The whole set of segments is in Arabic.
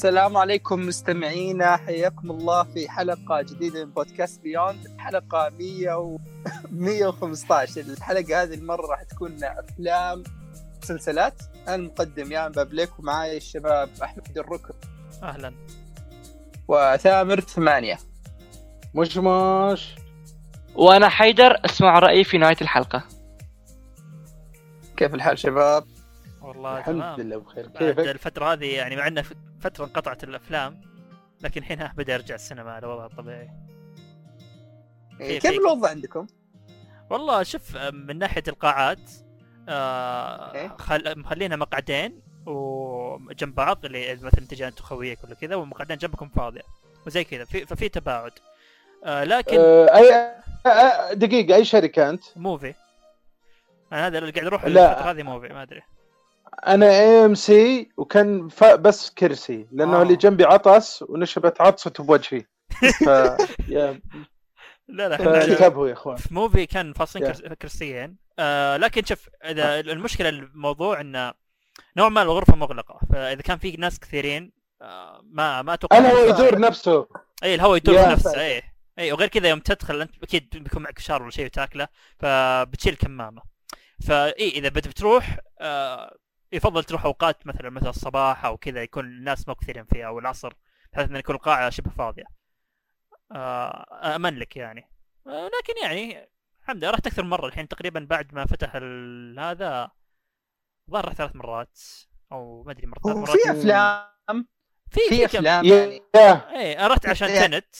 السلام عليكم مستمعينا حياكم الله في حلقة جديدة من بودكاست بيوند. حلقة 100 و 115 الحلقة هذه المرة راح تكون أفلام مسلسلات. أنا المقدم يا بابليك ومعاي الشباب أحمد الركن أهلا. وثامر ثمانية. مش مش وأنا حيدر أسمع رأيي في نهاية الحلقة. كيف الحال شباب؟ والله الحمد تمام. لله بخير. كيفك؟ الفترة هذه يعني مع إنه فترة انقطعت الأفلام لكن الحين ها بدأ يرجع السينما على وضعه الطبيعي كيف, كيف- الوضع عندكم؟ والله شوف من ناحية القاعات آه إيه. خل... مخلينا مقعدين وجنب بعض اللي مثلا تجي انت وخويك ولا كذا ومقعدين جنبكم فاضية وزي كذا في... ففي تباعد آه لكن آه، اي آه، دقيقة أي شركة أنت؟ موفي أنا هذا اللي قاعد أروح لا. الفترة هذه موفي ما أدري أنا اي ام سي وكان ف... بس كرسي لأنه آه. اللي جنبي عطس ونشبت عطسته بوجهي. ف يا لا لا يا إخوان. في موفي كان فاصلين. كرس- كرسيين. آه لكن شوف إذا المشكلة الموضوع انه نوع ما الغرفة مغلقة فإذا كان في ناس كثيرين آه ما ما أتوقع الهواء يدور نفسه. اي الهواء يدور في نفسه اي اي وغير كذا يوم تدخل أنت أكيد بيكون معك فشار ولا شيء وتاكله فبتشيل كمامة. فإي إذا بتروح آه يفضل تروح أوقات مثلا مثل الصباح أو كذا يكون الناس مو كثيرين فيها أو العصر بحيث ان يكون القاعة شبه فاضية. آه امن لك يعني. آه لكن يعني الحمد لله رحت أكثر من مرة. الحين تقريبا بعد ما فتح ال- هذا الظاهر رحت ثلاث مرات أو ما أدري مرات ثلاث مرات وفي أفلام؟ في في أفلام يعني؟ إيه أنا رحت عشان تنت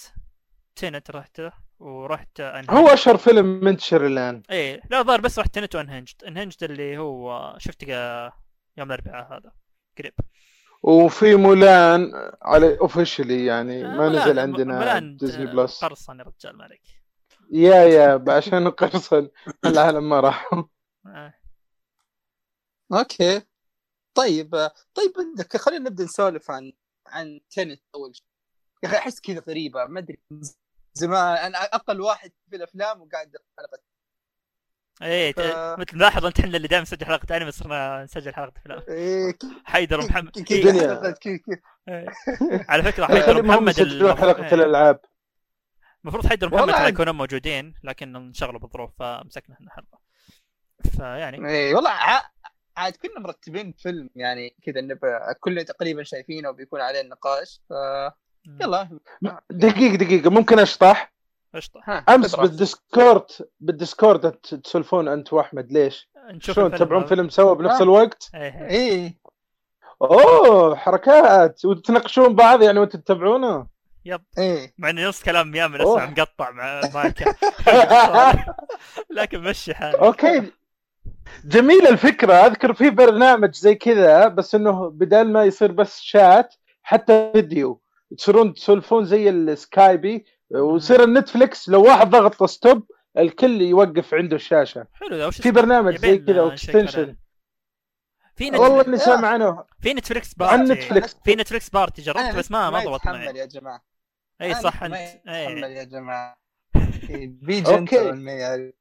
تنت رحت ورحت أنهنجد. هو أشهر فيلم منتشر الان إيه لا الظاهر بس رحت تنت وانهنجد انهنجد اللي هو شفت يوم الأربعاء هذا. قريب. وفي مولان على اوفشلي يعني آه، ما ملان- نزل عندنا ملان ديزني بلس قرصن يا رجال ما عليك. يا يا عشان قرصن العالم ما راحوا آه. أوكي. طيب طيب عندك خلينا نبدأ نسولف عن عن تنت أول شيء. يا أخي أحس كذا غريبة ما أدري. زمان أنا أقل واحد في الأفلام وقاعد حلقه إيه ف- مثل لاحظ أنت إحنا اللي دائما نسجل حلقة انمي صرنا نسجل حلقة افلام إيه حيدر ومحمد. كذا إيه. إيه. على فكرة حيدر يسجلون حلقة إيه. الألعاب. المفروض حيدر عاد. يكونوا موجودين لكن انشغلوا بالظروف فمسكنا إحنا حلقه فيعني. إيه والله عاد كنا مرتبين فيلم يعني كذا نبقى كلنا تقريبا شايفينه وبيكون عليه النقاش ف يلا. دقيقة دقيقة ممكن أشطح؟ قشطة أمس. بال Discord بال Discord أنت تسولفون أنت وأحمد ليش؟ نشوف شلون الفيلم تتابعون. فيلم سوا بنفس آه. الوقت؟ إيه إيه. إيه أوه حركات وتناقشون بعض يعني وأنتم تتابعونه yep إيه مع إني نص كلام يامن أوه. اسمع مقطع مع مايك لكن مشي حالي okay جميلة الفكرة أذكر في برنامج زي كذا بس إنه بدل ما يصير بس شات حتى فيديو تصيرون تسولفون زي ال Skype ويصير ال Netflix لو واحد ضغط stop الكل يوقف عنده الشاشة. حلو في؟ برنامج زي كذا آه، نشيك عليه. extension في والله نت... إني سامع عنه. في Netflix عن party Netflix في Netflix party جربت بس ما ما ضبط معي. يا جماعة. إي صح انت إي. يا جماعة. بي okay. جنتل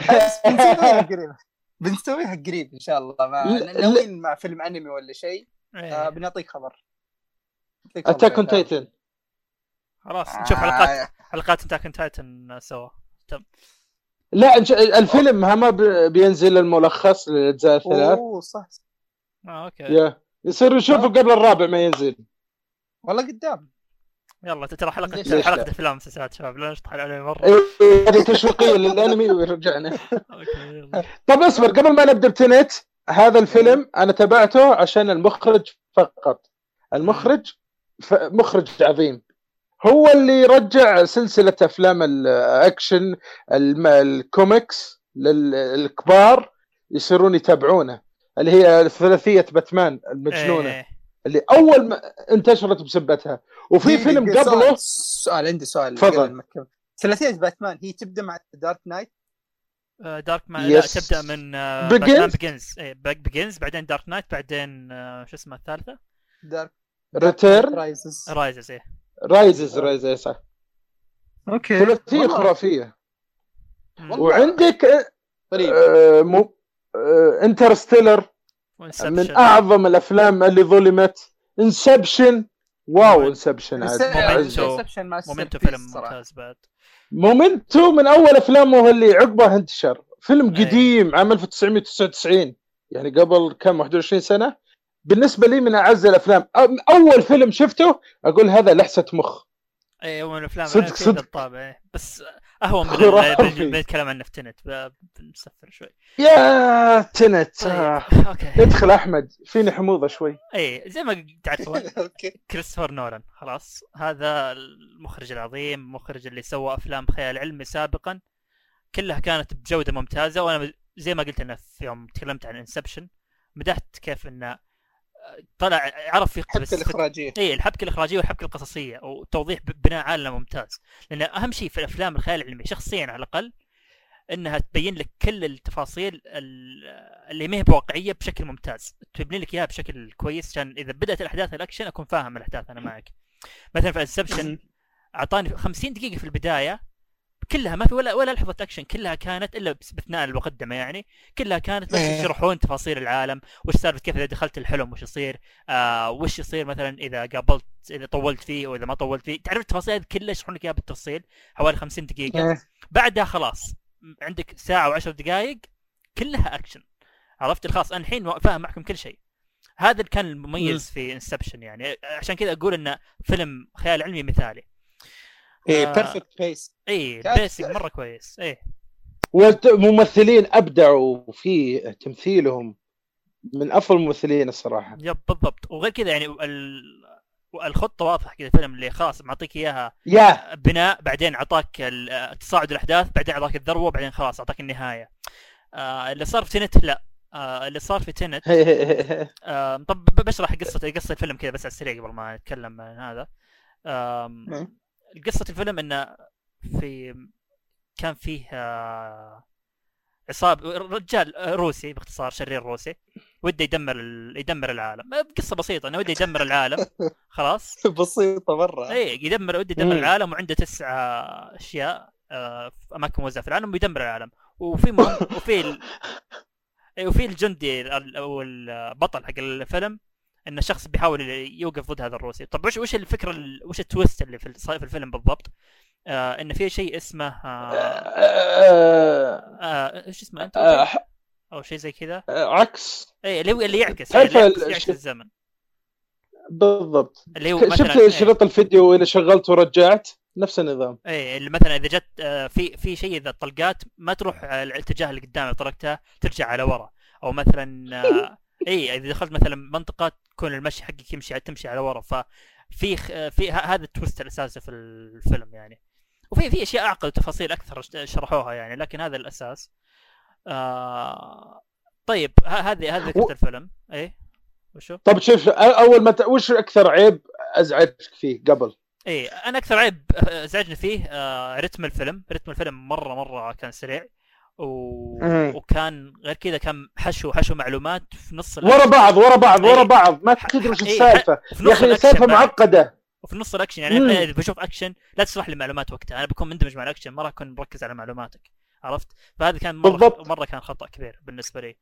بس بنسويها قريب. بنسويها قريب إن شاء الله ما لا- ناويين مع فيلم أنمي ولا شيء. آه. بنعطيك خبر. Attack on Titan خلاص آه، نشوف حلقات حلقات Attack Titan سوا. تم. لا الفيلم ها ما بينزل الملخص للأجزاء الثلاث. أوه صح آه okay. yeah. يصير نشوفه قبل الرابع ما ينزل. والله قدام. يلا ترى حلقة؟ حلقة افلام مسلسلات شباب لا نشطح عليه مرة. إيه، هذه تشويقية للأنمي ورجعنا. okay يلا. طب اصبر قبل ما نبدأ ب Tenet هذا الفيلم أنا تابعته عشان المخرج فقط. المخرج. مخرج عظيم. هو اللي رجع سلسلة أفلام الأكشن الم... الكوميكس للكبار يصيرون يتابعونه اللي هي ثلاثية باتمان المجنونة إيه. اللي أول ما انتشرت بسبتها وفي فيلم قبله سؤال, سؤال عندي سؤال تفضل. ثلاثية باتمان هي تبدأ مع Dark Knight Dark Man لا Yes. تبدأ من. Batman Begins إيه Begins بعدين Dark Knight بعدين آه، شو اسمه الثالثة Dark Return Rises Rises إيه Rises Rises صح. okay. ثلاثية والله. خرافية. وعندك طيب. آه، مو Interstellar Inception. من أعظم الأفلام اللي ظلمت. Inception wow Inception Memento. فيلم. ممتاز بعد. Memento من أول أفلامه اللي عقبه انتشر. فيلم أي. قديم عام 1999 يعني قبل كم 21 سنة؟ بالنسبة لي من أعز الأفلام. أم- أول فيلم شفته أقول هذا لحسة مخ. اي هو من الأفلام صدق- في صدق. الطابع إيه. بس أهون من بنتكلم عن Tenet. ب- بنسفر شوي. يا Tenet. طيب آه. okay. ادخل أحمد. فيني حموضة شوي. اي زي ما تعرفون okay. كريستوفر نولان. خلاص. هذا المخرج العظيم المخرج اللي سوى أفلام خيال علمي سابقا. كلها كانت بجودة ممتازة. وأنا زي ما قلت أنا في يوم تكلمت عن Inception مدحت كيف إنه طلع عرف يقتبس حتى الإخراجية. اي الحبكة الإخراجية والحبكة القصصية وتوضيح بناء عالم ممتاز. لأن أهم شيء في الأفلام الخيال العلمي شخصيا على الأقل إنها تبين لك كل التفاصيل ال- اللي ما هي بواقعية بشكل ممتاز. تبني لك إياها بشكل كويس عشان إذا بدأت الأحداث الاكشن أكون فاهم الأحداث أنا معك؟ مثلا في Inception أعطاني 50 دقيقة في البداية كلها ما في ولا ولا لحظة اكشن كلها كانت إلا باستثناء المقدمة يعني. كلها كانت بس إيه. يشرحون تفاصيل العالم وش سالفه كيف إذا دخلت الحلم وش يصير آه وش يصير مثلا إذا قابلت إذا طولت فيه واذا ما طولت فيه. تعرف التفاصيل هذه كلها يشرحون لك إياها بالتفصيل حوالي 50 دقيقة. إيه. بعدها خلاص عندك ساعة وعشر دقائق كلها اكشن عرفت؟ خلاص أنا الحين فاهم معكم كل شيء. هذا اللي كان المميز في Inception يعني. عشان كذا أقول انه فيلم خيال علمي مثالي. إيه آه. perfect pace اي كان- pace مرة كويس إيه. والممثلين أبدعوا في تمثيلهم من أفضل الممثلين الصراحة. يب بالضبط. وغير كذا يعني ال... الخطة واضحة كذا الفيلم اللي خلاص معطيك إياها يا. بناء بعدين أعطاك تصاعد الأحداث بعدين أعطاك الذروة بعدين خلاص أعطاك النهاية. آه اللي صار في تنت لا. آه اللي صار في تنت آه طب بشرح قصة قصة الفيلم كذا بس على السريع قبل ما نتكلم عن هذا. قصة الفيلم إنه في كان فيه آه، عصابه رجال روسي باختصار شرير روسي وده يدمر ال... يدمر العالم. قصة بسيطة إنه وده يدمر العالم. خلاص. بسيطة مرة. اي يدمر وده يدمر. العالم وعنده تسع أشياء آه، في أماكن موزعة في العالم ويدمر العالم. وفي مهم وفي ال... إيه، وفي الجندي ال- أو البطل حق الفيلم انه شخص بيحاول يوقف ضد هذا الروسي. طب وش وش الفكرة ال- وش التويست اللي في في الفيلم بالضبط؟ آه انه في شيء اسمه آه آه، آه إيش اسمه أنت آه، أو شيء زي كذا؟ آه، عكس. اي اللي هو اللي يعكس تعرف يعكس, الزمن. بالضبط. اللي هو شفت إيه. شريط الفيديو اللي شغلته ورجعت؟ نفس النظام. إيه اللي مثلا إذا جت آه، في في شيء إذا الطلقات ما تروح على الاتجاه اللي قدام طلقتها ترجع على ورا. أو مثلا آه، إي إذا دخلت مثلا منطقة تكون المشي حقك يمشي تمشي على ورا ففي خ- في ه- هذا التويست الأساسي في الفيلم يعني. وفي في أشياء أعقد وتفاصيل أكثر شرحوها يعني لكن هذا الأساس. آه طيب هذه هذه و- فكره الفيلم. إيه وشو؟ طب شوف أول ما ت... وش أكثر عيب أزعجك فيه قبل؟ إيه أنا أكثر عيب أزعجني فيه آه رتم الفيلم. رتم الفيلم مرة مرة كان سريع. و... مم. وكان غير كذا كان حشو حشو معلومات في نص ورا بعض ورا بعض ورا إيه. بعض. ما تدري وش إيه، السالفة. وفي يا أخي السالفة. معقدة. وفي نص الأكشن يعني إذا بشوف أكشن لا تشرح لي معلومات وقتها. أنا بكون مندمج مع الأكشن ما راح أكون مركز على معلوماتك. عرفت؟ فهذا كان مرة بالضبط. مرة كان خطأ كبير بالنسبة لي.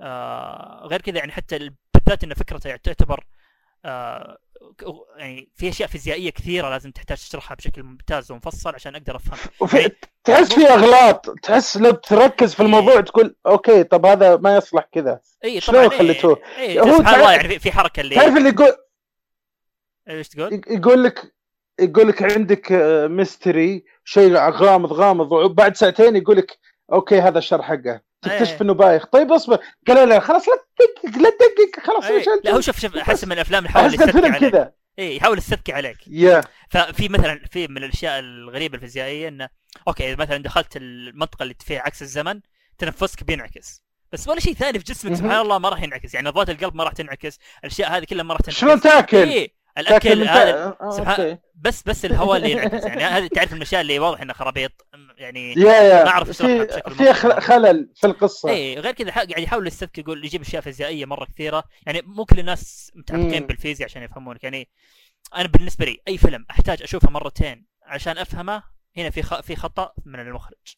آه غير كذا يعني حتى ال- بالذات إن فكرته يعني تعتبر آه يعني في أشياء فيزيائية كثيرة لازم تحتاج تشرحها بشكل ممتاز ومفصل عشان أقدر أفهم وفي يعني تحس في أغلاط تحس لو تركز في الموضوع تقول okay طب هذا ما يصلح كذا اي شلون طبعا خليتوه؟ اي هو سبحان تعرف- الله يعني في- حركة اللي تعرف اللي يقول إيش تقول؟ يقول لك يقول لك عندك آه، mystery شيء غامض غامض وبعد ساعتين يقول لك okay هذا الشر حقه تكتشف إيه. انه بايخ طيب اصبر. قال لا خلاص لا تدقق لا تدقق خلاص إيه. إيش لا هو شوف شوف أحس من الأفلام اللي يحاول يستذكي كذا. اي يحاول يستذكي عليك. yeah. ففي مثلا في من الأشياء الغريبة الفيزيائية إنه okay إذا مثلا دخلت المنطقة اللي فيها عكس الزمن تنفسك بينعكس. بس ولا شيء ثاني في جسمك. سبحان الله ما راح ينعكس. يعني نبضات القلب ما راح تنعكس. الأشياء هذه كلها ما راح تنعكس. شلون تاكل؟ إيه. تاكل الأكل هذا تا... آه، سبحان- okay. بس بس الهواء اللي ينعكس يعني هذه تعرف الاشياء اللي واضح انها خرابيط يعني yeah yeah. ما أعرف أشرحها في في خلل في القصة. إيه غير كذا حق- يعني يحاول يستذكي يقول يجيب أشياء فيزيائية مرة كثيرة. يعني مو كل الناس متعمقين. بالفيزياء عشان يفهمونك. يعني أنا بالنسبة لي أي فيلم أحتاج أشوفه مرتين عشان أفهمه هنا في خ... في خطأ من المخرج.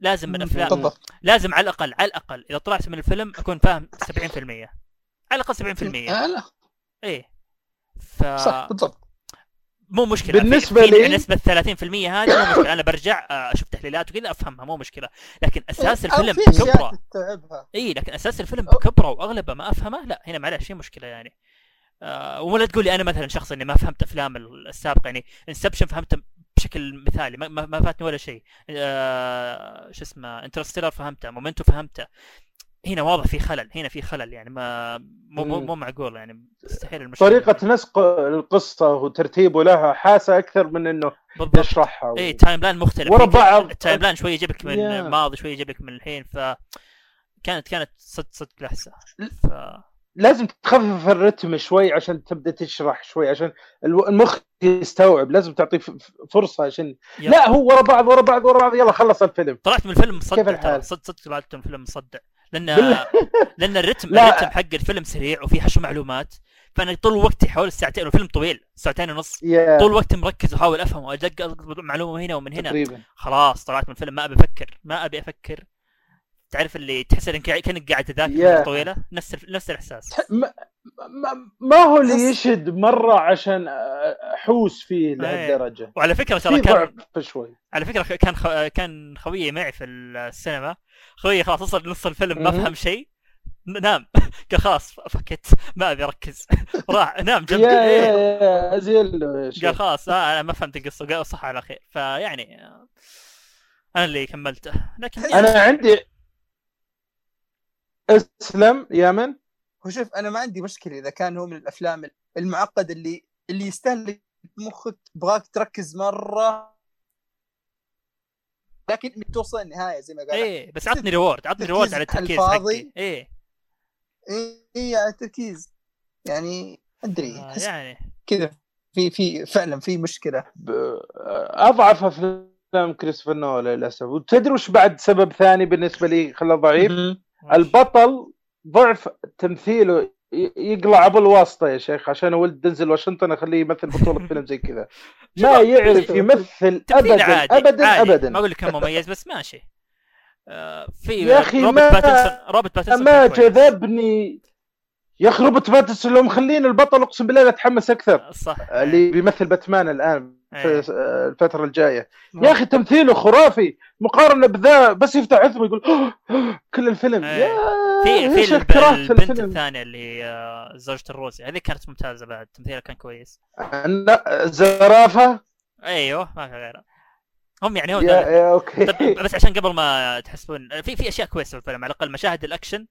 لازم من الأفلام بالضبط. لازم على الأقل على الأقل إذا طلعت من الفيلم أكون فاهم 70% على الأقل 70% آه، لا إيه. ف صح بالضبط. مو مشكلة. في, في لي- نسبة 30% هذه مو مشكلة. أنا برجع آه، أشوف تحليلات وكذا أفهمها مو مشكلة. لكن أساس الفيلم بكبره إي لكن أساس الفيلم بكبره وأغلبه ما أفهمه لا هنا معلش في مشكلة يعني. آه ولا تقول لي أنا مثلا شخص إني ما فهمت أفلام السابقة يعني Inception فهمته بشكل مثالي ما, ما, فاتني ولا شيء. آه شو اسمه Interstellar فهمته Memento فهمته. هنا واضح في خلل هنا في خلل يعني ما مو مو. مو معقول يعني مستحيل المشكلة طريقة نسق القصة وترتيبه لها حاسة أكثر من إنه بالضبط يشرحها و... اي timeline مختلف ورا بعض. ال timeline شوي يجيب لك من. الماضي شوي يجيب لك من الحين ف كانت كانت صدق صدق لحسة ف لازم تخفف الرتم شوي عشان تبدأ تشرح شوي عشان المخ يستوعب لازم تعطيه ف- ف- فرصة عشان يب. لا هو ورا بعض ورا بعض ورا بعض يلا خلص الفيلم. طلعت من الفيلم مصدع كيف الحال؟ صدق صدق طلعت من الفيلم مصدع. لأن. لأن الرتم لا. الرتم حق الفيلم سريع وفي حشو معلومات. فأنا طول وقتي حول الساعتين والفيلم طويل ساعتين ونص. يا. طول وقتي مركز وأحاول أفهم وادق معلومة هنا ومن هنا. تقريبا. خلاص طلعت من الفيلم. ما أبي أفكر ما أبي أفكر. تعرف اللي تحس إنك كأنك قاعد تذاكر. فترة طويلة؟ نفس نفس الإحساس. ما, ما, ما هو اللي يشد مرة عشان احوس فيه لهالدرجة. وعلى فكرة ترى كان شوي. على فكرة كان خ... كان خويي معي في السينما. خويي خلاص وصل نص الفيلم ما. فهم شيء. نام. قال خلاص فكت. ما أبي أركز. راح. نام جنبي. يا يا إيه. يا. قال خلاص آه أنا ما فهمت القصة. قال صح على خير. فيعني آه، أنا اللي كملته. لكن يعني أنا عندي اسلم يا من هو شوف أنا ما عندي مشكلة إذا كان هو من الأفلام المعقد اللي اللي يستهلك مخك تبغاك تركز مرة. لكن انك توصل النهاية زي ما قال. إيه بس عطني reward عطني reward على التركيز الفاضي. حقي. إيه. إيه إيه على التركيز. يعني أدري آه، يعني. كذا. في في فعلا في مشكلة. أضعف أفلام كريستوفر نولان للأسف. وتدري وش بعد سبب ثاني بالنسبة لي خلاه ضعيف؟ البطل ضعف تمثيله يقلع أبو الواسطة يا شيخ عشان ولد دنزل واشنطن أخليه يمثل بطولة فيلم زي كذا ما يعرف يمثل ابدا عادي ابدا عادي. ابدا ما أقول لك كان مميز بس ماشي آه، في يا أخي روبرت ما- باتنسون روبرت باتنسون ما. جذبني يا أخي روبرت باتنسون لو مخلين البطل أقسم بالله اتحمس أكثر. صح. اللي بيمثل باتمان الآن إيه. في الفترة الجاية. يا أخي تمثيله خرافي مقارنة بذا بس يفتح ثمه يقول كل الفيلم. إيه. yeah في في البنت الثانية اللي زوجة الروسي. هذه كانت ممتازة بعد تمثيلها كان كويس. لا، زرافة؟ أيوه ما في غيرها. هم يعني هو yeah, yeah okay. بس عشان قبل ما تحسبون في في أشياء كويسة في الفيلم. على الأقل مشاهد الأكشن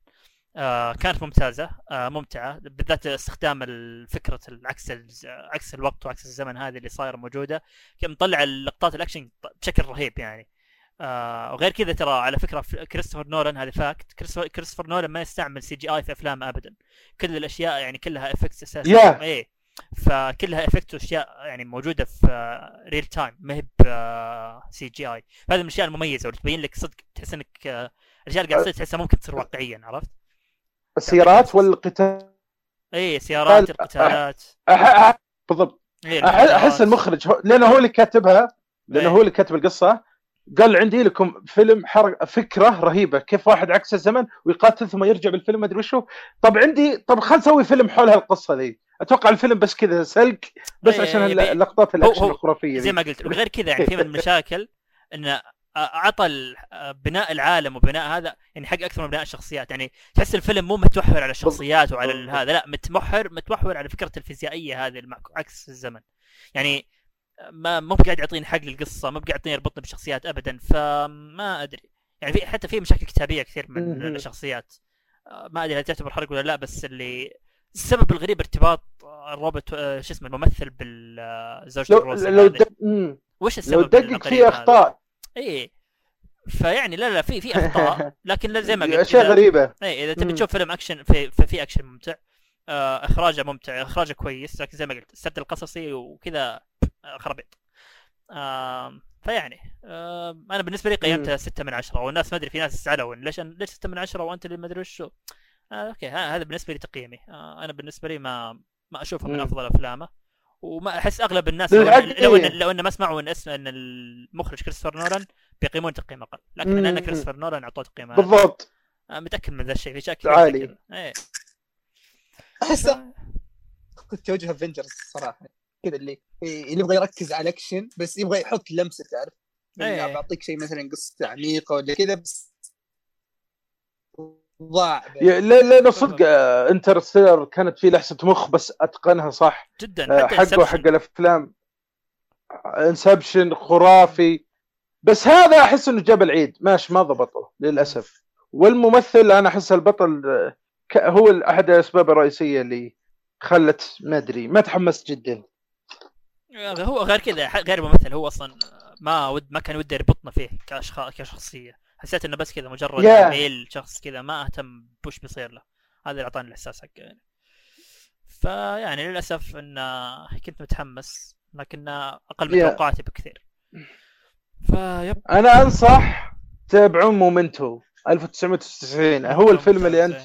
آه كانت ممتازة آه ممتعة بالذات استخدام ال- فكره العكس عكس الوقت وعكس الزمن هذه اللي صايرة موجودة. مطلع اللقطات الأكشن بشكل رهيب يعني. آه وغير كذا ترى على فكرة كريستوفر نولان هذا fact كريستوفر, نولان ما يستعمل CGI في افلامه ابدا. كل الأشياء يعني كلها effects أساسا. Yeah. إيه. فكلها effect وأشياء يعني موجودة في real time ما هي CGI. هذه من الأشياء المميزة واللي تبين لك صدق تحس إنك آه، الأشياء اللي قاعد تصير تحسها ممكن تصير واقعيا عرفت؟ السيارات والقتال. إيه سيارات القتالات. أح- أح- بالضبط. إيه أحس. المخرج هو- لأنه هو اللي كاتبها لأنه إيه. هو اللي كاتب القصة. قال عندي لكم فيلم حرق فكرة رهيبة كيف واحد عكس الزمن ويقاتل ثم يرجع بالفيلم ما أدري وشو. طب عندي طب خل نسوي فيلم حول هالقصة ذي. أتوقع الفيلم بس كذا سلق بس إيه، عشان يبي- اللقطات الأكشن الخرافية زي ما قلت وغير كذا يعني في من المشاكل انه أعطى ال- بناء العالم وبناء هذا يعني حق أكثر من بناء الشخصيات يعني تحس الفيلم مو متمحور على الشخصيات وعلى. هذا لا متمحور متمحور على فكرة الفيزيائية هذه عكس الزمن يعني ما مو قاعد يعطيني حق للقصه مو قاعد يعطيني يربطني بالشخصيات ابدا فما أدري يعني في حتى في مشاكل كتابية كثير من. الشخصيات آه، ما أدري هل تعتبر حرق ولا لا بس اللي السبب الغريب ارتباط آه، روبرت آه، شو اسمه الممثل بالزوجة لو الروسي لو مم. وش لو السبب دقق الغريب في؟ أخطاء اي فيعني لا لا في في أخطاء لكن لا زي ما قلت أشياء غريبة. اي إذا تبي. تشوف فيلم أكشن في في, في أكشن ممتع آه إخراجه ممتع إخراجه كويس لكن زي ما قلت السرد القصصي وكذا خرابيط آه فيعني آه أنا بالنسبة لي قيمتها 6 من 10 والناس ما أدري في ناس زعلوا ليش ليش 6 من 10 وأنت اللي ما أدري وشو. آه okay هذا بالنسبة لي تقييمي. آه أنا بالنسبة لي ما ما أشوفه من. أفضل أفلامه. وما أحس أغلب الناس لو, بالعكس لو ان إيه. لو إن ما سمعوا إن اسم إن المخرج كريستوفر نولان بيقيمون تقييم أقل لكن. لأن كريستوفر نولان أعطوه تقييم عالي. اعتقد توجه Avengers الصراحة كذا اللي اللي يبغى يركز على الاكشن بس يبغى يحط لمسة تعرف إيه. إيه. بعطيك شيء مثلا قصة عميقة ولا كذا بس ضاع yeah- لا لا صدق آه، Interstellar كانت فيه لحسه مخ بس أتقنها صح. جدا آه، حقه. حق الأفلام. Inception خرافي. بس هذا أحس إنه جاب العيد. ماشي ما ضبطه للأسف. والممثل أنا أحس البطل آه، ك- هو أحد الأسباب الرئيسية اللي خلت ما أدري ما تحمست جدا. هو غير كذا ح- غير ممثل هو أصلا ما ود ما كان وده يربطنا فيه كأشخاص كشخصية. حسيت إنه بس كذا مجرد Yeah. ميل شخص كذا ما أهتم بوش بيصير له. هذا اللي أعطاني الإحساس حقه يعني. فيعني للأسف إن كنت متحمس لكن أقل من Yeah. توقعاتي بكثير. فيب. أنا أنصح تابعون مومنتو 1999 هو الفيلم اللي أنت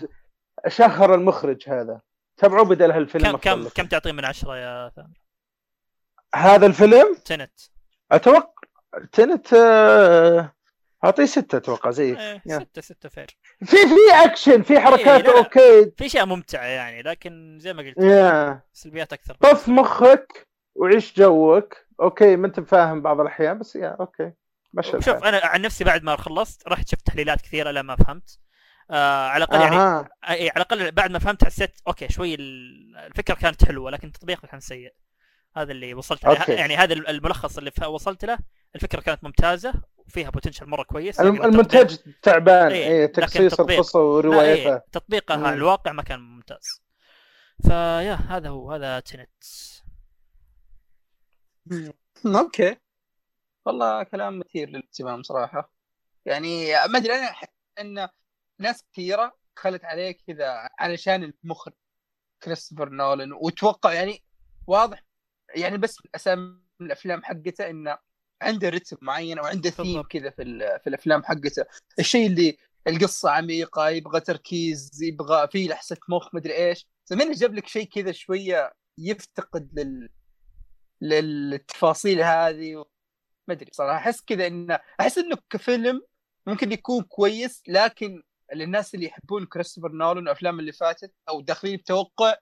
شهر المخرج هذا. تابعوه بدل هالفيلم كم كم. كم تعطيه من عشرة يا ثامر؟ هذا الفيلم؟ تنت. أتوقع تنت آه، أعطيه ستة أتوقع زيك إيه yeah. ستة ستة fair في في اكشن في حركات إيه، لا، لا. okay. في أشياء ممتعة يعني لكن زي ما قلت yeah. سلبيات أكثر. طف مخك وعيش جوك. okay ما أنت فاهم بعض الأحيان بس yeah okay. مشى شوف الحال. أنا عن نفسي بعد ما خلصت رحت شفت تحليلات كثيرة لا ما فهمت. آه على الأقل يعني اي على الأقل بعد ما فهمت حسيت okay شوي ال- الفكرة كانت حلوة لكن التطبيق كان سيء. هذا اللي وصلت له. يعني هذا الملخص اللي وصلت له الفكرة كانت ممتازة وفيها potential مرة كويس الم- لكن التطبيق- المونتاج تعبان إيه، إيه لكن تقصيص القصة لا، وروايتها. إيه، تطبيقها مم. على الواقع ما كان ممتاز. ف yeah هذا هو هذا Tenet okay. والله كلام مثير للاهتمام صراحة. يعني ما أدري أنا أحس إن ناس كثيرة دخلت عليه كذا علشان المخرج كريستوفر نولان وتوقع يعني واضح يعني بس من أسامي الأفلام حقته إنه عنده رتم معين وعنده ثيم. كذا في في الأفلام حقته. الشيء اللي القصة عميقة يبغى تركيز يبغى فيه لحسة مخ مدري إيش. زمان جاب لك شيء كذا شوية يفتقد لل للتفاصيل هذه ما أدري صراحة أحس كذا إنه أحس إنه كفيلم ممكن يكون كويس لكن للناس اللي يحبون كريستوفر نولان والافلام اللي فاتت أو داخلين بتوقع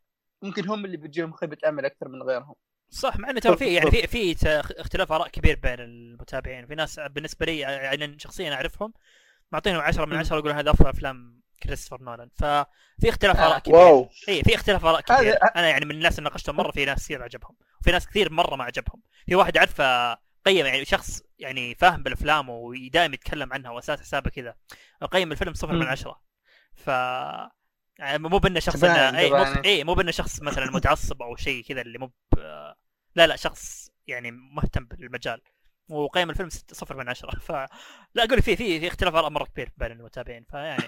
ممكن هم اللي بتجيهم خيبة أمل أكثر من غيرهم. صح مع إنه ترى في يعني في في اختلاف آراء كبير بين المتابعين. في ناس بالنسبة لي يعني شخصيا أعرفهم معطينهم 10 من مم. 10 يقولون هذا أفضل أفلام كريستوفر نولان. ففي اختلاف آراء كبير. واو. اي في اختلاف آراء هذا- كبير أنا يعني من الناس اللي ناقشتهم مرة في ناس كثير عجبهم وفي ناس كثير مرة ما عجبهم. في واحد عارفه قيم يعني شخص يعني فاهم بالأفلام ودائما يتكلم عنها وأساس حسابه كذا. قيم الفيلم صفر من. عشرة. ف يعني مو بإنه شخص انه اي مو. اي مو بإنه شخص مثلا متعصب أو شيء كذا اللي مو لا لا شخص يعني مهتم بالمجال. وقيم الفيلم صفر من عشرة. ف لا أقول في في في اختلاف اراء مره كبير بين المتابعين. فيعني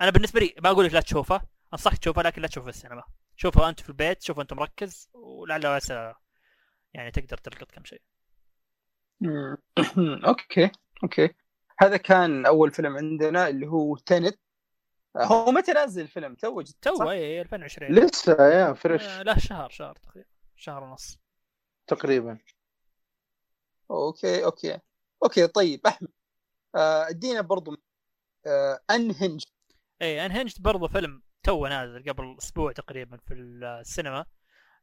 أنا بالنسبة لي ما أقول لك لا تشوفه. أنصحك تشوفه لكن لا تشوفه في السينما. شوفه أنت في البيت شوفه أنت مركز ولعل وعسى يعني تقدر تلقط كم شيء. okay okay. هذا كان أول فيلم عندنا اللي هو Tenet هو متى نازل الفيلم؟ تو جد- تو؟ اي 2020 لسه yeah fresh. آه، له شهر شهر تقريبا شهر ونص. تقريبا. okay okay. okay طيب أحمد آه، عندنا برضو آه Unhinged اي Unhinged برضه فيلم تو نازل قبل أسبوع تقريبا في السينما.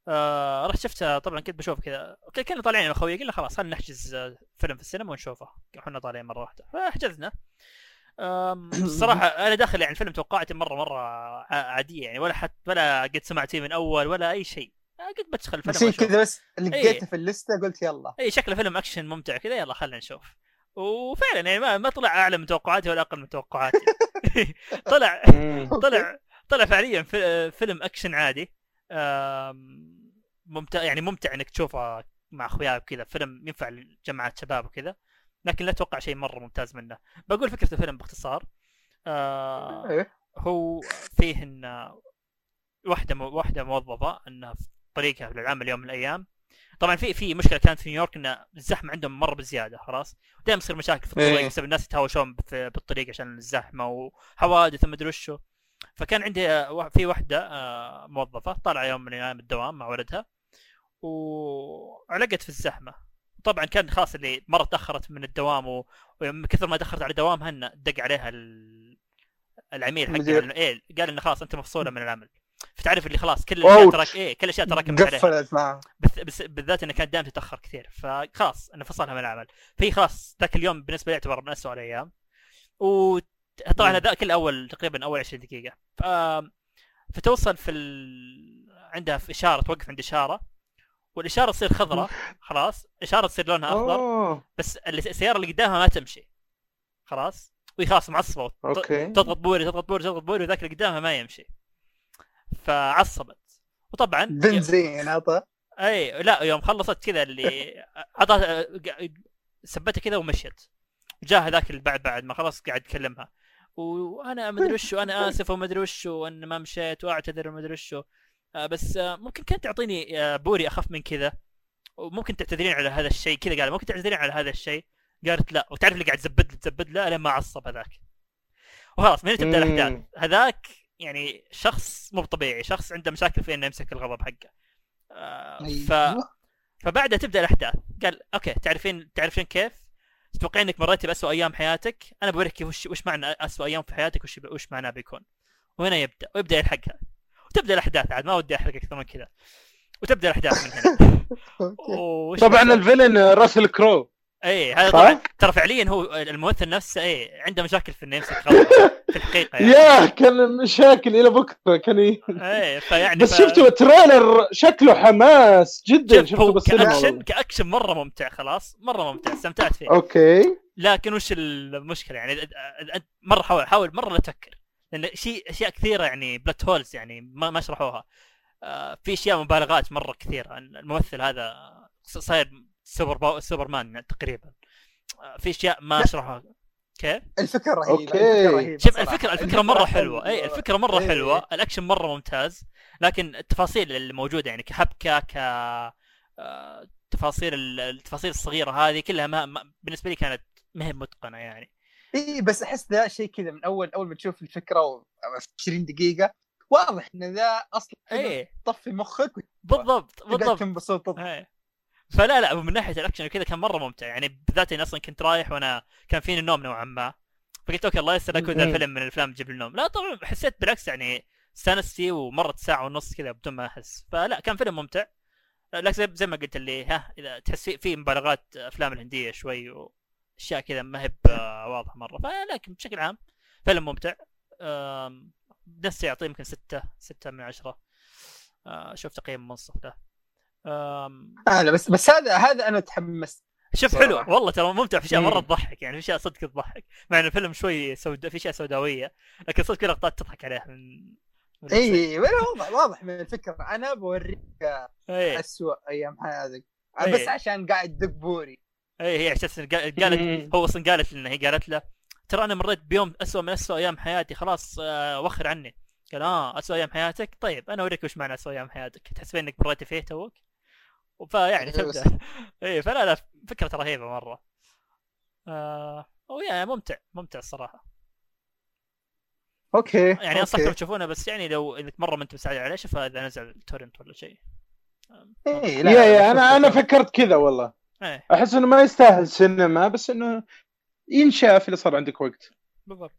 آه رحت شفته طبعا كنت بشوف كذا. okay كنا طالعين أنا واخوي قلنا خلاص خلينا نحجز آه، فيلم في السينما ونشوفه. إحنا طالعين مرة واحدة. فحجزنا. الصراحه أنا داخل يعني الفيلم توقعاتي مرة مرة عادية يعني ولا حتى ولا قد سمعت فيه من أول ولا أي شيء. قد بدخل الفيلم. كذا بس لقيته إيه. في الليستة قلت يلا. اي شكله فيلم أكشن ممتع كذا يلا خلينا نشوف. وفعلا يعني ما, ما طلع أعلى من توقعاتي ولا أقل من توقعاتي. طلع. طلع طلع فعليا في- فيلم أكشن عادي. ممتع يعني ممتع إنك تشوفه مع أخوياك وكذا. فيلم ينفع لجماعات شباب وكذا. لكن لا تتوقع شيء مرة ممتاز منه. بقول فكرة الفيلم باختصار آه إيه. هو فيه إن واحدة مو- واحدة موظفة إنها في طريقها للعمل يوم من الأيام. طبعا في في مشكلة كانت في نيويورك إن الزحمة عندهم مرة بزيادة خلاص. دائما يصير مشاكل في الطريق إيه. بسبب الناس يتهاوشون في- بالطريق عشان الزحمة وحوادث ومدري وشو. فكان عندي آه، في واحدة آه، موظفة طالعة يوم من أيام الدوام مع ولدها وعلقت في الزحمة. طبعا كان خلاص اللي مرة تأخرت من الدوام و- ومن كثر ما تأخرت على دوامها انه دق عليها ال- العميل حقها إيه قال إنه خلاص أنت مفصولة من العمل. فتعرف اللي خلاص كل. الأشياء تراك إيه كل الأشياء تراكمت عليها. قفلت معه. بس بس بالذات انها كانت دائما تتاخر كثير فخلاص أنا فصلها من العمل. فهي خلاص ذاك اليوم بالنسبة لي يعتبر من اسوء الأيام. وطبعا مم. هذا كل اول تقريبا أول 20 دقيقة. ف... فتوصل في ال... عندها في إشارة توقف عند إشارة. والإشارة تصير خضراء خلاص؟ إشارة تصير لونها أخضر أوه. بس السيارة اللي قدامها ما تمشي خلاص؟ وهي خلاص معصبة okay. تضغط بوري تضغط بوري تضغط بوري وذاك اللي قدامها ما يمشي. فعصبت. وطبعا بنزين عطى إي لا يوم خلصت كذا اللي عطاها سبتها كذا ومشيت. جاء هذاك اللي بعد بعد ما خلاص قاعد يكلمها وأنا ما أدري وش أنا آسف وما أدري وش وان ما مشيت وأعتذر وما أدري وش. بس آه، ممكن كانت تعطيني آه، بوري أخف من كذا؟ وممكن تعتذرين على هذا الشيء كذا قال ممكن تعتذرين على هذا الشيء؟ قالت لا. وتعرف اللي قاعد تزبد تزبد له لين ما عصب هذاك. وخلاص من هنا تبدا. الأحداث. هذاك يعني شخص مو طبيعي شخص عنده مشاكل في إنه يمسك الغضب حقه. آه، ف أيوة. فبعدها تبدأ الأحداث. قال okay تعرفين تعرفين كيف؟ تتوقعين إنك مريتي باسوء أيام حياتك؟ أنا بوريك وش, وش معنى اسوء أيام في حياتك وش وش معناه بيكون؟ وهنا يبدأ ويبدأ يلحقها. وتبدأ الأحداث عاد ما ودي احرق أكثر من كذا وتبدأ الأحداث من هنا طبعا؟ ال villain راسل كرو اي هذا؟ طبعا ترى فعليا هو الممثل نفسه اي عنده مشاكل في انه يمسك في الحقيقة يعني ياه كان مشاكل إلى بكرة كان. اي فيعني بس ف- شفتوا ال trailer شكله حماس جدا شفته هو بالسينما كأكشن. كأكشن مرة ممتع خلاص مرة ممتع استمتعت فيه okay لكن وش المشكلة يعني مرة حاول حاول مرة لا تفكر لأن شيء أشياء كثيرة يعني plot holes يعني ما ما شرحوها آه، في أشياء مبالغات مرة كثيرة الممثل هذا صاير super power سوبرمان تقريبا آه، في أشياء ما. شرحوها كيف؟ الفكرة رهيبة. الفكرة رهيبة شوف. الفكرة الفكرة مرة حلوة اي حلوة. الفكرة مرة إيه. حلوة الأكشن مرة ممتاز لكن التفاصيل اللي موجوده يعني كحبكة ك آه، تفاصيل ال- التفاصيل الصغيرة هذه كلها ما ما- بالنسبة لي كانت ما هي متقنة يعني اي بس أحس ذا شيء كذا من اول أول ما تشوف الفكرة و 20 دقيقة واضح إن ذا أصلا إيه. طفي مخك بالضبط وتقدر بالضبط. تنبسط إيه. فلا لا من ناحية الأكشن وكذا كان مرة ممتع. يعني بالذات إني أصلا كنت رايح وأنا كان فيني نوم نوعا ما. فقلت okay الله يستر يكون ذا مم. الفيلم من الأفلام تجيب لي النوم. لا طبعا حسيت بالعكس يعني استانست فيه ومرت ساعة ونص كذا بدون ما أحس. فلا كان فيلم ممتع. لكن زي, ما قلت اللي ها إذا تحس في- في مبالغات أفلام الهندية شوي واشياء كذا ما هي واضحة مرة. فلكن بشكل عام فيلم ممتع. نفسي يعطيه يمكن ستة ستة من عشرة. أه، شوف تقييم منصف له. أم، آه بس بس هذا هذا أنا تحمست شوف. حلو. والله ترى ممتع. في اشياء مرة مم. تضحك يعني في اشياء صدق تضحك. مع ان الفيلم شوي سود في اشياء سوداوية لكن صدق في لقطات تضحك عليها من من اي ولا واضح واضح من الفكرة. أنا بوريك اي اسوء أيام حياتك. إيه. بس عشان قاعد تدق بوري. اي هي على أساس إن قال- قالت. هو أصلا قالت لنا هي قالت له ترى أنا مريت بيوم اسوء من اسوء أيام حياتي خلاص آه، وخر عني. قال آه اسوء أيام حياتك؟ طيب أنا أوريك وش معنى اسوء أيام حياتك. تحسبين إنك مريتي فيه توك؟ فيعني إيه، تبدأ. اي فلا لا فكرة رهيبة مرة. آه ويا ممتع ممتع الصراحة. okay يعني أنصحكم. تشوفونه بس يعني لو إنك مرة ما أنت مستعجل عليه شوفه اذا نزل torrent ولا شيء. إيه يا لا يا أنا أنا شفت- فكرت كذا والله. إيه. أحس إنه ما يستاهل سينما بس إنه ينشاف إذا صار عندك وقت. بالضبط.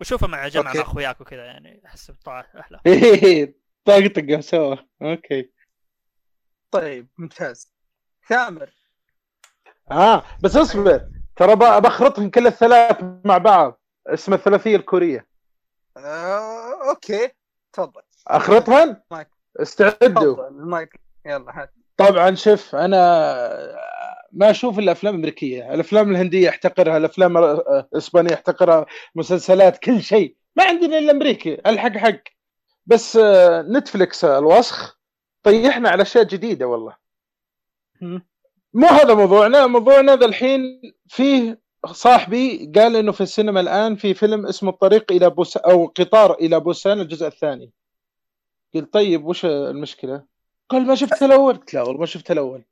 وشوفه مع جمع okay. مع أخوياك وكذا يعني احس بطلع أحلى. إيه طقطقه سوا. okay. طيب ممتاز. ثامر. آه بس اصبر. ترى ب- بخرطهم كل الثلاث مع بعض. اسمها الثلاثية الكورية. آه، okay. تفضل. اخرطهن مايك. استعدوا. المايك يلا هات. طبعا شوف أنا ما أشوف الافلام الامريكيه، الأفلام الهندية أحتقرها، الأفلام الإسبانية أحتقرها، مسلسلات كل شيء، ما عندنا إلا أمريكي، ألحق حق. بس آه، نتفلكس الوسخ طيحنا على أشياء جديدة والله. مو هذا موضوعنا، موضوعنا ذا الحين فيه صاحبي قال إنه في السينما الآن في فيلم اسمه الطريق إلى بوسان أو قطار إلى بوسان الجزء الثاني. قلت طيب وش المشكلة؟ قال ما شفت الأول. قلت لا والله ما شفت الأول.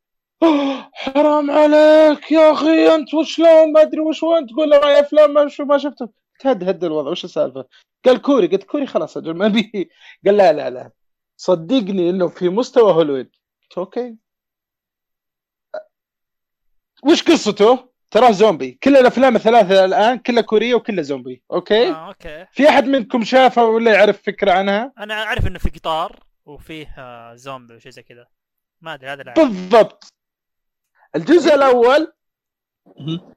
"آه، حرام عليك يا أخي أنت وشلون؟ ما أدري وش وين تقول لي معي أفلام ما شو ما شفته. قلت هد هد الوضع وش السالفة؟ قال كوري قلت كوري خلاص أجل ما بي قال لا لا لا. صدقني إنه في مستوى هوليوود. قلت okay. وش قصته؟ تراه زومبي. كل الأفلام الثلاثة الآن كلها كورية وكلها زومبي. okay؟ آه okay. في أحد منكم شافها ولا يعرف فكرة عنها؟ أنا أعرف إنه في قطار. وفيه آه، زومبي وشيء زي كذا. ما أدري هذا. بالضبط. الجزء الأول مهم.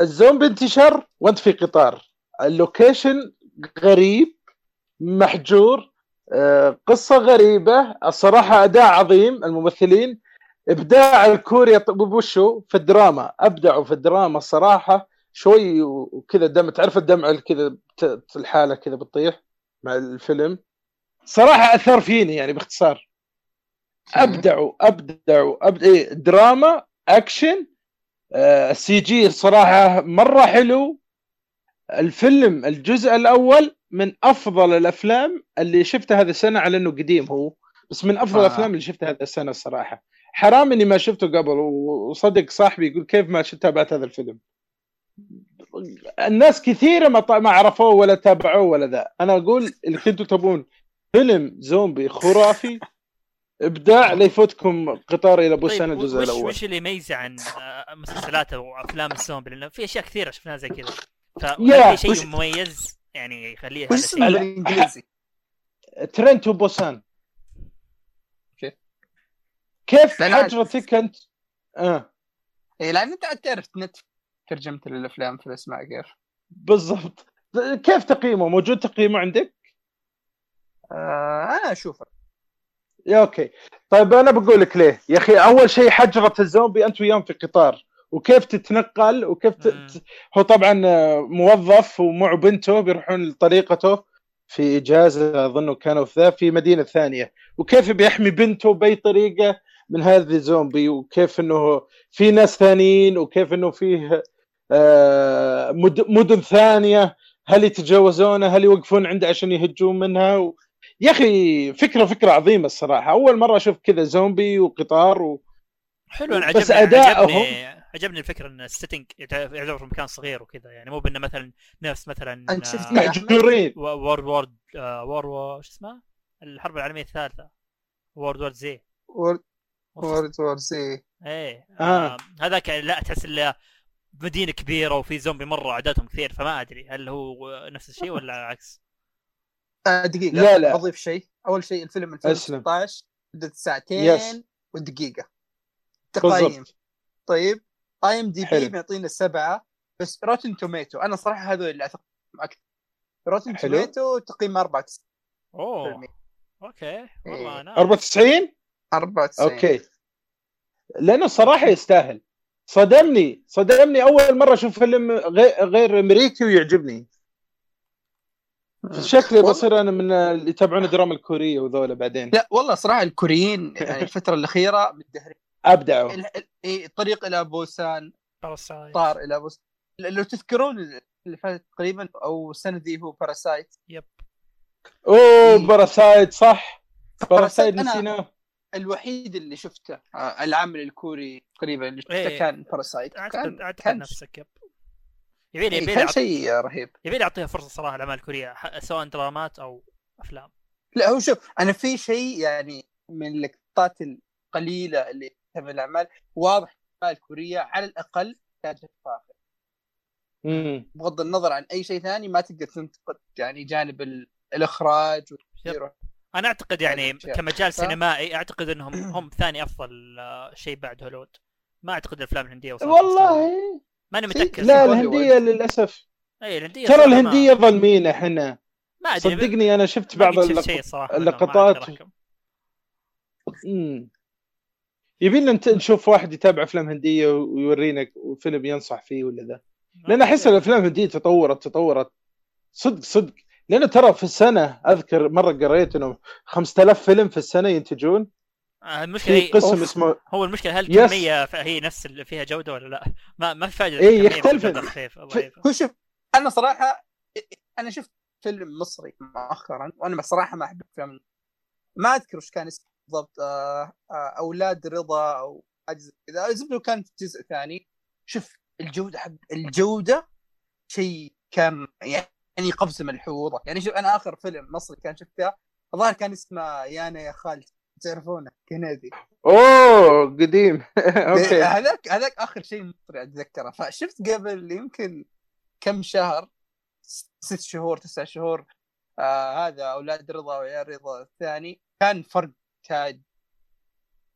الزومبي انتشر وانت في قطار. ال location غريب محجور آه، قصة غريبة. الصراحة أداء عظيم. الممثلين إبداع الكوري ط- وشو في الدراما. أبدعوا في الدراما الصراحة. شوي وكذا دم تعرف الدمعه اللي كذا الحالة كذا بتطيح مع الفيلم؟ صراحة أثر فيني يعني باختصار. ابدعوا ابدعوا أبدع إيه دراما أكشن آه، ال CG الصراحه مرة حلو. الفيلم الجزء الأول من أفضل الأفلام اللي شفتها هذه السنة على إنه قديم هو بس من أفضل آه. الأفلام اللي شفتها هذه السنة الصراحة. حرام إني ما شفته قبل وصدق صاحبي يقول كيف ما تابعت هذا الفيلم. الناس كثيرة ما ط- ما عرفوه ولا تابعوه ولا ذا. أنا أقول اللي كنتوا تبون. فيلم زومبي خرافي. إبداع لا يفوتكم قطار إلى بوسان طيب الجزء الأول. وش اللي يميزه عن آه، مسلسلات أو أفلام الزومبي؟ لأنه في أشياء كثيرة شفناها زي كذا. في شيء وش- مميز يعني يخليه هذا وش اسمه الشيء. بالإنجليزي؟ ترنت وبوسان كيف؟ كيف. حجرتك أنت؟ آه. اي لأن أنت تعرف نت ترجمة الأفلام في الأسماء كيف؟ بالضبط. كيف تقييمه؟ موجود تقييمه عندك؟ أنا أشوفه. يا okay. طيب أنا بقول لك ليه؟ يا أخي أول شيء حجرة الزومبي أنت وياهم في قطار. وكيف تتنقل؟ وكيف ت... هو طبعا آه، موظف ومعه بنته بيروحون لطريقته في اجازه اظنه كانوا في ذا في مدينة ثانية. وكيف بيحمي بنته بأي طريقة من هذه الزومبي؟ وكيف إنه في ناس ثانيين؟ وكيف إنه فيه آه، مد- مدن ثانية؟ هل يتجاوزونه؟ هل يوقفون عنده عشان يهجون منها؟ و... يا أخي فكرة فكرة عظيمة الصراحة أول مرة أشوف كذا زومبي وقطار و... حلو أنا بس عجبني أداءهم- عجبني عجبني الفكرة إن ال setting يعتبر في مكان صغير وكذا يعني مو بأنه مثلا نفس مثلا أنت شفت؟ محجورين World World آه، War War شو اسمه؟ الحرب العالمية الثالثة World War Z World World War Z إيه آه. آه. هذاك لا تحس إنه مدينة كبيرة وفي زومبي مرة عددهم كثير فما أدري هل هو نفس الشيء ولا العكس؟ آه دقيقة. لا، لا. بضيف شيء. أول شيء الفيلم أسلم. 2016 مدة ساعتين yes. ودقيقه تقييم. بالضبط طيب IMDb معطينا سبعة بس Rotten Tomato أنا صراحة هذول اللي اثق فيهم أكثر. Rotten حلو. Tomato تقييم 94 أوه. okay. والله. أنا 94 94 okay. لأنه الصراحه يستاهل. صدمني. صدمني أول مرة أشوف فيلم غير, غير أمريكي ويعجبني. شكلي بصير أنا من اللي يتابعون الدراما الكورية وذولا بعدين. لا والله صراحة الكوريين يعني الفترة الأخيرة متدهرين أبدعوا. إيه، الطريق إلى بوسان باراسايت طار إلى بوسان لو تذكرون اللي فاتت تقريبا أو السنة ذي هو باراسايت yep أوه. باراسايت صح؟ باراسايت نسيناه. الوحيد اللي شفته آه، العمل الكوري تقريبا اللي شفته إيه. كان باراسايت اعتقد كان كان, نفسك yep. يبيلي يبيلي كان أعط- شيء رهيب. يبيلي أعطيها فرصة صراحة الاعمال الكوريه سواء درامات أو أفلام. لا هو شوف أنا في شيء يعني من اللقطات القليلة اللي من الاعمال واضح الاعمال الكوريه على الأقل كانت فاخر. امم بغض النظر عن أي شيء ثاني ما تقدر تنتقد يعني جانب ال- الإخراج والتصوير أنا أعتقد يعني أشياء. كمجال سينمائي أعتقد إنهم هم ثاني أفضل آه، شيء بعد هوليوود. ما أعتقد الأفلام الهندية. والله. ماني متأكد. لا. الهندية للأسف. اي الهندية ترى الهندية ظلمينا إحنا. ما أدري صدقني أنا شفت بعض اللقطات. يبينا نشوف واحد يتابع أفلام هندية ويورينا فيلم ينصح فيه ولا ذا. لأن أحس الأفلام الهندية تطورت تطورت. صدق صدق. لأنه ترى في السنة أذكر مرة قريت إنه 5000 فيلم في السنة ينتجون. المشكلة في قسم أوف. اسمه هو المشكلة هل. الكميه هي نفس اللي فيها جودة ولا لا؟ ما ما في فائده إيه، الكمية يختلف. هو شوف أنا صراحة أنا شفت فيلم مصري مؤخرا وأنا بصراحة ما أحب الأفلام ما أذكر وش كان اسمه بالضبط آه، آه، أولاد رضا أو حاجة زي كذا الزبده كان في جزء ثاني شوف الجودة حق الجودة شيء كان يعني قفزه ملحوظة يعني شوف أنا آخر فيلم مصري كان شفته الظاهر كان اسمه يانا يا خالتي تعرفونه كندي أوه قديم. أوكي. هذاك هذاك آخر شيء مصري أتذكره. فشفت قبل يمكن كم شهر ست شهور تسع شهور آه هذا أولاد رضا وعيال رضا الثاني كان فرق تاج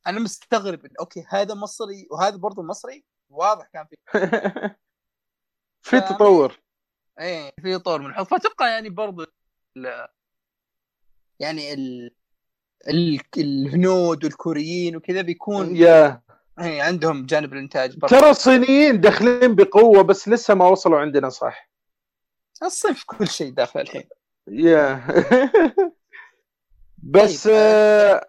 أنا مستغرب إن أوكي هذا مصري وهذا برضه مصري؟ واضح كان في في تطور. إيه في طور من الحب فاتوقع يعني برضه ال- يعني ال... ال... الهنود والكوريين وكذا بيكون يا. إيه عندهم جانب الإنتاج برضه ترى الصينيين داخلين بقوة بس لسه ما وصلوا عندنا صح؟ الصيف كل شيء داخل الحين. يا. بس طيب، آه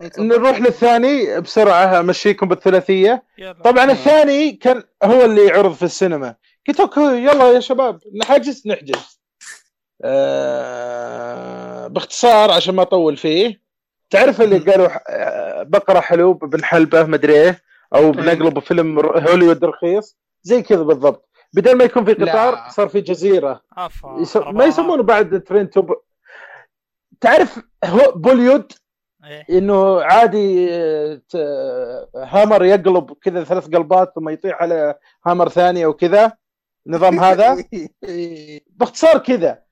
تفضل. نروح للثاني بسرعة امشيكم بالثلاثية. طبعا مم. الثاني كان هو اللي عرض في السينما. قلت أوكي يلا يا شباب نحجز نحجز. آه باختصار عشان ما أطول فيه. تعرف اللي. قالوا بقرة حلوب بنحلبه مدري إيه أو بنقلب فيلم ر- هوليوود رخيص زي كذا بالضبط بدل ما يكون في قطار لا. صار في جزيرة يس... ما يسمونه بعد ترين توب تعرف هو بوليود إيه. إنه عادي ت- هامر يقلب كذا ثلاث قلبات ثم يطيح على هامر ثاني أو كذا النظام هذا إيه. باختصار كذا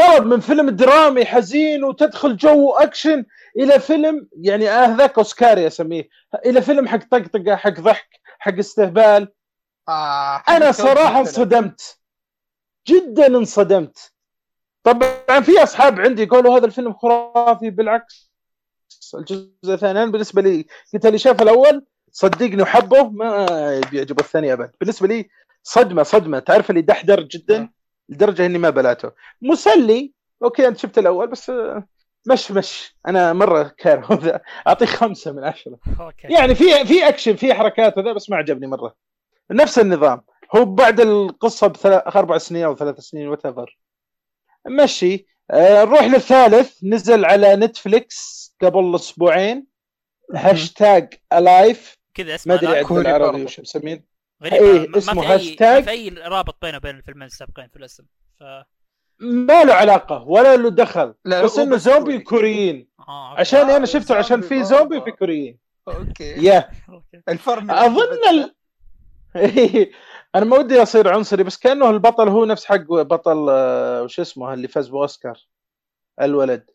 قلب من فيلم درامي حزين وتدخل جو أكشن إلى فيلم يعني هذاك اوسكاري اسميه إلى فيلم حق طقطقه حق ضحك حق استهبال. آه أنا حق صراحة مثلاً. انصدمت. جدا انصدمت. طبعا في أصحاب عندي يقولوا هذا الفيلم خرافي بالعكس. الجزء الثاني أنا بالنسبة لي قلت اللي شاف الأول صدقني وحبه ما بيعجبه الثاني أبد. بالنسبة لي صدمة صدمة. تعرف اللي دحدر جدا؟ لدرجة إني ما بلاته مسلي أوكي أنت شفت الأول بس آه، مش مش. أنا مرة كاره. ذا أعطيه خمسة من عشرة. أوكي. يعني في في أكشن في حركات وذا بس ما عجبني مرة. نفس النظام. هو بعد القصة بثلاث أربع سنين أو ثلاث سنين وتمشي. آه، نروح للثالث. نزل على نتفليكس قبل أسبوعين. hashtag alive. كذا ما اسمه أدري لا، عاد كوري بالعربي برضه. وش مسمين. غريب إيه، ما- ما اسمه في أي- هاشتاج. ما في أي رابط بينه وبين الفيلمين السابقين في الاسم ف ما له علاقة ولا له دخل لا، بس إنه زومبي كوري. كوريين أوكي. عشان آه، أنا شفته عشان في زومبي. وفي كوريين أوكي yeah. الفرن أظن ال... أنا ما ودي أصير عنصري بس كأنه البطل هو نفس حق بطل آه، وش اسمه اللي فاز بأوسكار الولد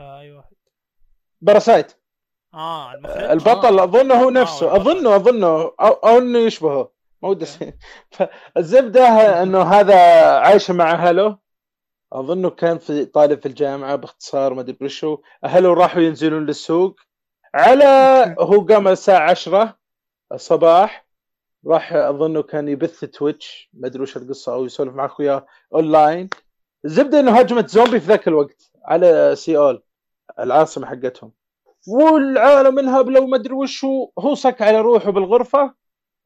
آه، اي واحد باراسايت آه المخرج؟ البطل أظنه هو نفسه. آه،. أظنه أظنه. أو, أو إنه يشبهه. ما ودي فالزبدة إنه هذا عايشه مع أهله. أظنه كان في طالب في الجامعة باختصار ما أدري وشو أهله راحوا ينزلون للسوق. على هو قام الساعة 10 الصباح. راح أظنه كان يبث تويتش. ما أدري وش القصة أو يسولف مع اخوياه أونلاين. الزبدة إنه هجمت زومبي في ذاك الوقت على سيول العاصمة حقتهم. والعالم انهبلوا وما ادري وش هو هو صك على روحه بالغرفة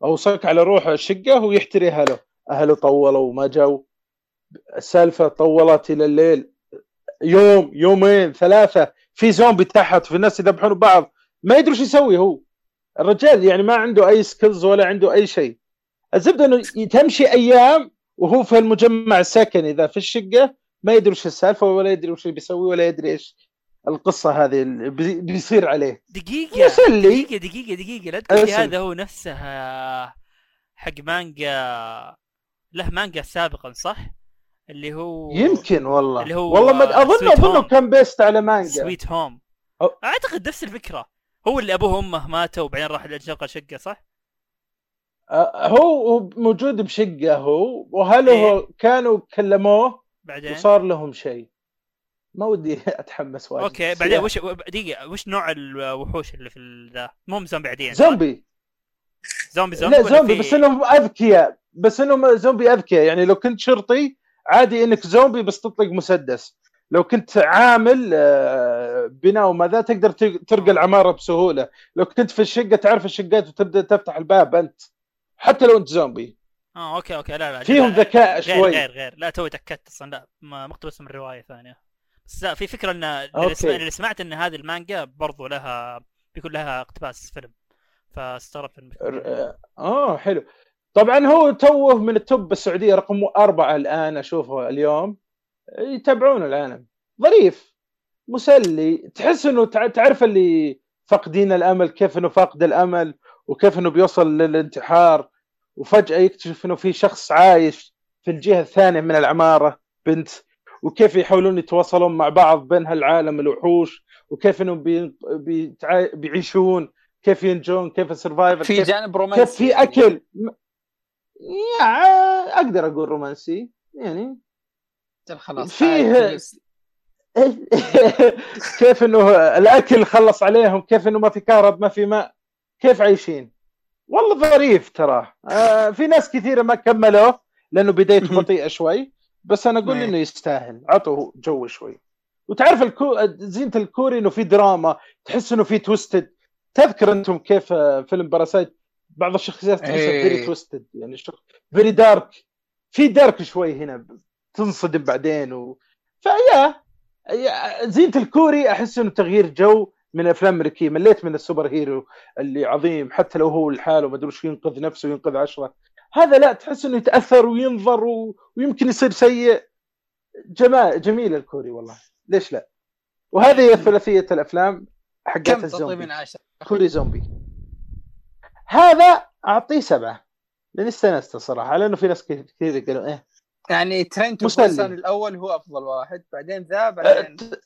أو صك على روحه الشقة ويحتري أهله. أهله طولوا وما جو السالفة طولت إلى الليل. يوم يومين ثلاثة. في زومبي تحت في الناس يذبحون بعض. ما يدري إيش يسوي هو. الرجال يعني ما عنده أي skills ولا عنده أي شيء. الزبدة إنه تمشي أيام وهو في المجمع السكني ذا في الشقة ما يدري وش السالفة ولا يدري وش بيسوي ولا يدري إيش. القصة هذه اللي بي- بيصير عليه دقيقة مسلي. دقيقة دقيقة دقيقة لا تقول لي. هذا هو نفسه آه، حق مانجا له مانجا سابقا صح؟ اللي هو يمكن والله اللي هو والله ما أظن Sweet اظنه. كان بيست على مانجا سويت هوم أو- أعتقد نفس الفكرة هو اللي أبوه وأمه ماتوا وبعدين راح يشغل شقة صح؟ آه، هو هو موجود بشقة هو وهل هو إيه. كانوا كلموه بعدين وصار لهم شيء ما ودي أتحمس واجد. أوكي بعدين. وش دقيقة وش نوع الوحوش اللي في ذا؟ مو زومبي عاديين؟ زومبي زومبي. زومبي لا زومبي بس إنهم أذكياء. بس إنهم زومبي أذكياء. يعني لو كنت شرطي عادي إنك زومبي بس تطلق مسدس. لو كنت عامل آه، بناء وما ذا تقدر ترقى العمارة بسهولة. لو كنت في الشقة تعرف الشقات وتبدأ تفتح الباب أنت حتى لو أنت زومبي. آه أوكي أوكي لا لا فيهم ذكاء شوي. غير غير. لا توي تأكدت أصلا لا مقتبس من رواية ثانية. بس لا في فكرة إن اللي, سمعت إن هذه المانجا برضو لها بيكون لها اقتباس فيلم. فاستغربت آه حلو. طبعا هو توه من التوب السعوديه رقم أربعة الآن أشوفه اليوم. يتابعون العالم. ظريف. مسلي. تحس إنه تع- تعرف اللي فاقدين الأمل كيف إنه فاقد الأمل وكيف إنه بيوصل للانتحار وفجأة يكتشف إنه في شخص عايش في الجهة الثانية من العمارة بنت وكيف يحاولون يتواصلون مع بعض بين هالعالم الوحوش وكيف إنهم بي... بيتع... بيعيشون كيف ينجون كيف ال survival في كيف, جانب رومانسي. كيف في يعني. اكل يا أقدر أقول رومانسي يعني. خلاص فيه- جلس. كيف إنه الأكل خلص عليهم كيف إنه ما في كهرب ما في ماء كيف عايشين؟ والله ظريف تراه آه في ناس كثيرة ما كملوه لأنه بدايته بطيئة شوي. بس أنا أقول إيه. إنه يستاهل. عطوا جو شوي. وتعرف الكو... زينة الكوري إنه في دراما تحس إنه في twisted تذكر أنتم كيف آه، فيلم Parasite بعض الشخصيات تحسها إيه. very twisted يعني very dark في dark شوي هنا تنصدم بعدين و... فيا يا- زينة الكوري أحس إنه تغيير جو من الافلام الامريكيه مليت من ال super hero اللي عظيم حتى لو هو لحاله ما أدري ينقذ نفسه وينقذ عشرة. هذا لا تحس إنه يتأثر وينظر و... ويمكن يصير سيء. جمال جميل الكوري والله. ليش لا؟ وهذه هي ثلاثية الأفلام حقت الزومبي. من عشرة؟ كوري زومبي. هذا أعطيه سبعة. لأني استانست صراحة لأنه في ناس كثير قالوا إيه. يعني Train to مسلي. Busan الأول هو أفضل واحد بعدين ذا أه، بعدين ت-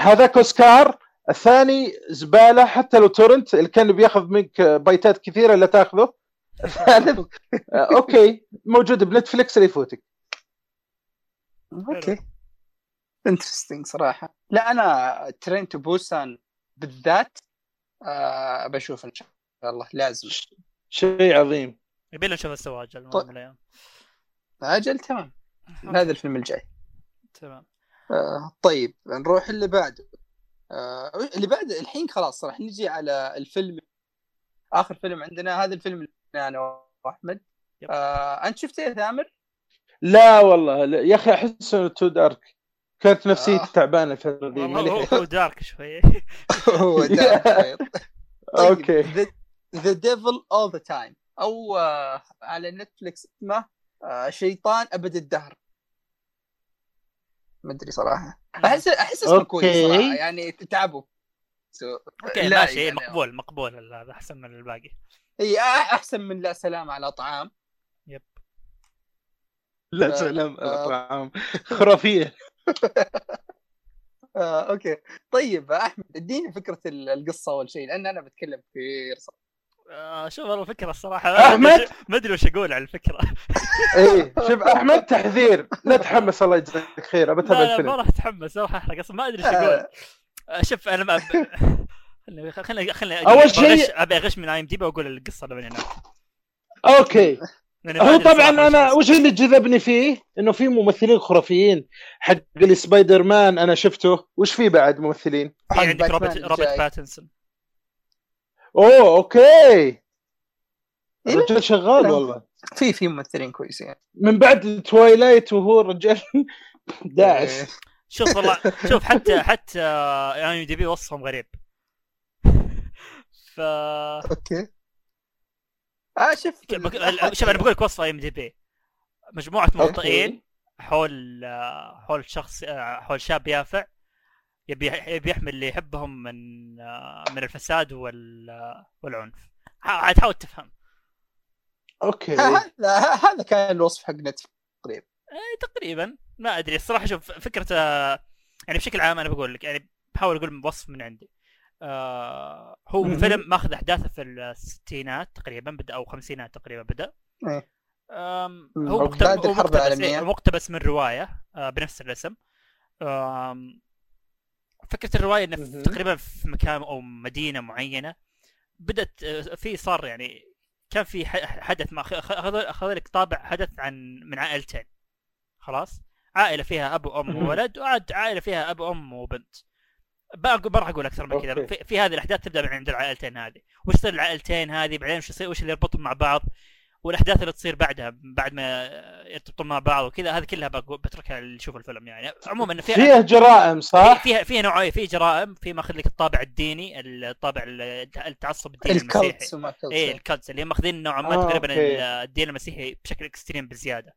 هذاك أوسكار. الثاني زبالة حتى لو torrent اللي كان بياخذ منك بايتات كثيرة لا تأخذه. Okay. موجود بنتفلكس اللي يفوتك؟ Okay. Interesting صراحة. لا أنا Train to Busan بالذات آه بشوف إن شاء الله. لازم. شيء عظيم. يبي لنا نشوف السواج يوم طيب. أجل تمام. هذا الفيلم الجاي. تمام. آه طيب نروح اللي بعده. آه اللي بعد الحين خلاص راح نجي على الفيلم آخر فيلم عندنا هذا الفيلم اللي أنا وأحمد. آه أنت شفته يا ثامر؟ لا والله لا. يا أخي أحس إنه too dark كانت نفسيتي آه. تعبانة الفترة دي والله هو, dark شوي هو ده طيب. Okay The Devil All the Time أو آه على نتفلكس اسمه آه شيطان أبد الدهر ما أدري صراحة احس أحس اسمه. كويس صراحة يعني تعبوا. أوكي لا ماشي يعني- مقبول مقبول هذا أحسن من الباقي. هي أحسن من لا سلام على طعام يب. لا آه، سلام آه. الأطعام. خرافية. آه، أوكي. طيب أحمد اديني فكرة ال- القصة أول شيء لأن أنا بتكلم كثير صراحة آه شوف والله الفكرة الصراحة. أحمد؟ ما أدري وش أقول على الفكرة. إيه شوف أحمد تحذير. لا تحمس الله يجزاك خير أبى اتابع لا لا ما راح أتحمس ما راح أحرق أصلا ما أدري إيش أقول. شوف أنا ما خليني خليني خليني أول شيء- أبي أغش من IMD وأقول القصة اللي هناك Okay. هو طبعا أنا وش اللي جذبني فيه؟ إنه في ممثلين خرافيين. حق اللي سبايدر مان أنا شفته. وش في بعد ممثلين؟ في عندك روبرت روبرت. باتنسون. أوه okay. إيه؟ الرجال شغال. والله. في في ممثلين كويسين. من بعد Twilight وهو الرجال. داعس إيه. شوف والله شوف حتى حتى IMDb وصفهم غريب. ف okay. آه شوف شوف أنا بقول لك وصف IMDb. مجموعة مبطئين حول آه، حول شخص آه، حول شاب يافع يبي يبي يحمي اللي يحبهم من آه، من الفساد وال آه، والعنف عاد حاول تفهم. Okay. هذا هذا كان الوصف حق نتفلكس تقريبا. إيه، تقريبا. ما أدري الصراحة شوف فكره يعني بشكل عام أنا بقول لك يعني بحاول أقول وصف من عندي آه هو. فيلم ماخذ أحداثه في الستينات تقريبا بدأ أو خمسينات تقريبا بدأ إيه. هو مقتبس هو مقتبس. إيه، مقتبس من رواية آه بنفس الاسم فكرة الرواية إنه. تقريبا في مكان أو مدينة معينة بدأت آه، في صار يعني كان في حدث ما اخذ لك طابع حدث عن من عائلتين خلاص عائلة فيها أب وأم. وولد وعاد عائلة فيها أب وأم وبنت. ما راح أقول أكثر من كذا. في, في هذه الأحداث تبدأ من عند العائلتين هذه. وش يصير العائلتين هذه؟ بعدين وش يصير وش اللي يربطهم مع بعض؟ والأحداث اللي تصير بعدها بعد ما يرتبطون مع بعض وكذا هذه كلها بقول- بتركها اللي يشوف الفيلم يعني. عموما فيها فيها جرائم صح؟ فيها فيها نوعيه في جرائم. في ماخذ لك الطابع الديني الطابع التعصب الديني المسيحي. ال cults إيه ال cults اللي هم ماخذين نوعا ما آه، تقريبا okay. الدين المسيحي بشكل extreme بزيادة.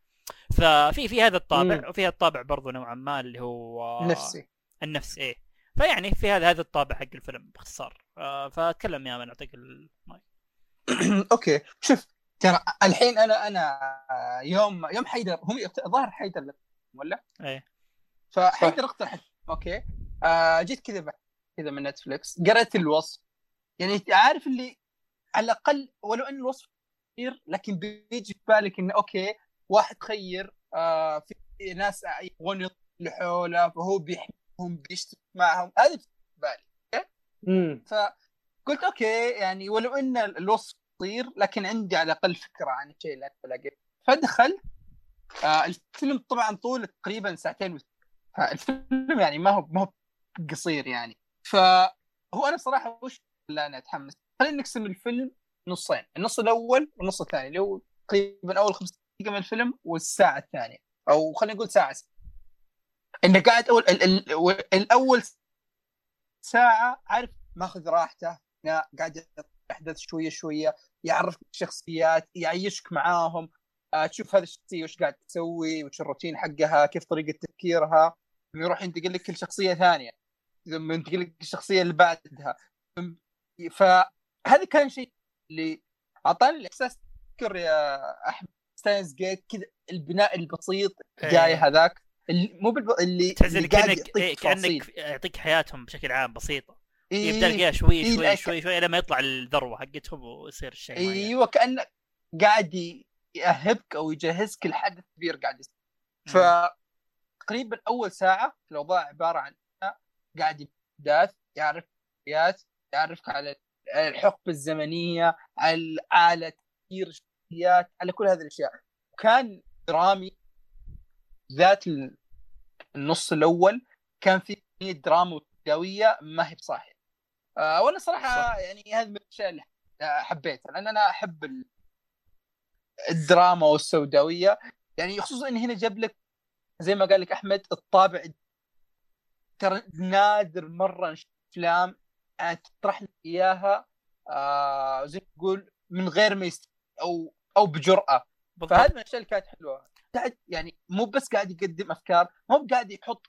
ففي في هذا الطابع مم. وفي الطابع برضو نوعا ما اللي هو نفسي النفس إيه. فيعني في هذا هذا الطابع حق الفيلم باختصار. آه فأتكلم يا من أعطيك المايك. Okay. شوف ترى الحين أنا أنا يوم يوم حيدر هم ظهر حيدر ولا؟ إيه. فحيدر اقترح Okay. آه جيت كذا كذا من نتفلكس قرأت الوصف. يعني عارف اللي على الأقل ولو إن الوصف كثير لكن بيجي في بالك إنه okay واحد خير آه في ناس يبغون يطلعوا حوله فهو بيحميهم بيشتغل معهم. هذا في بالي. امم فقلت okay يعني ولو إن الوصف قصير لكن عندي على الأقل فكرة عن الشيء اللي أنا بلاقيه فدخلت آه الفيلم طبعا طوله تقريبا ساعتين. فالفيلم يعني ما هو ما هو قصير يعني. فهو أنا صراحة وش اللي أنا أتحمس؟ خلينا نقسم الفيلم نصين. النص الأول والنص الثاني اللي هو تقريبا أول خمس دقائق من الفيلم والساعة الثانية. أو خلينا نقول ساعة إنه قاعد اول ال ال الأول ساعة عارف ماخذ راحته قاعد احداث شوية شوية يعرفك الشخصيات يعيشك معاهم آه، تشوف هذه الشخصية وش قاعد تسوي وش الروتين حقها كيف طريقة تفكيرها. يروح ينتقل لك لشخصية ثانية. ثم ينتقل لك الشخصيه اللي بعدها. فهذا كان شيء اللي أعطاني الإحساس تذكر يا أحمد. ستاينز جيت كذا البناء البسيط جاي إيه. هذاك اللي مو بالب... اللي, تحس اللي انك قاعد كانك يعطيك إيه كأنك. يعطيك حياتهم بشكل عام بسيطة إيه، يبدأ يلقاها شوي إيه، شوي شوي شوي لما يطلع الذروة حقتهم ويصير الشيء. أيوه كأنه قاعد ي- يأهبك أو يجهزك لحدث كبير قاعد يصير ف تقريبا أول ساعة الأوضاع عبارة عن قاعد احداث يعرف يعرفك على الحقبة الزمنية على على تفكير الشخصيات على كل هذه الأشياء. كان درامي ذات ال- النص الأول كان في دراما وسوداويه ما هي بصاحيه آه وأنا صراحة صح. يعني هذه من الأشياء اللي حبيتها لأن أنا أحب ال- الدراما والسوداوية. يعني خصوصا إن هنا جاب لك زي ما قال لك أحمد الطابع ترى نادر مرة نشوف أفلام آه، تطرح لك إياها آه زي ما تقول من غير ما يست... أو أو بالضبط. فهذه من الأشياء اللي كانت حلوة. قاعد يعني مو بس قاعد يقدم أفكار مو قاعد يحط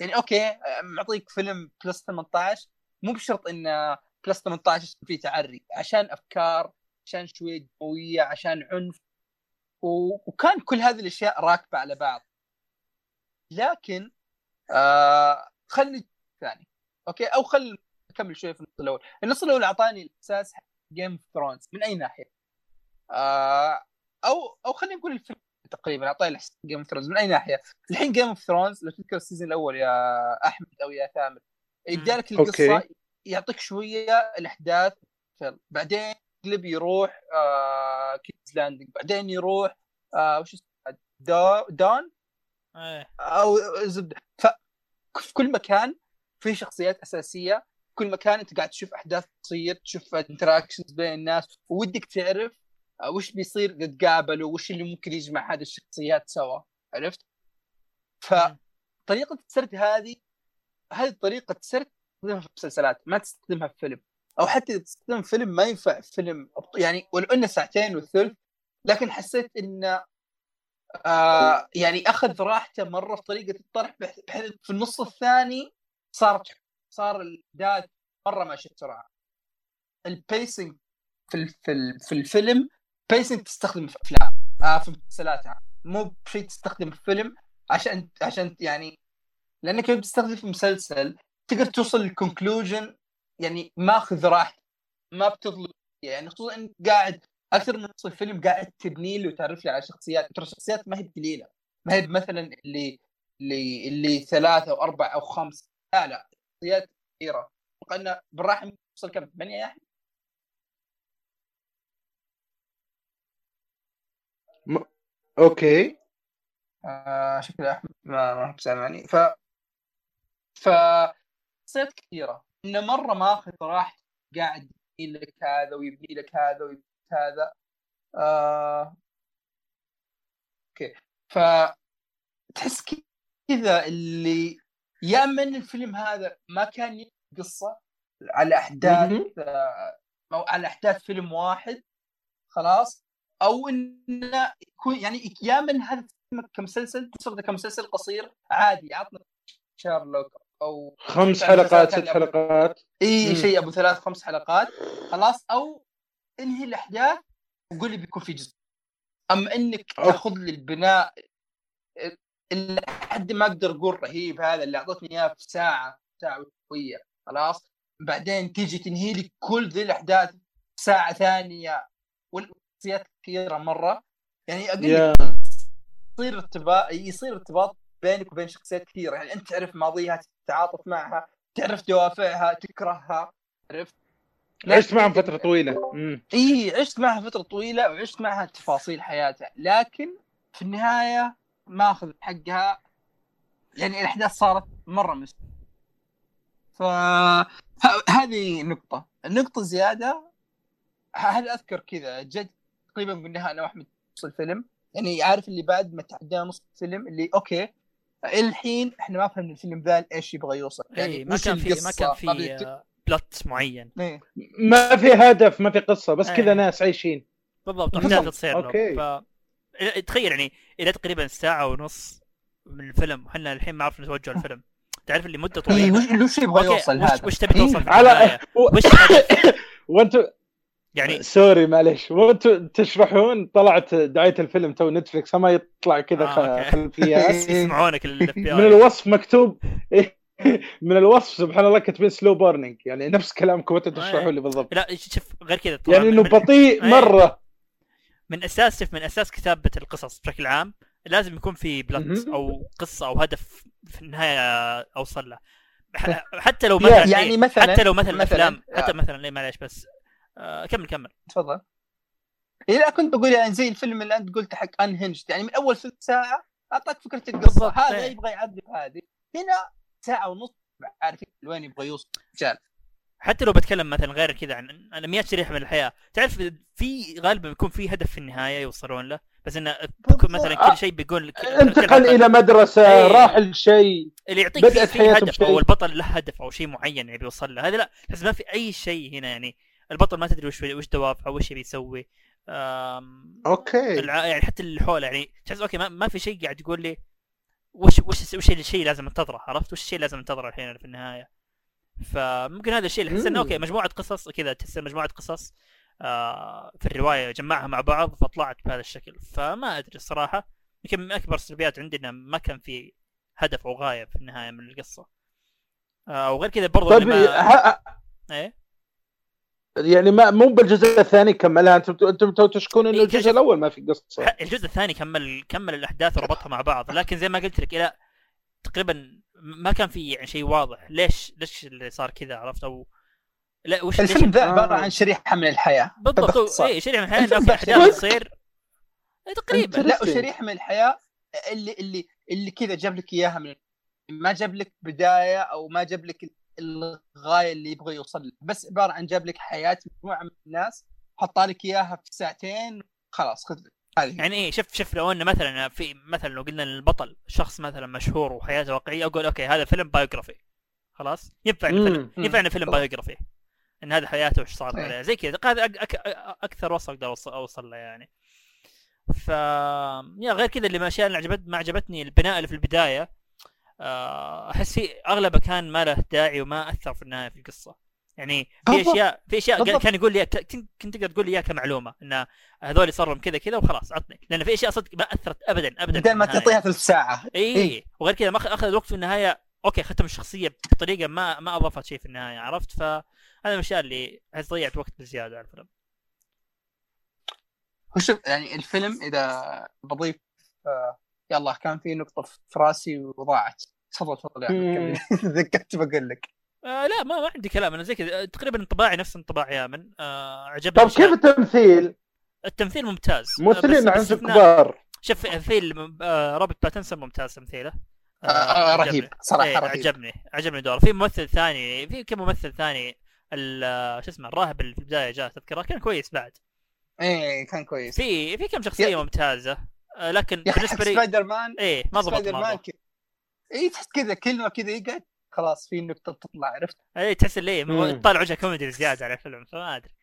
يعني okay معطيك فيلم plus 18 مو بشرط إن plus 18 يصير فيه تعري. عشان أفكار عشان شوية دمويه عشان عنف. و... وكان كل هذه الأشياء راكبة على بعض. لكن آه خلني ثاني. Okay؟ أو خل اكمل شوية في النص الأول. النص الأول أعطاني الإحساس Game of Thrones من أي ناحية؟ آه أو أو خلينا نقول الفيلم تقريبا اعطاني Game of Thrones من أي ناحية. الحين Game of Thrones لو تذكر ال season الأول يا أحمد أو يا ثامر يبدا لك القصة okay. يعطيك شوية الأحداث بعدين يقلب يروح آه King's Landing بعدين يروح آه وش اسمه؟ دو- دون إيه. أو زبدة. ففي كل مكان في شخصيات أساسية كل مكان أنت قاعد تشوف أحداث تصير تشوف انتراكشنز بين الناس. ودك تعرف وش بيصير اذا تقابلوا وش اللي ممكن يجمع هذه الشخصيات سوا عرفت؟ فطريقة السرد هذه هذه طريقة سرد تستخدمها في مسلسلات ما تستخدمها في فيلم أو حتى إذا تستخدم فيلم ما ينفع فيلم يعني ولو انه ساعتين وثلث لكن حسيت انه آه يعني أخذ راحته مرة في طريقة الطرح بح- بحيث في النص الثاني صارت صار الاحداث مرة ماشي بسرعة ال pacing في في في الفيلم pacing تستخدم في أفلام آه في مسلسلات يعني. مو بشيء تستخدم في فيلم عشان عشان يعني لانك لما تستخدم في مسلسل تقدر توصل لل conclusion يعني ماخذ راحتك ما بتظلم يعني خصوصا إنك قاعد أكثر من نص الفيلم قاعد تبني لي وتعرف لي على شخصيات. ترى الشخصيات ما هي قليله ما هي مثلا اللي اللي اللي ثلاثة أو أربع أو خمس لا لا شخصيات كثيرة. أتوقع انه بالراحه توصل كم؟ ثمانية يا أوكي. آه شكل أحمد ما ما هو سامعني ف ف شخصيات كثيرة. إنه مرة ماخذ راحته قاعد يبني لك هذا ويبني لك هذا ويبني لك هذا. آه... أوكي. ف تحس كذا اللي يا من الفيلم هذا ما كان قصة على أحداث. آه، أو على أحداث فيلم واحد. خلاص. أو انه يكون يعني يا من هذا كمسلسل تستخدمه كمسلسل قصير عادي عطنا شارلوك أو خمس حلقات ست حلقات. إي. شيء أبو ثلاث خمس حلقات. خلاص أو انهي الأحداث وقول لي بيكون في جزء. اما إنك. تأخذ لي البناء اللي حد ما أقدر أقول رهيب هذا اللي أعطتني إياه في ساعة ساعة وشوية. خلاص. بعدين تيجي تنهي لي كل ذي الأحداث ساعة ثانية. والشخصيات كثيرة مرة. يعني أقول لك يصير ارتباط يصير ارتباط بينك وبين شخصيات كثيرة. يعني أنت تعرف ماضيها تتعاطف معها تعرف دوافعها تكرهها عرفت؟ عشت معهم فترة طويلة. إي عشت معها فترة طويلة وعشت معها تفاصيل حياتها. لكن في النهاية ما أخذ حقها. يعني الأحداث صارت مرة مس. ف هذه نقطة. النقطة الزياده ه- هذا أذكر كذا؟ جد تقريبا قلناها أنا واحمد نص الفيلم يعني عارف اللي بعد ما تعدينا نص الفيلم اللي okay الحين إحنا ما فهمنا الفيلم ذا إيش يبغى يوصل يعني اي ما كان في ما؟ كان في بيت- آه، plot معين إيه. ما في هدف ما في قصة بس إيه. كذا ناس عايشين بالضبط. احداث تصير okay. ف تخيل يعني إلى تقريبا ساعة ونص من الفيلم وحنا الحين ما عرفنا نتوجه الفيلم تعرف اللي مدة إيه، طويلة وش وش يبغى يوصل هذا وش تبي إيه. توصل في على. وش؟ وأنتم يعني sorry معلش وأنتم تشرحون؟ طلعت دعايه الفيلم تو Netflix ما يطلع كذا آه،. خلفيات. يسمعونك من الوصف مكتوب من الوصف سبحان الله كاتبين slow burning يعني نفس كلامكم وأنتم تشرحوا لي بالضبط. لا شوف غير كذا يعني إنه بطيء إيه. مرة. من أساس شوف من أساس كتابة القصص بشكل عام لازم يكون في plot مهم. أو قصة أو هدف في النهاية أوصل له. حتى لو مثلا يعني إيه، مثلاً- حتى لو مثلا مثلاً، أفلام حتى آه. مثلا ليه معلش بس آه كمل كمل. تفضل. إيه لا كنت بقول يعني زي الفيلم اللي أنت قلته حق Unhinged يعني من أول ثلث ساعة أعطاك فكرة القصة. بالضبط، هذا إيه. يبغى يعذب هذه هنا ساعة ونص عارفين وين يبغى يوصل. رجال حتى لو بتكلم مثلا غير كذا عن 100 شريحة من الحياة تعرف في غالبا بيكون في هدف في النهاية يوصلون له؟ بس انه مثلا كل شيء بيقول لك انتقل إلى مدرسة إيه. راح لشيء اللي يعطيك حياته هدف. أو البطل له هدف أو شيء معين يبي يوصل له. هذا لا تحس ما في أي شيء هنا يعني. البطل ما تدري وش وش دوافعه وش يبي يسوي. okay. الع... يعني حتى اللي حوله يعني تحس okay ما, ما في شيء قاعد يقول لي وش وش وش الشيء لازم انتظره عرفت؟ وش الشيء لازم انتظره الحين في النهاية. فممكن هذا الشيء اللي أحس إنه. okay مجموعة قصص كذا تحس مجموعة قصص آه في الرواية جمعها مع بعض فطلعت بهذا الشكل. فما أدري الصراحة يمكن من أكبر السلبيات عندي انه ما كان في هدف أو غاية في النهاية من القصة. آه وغير كذا برضو طيب لما... ه- إيه؟ يعني ما مو بالجزء الثاني كملها أنتم أنتم تشكون إنه إيه، الجزء الأول ما في قصة الجزء الثاني كمل كمل الأحداث وربطها مع بعض لكن زي ما قلت لك لا تقريبا ما كان في يعني شيء واضح ليش ليش اللي صار كذا عرفت أو لا وش الفيلم ذا. عبارة عن شريحة من الحياة بالضبط. اي شيء من الفيلم في أحداث؟ تصير إيه، تقريبا لا. وشريحة من الحياة اللي اللي اللي كذا جاب لك إياها من ما جاب لك بداية أو ما جاب لك الغاية اللي يبغى يوصل لها بس عبارة عن جاب لك حياة مجموعة من الناس حطها لك إياها في ساعتين خلاص خذ هذه. يعني إيه شوف شوف لو إنه مثلا في مثلا لو قلنا البطل شخص مثلا مشهور وحياته واقعية أقول okay هذا فيلم biography. خلاص؟ ينفع فيلم. ينفع انه فيلم. biography. إن هذا حياته وش صار. عليه. زي كذا. هذا أك... أك... أكثر وصف أقدر أوصل له يعني. ف يا غير كذا اللي من الاشياء اللي عجبت ما عجبتني البناء اللي في البداية. أحس في أغلبه كان ما له داعي وما أثر في النهاية في القصة يعني في. اشياء في أشياء. كان يقول لي كنت تقدر تقول لي إياها كمعلومة إن هذول صار لهم كذا كذا وخلاص عطني لأن في أشياء صدق ما أثرت ابدا ابدا بدل في ما. تعطيها ثلث ساعه إي إيه. وغير كذا ما أخذ وقت في النهاية أوكي ختم الشخصية بطريقة ما ما أضافت شيء في النهاية عرفت فهذا من الأشياء اللي أحس ضيعت وقت بزيادة على الفيلم شوف يعني الفيلم إذا بضيف آه يلا كان في نقطة في راسي وضاعت. تفضل تفضل يا مم. أحمد كمل. ذكرت بقول لك. آه لا ما, ما عندي كلام أنا زي كذا. آه، تقريبا انطباعي نفس انطباع يامن. آه عجبني طب أشياء. كيف التمثيل؟ التمثيل ممتاز. آه، ممثلين عندك كبار. شوف في آه روبرت باتنسون ممتاز تمثيله. آه آه عجبني. رهيب صراحة إيه رهيب. عجبني عجبني دوره. في ممثل ثاني في كم ممثل ثاني ال- شو اسمه الراهب اللي في البداية جاء تذكره كان كويس بعد. إيه كان كويس. في في كم شخصية ممتازة. آه، لكن يا أخي بالنسبة لي سبايدر مان إيه ما ضبط سبايدر مان اي تحس كذا كلمه كذا يقعد خلاص في نقطة تطلع عرفت؟ إيه تحس. إيه طالع وجهة كوميدي زيادة على الفيلم فما أدري.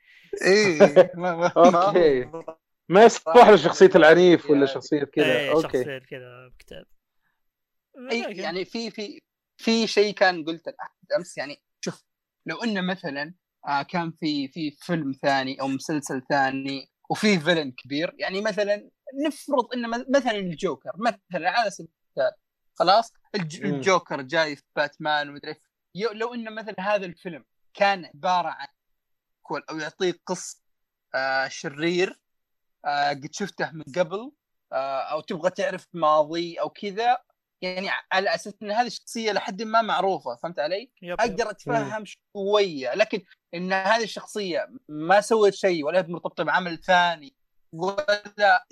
إيه ما ما okay. ما- ما يصلح له شخصية العنيف ولا يعني- شخصية كذا. إيه okay. شخصية كذا بكتاب. اي يعني في في في شيء كان قلت أمس يعني شوف لو إنه مثلا آه كان في في فيلم ثاني أو مسلسل ثاني وفي فيلن كبير يعني مثلا نفرض إنه م- مثلا الجوكر مثلا على سبيل المثال خلاص. الجوكر جاي في باتمان ومدري لو إنه مثلا هذا الفيلم كان عبارة عن كول أو يعطيك قصه آه شرير آه قد شفته من قبل آه أو تبغى تعرف ماضي أو كذا يعني على أساس إن هذه الشخصية لحد ما معروفة فهمت علي؟ يب. أقدر أتفهم شوية لكن إن هذه الشخصية ما سوت شيء ولا هي مرتبطة بعمل ثاني ولا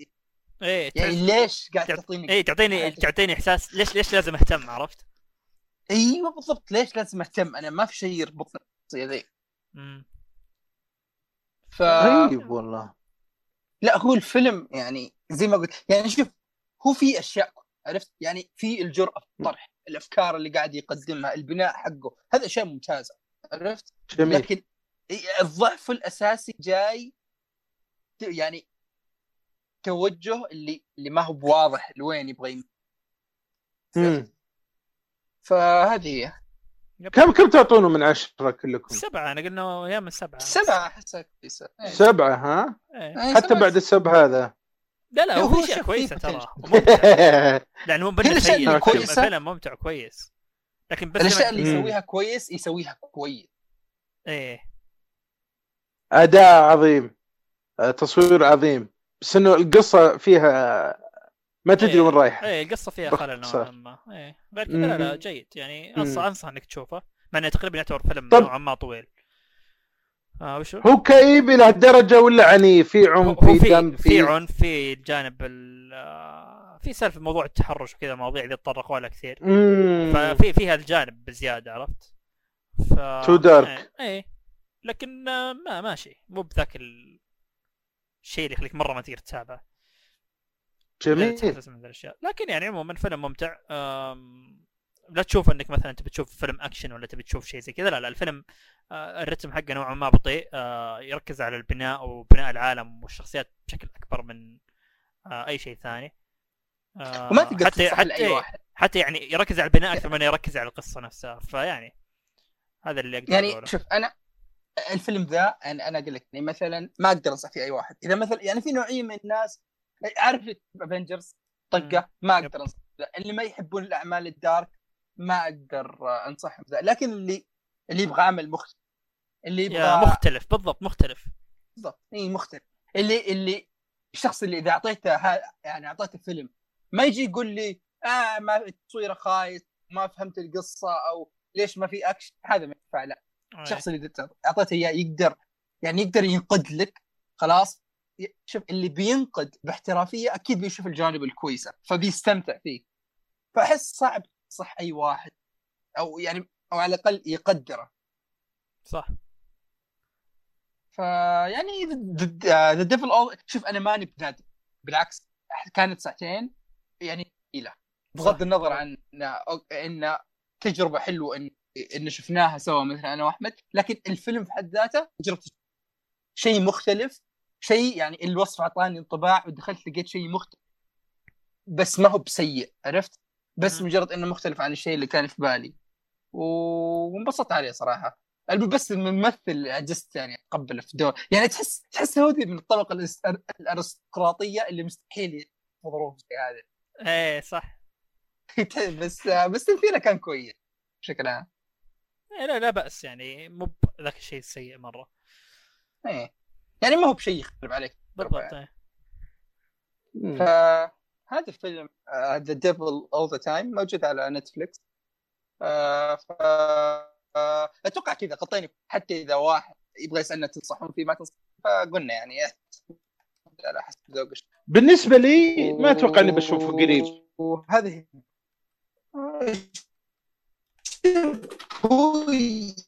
إيه يعني ليش قاعد تعط- تعطيني إيه تعطيني تعطيني إحساس ليش ليش لازم أهتم عرفت؟ أيوه بالضبط ليش لازم أهتم؟ أنا ما في شيء يربطني بالشخصيه ذي. ف غريب والله. لا هو الفيلم يعني زي ما قلت يعني شوف هو في أشياء عرفت؟ يعني في الجرأة في الطرح الأفكار اللي قاعد يقدمها البناء حقه هذا أشياء ممتازة عرفت؟ جميل. لكن الضعف الأساسي جاي يعني توجه اللي اللي ما هو بواضح لوين يبغى يمشي. فهذه هي. كم كم تعطونه من عشرة كلكم؟ سبعة أنا قلنا يا من سبعة سبعة احسها كويسة إيه. سبعة ها؟ إيه. إيه، حتى سبعة. بعد السب هذا لا لا هو هو في أشياء شوف كويسة ترى لأنه مو الأشياء سيء الفيلم كويسة. الفيلم ممتع كويس لكن بس الأشياء لما- اللي. يسويها كويس يسويها كويس إيه أداء عظيم آه، تصوير عظيم بس إنه القصة فيها ما تدري إيه. وين رايح إيه القصة فيها خلل نوعا. ما إيه غير كذا لا لا. جيد يعني. انصح أنصح إنك تشوفه مع إنه تقريبا يعتبر فيلم نوعا ما طويل آه وشو؟ هو كئيب إلى هالدرجه ولا عنيف في عنف في دم في عنف في الجانب ال- آه، في سالفة موضوع التحرش وكذا مواضيع ذي تطرقوا لها كثير مم. ففي في هالجانب بزيادة عرفت؟ ف Too dark. إيه, إيه. لكن آه، ما ماشي مو بذاك ال- الشيء اللي يخليك مرة ما تقدر تتابعه. جميل. من الأشياء. لكن يعني عموما فيلم ممتع. لا تشوف إنك مثلا تبي تشوف فيلم أكشن ولا تبي تشوف شيء زي كذا. لا لا الفيلم آه، الرتم حقه نوعا ما بطيء. آه، يركز على البناء وبناء العالم والشخصيات بشكل أكبر من آه، أي شيء ثاني. وما تقدر حتى حتى واحد. حتى يعني يركز على البناء أكثر من يركز على القصة نفسها. فيعني هذا اللي أقدر يعني أقوله. شوف أنا الفيلم ذا أنا أنا أقول لك يعني مثلا ما أقدر أنصح فيه أي واحد. إذا مثلا يعني في نوعية من الناس عارف Avengers طقة ما. أقدر أنصح. ذا. اللي ما يحبون الأعمال ال dark ما أقدر أنصحهم ذا. لكن اللي اللي يبغى عمل مختلف اللي يبغى مختلف. بالضبط مختلف. بالضبط. إي مختلف. اللي اللي الشخص اللي إذا أعطيته ها يعني أعطيته فيلم ما يجي يقول لي آه ما تصويره خايس ما فهمت القصة أو ليش ما في أكشن. هذا ما ينفع لا. الشخص اللي إذا أعطيته إياه يقدر يعني يقدر ينقد لك خلاص شوف اللي بينقد باحترافية أكيد بيشوف الجانب الكويسة فبيستمتع فيه. فأحس صعب صح أي واحد أو يعني أو على الأقل يقدره. صح. فيعني The Devil All شوف أنا ماني بنادم. بالعكس كانت ساعتين يعني ثقيله بغض. النظر عن ان تجربة حلوة إن ان شفناها سوا مثلا أنا وأحمد لكن الفيلم في حد ذاته تجربه شيء مختلف شيء يعني الوصف أعطاني انطباع ودخلت لقيت شيء مختلف بس ما هو بسيء عرفت؟ بس. مجرد إنه مختلف عن الشيء اللي كان في بالي. وانبسطت عليه صراحة. بس الممثل عجزت يعني اتقبله في دور يعني تحس تحس هو من الطبقة الأرستقراطية اللي مستحيل في ظروف زي هذه. إيه صح. بس بس تمثيله كان كويس بشكل عام. لا لا بأس يعني مو ذاك الشيء السيء مرة. إيه. يعني ما هو بشيء يخرب عليك. بالضبط إيه. مم. فهذا الفيلم The Devil All the Time موجود على Netflix آه، ف آه، أتوقع كذا غطينا حتى إذا واحد يبغى يسألنا تنصحون فيه ما تنصح فقلنا يعني. على حسب ذوق الشخص. بالنسبة لي ما أتوقع إني بشوفه قريب. وهذه هو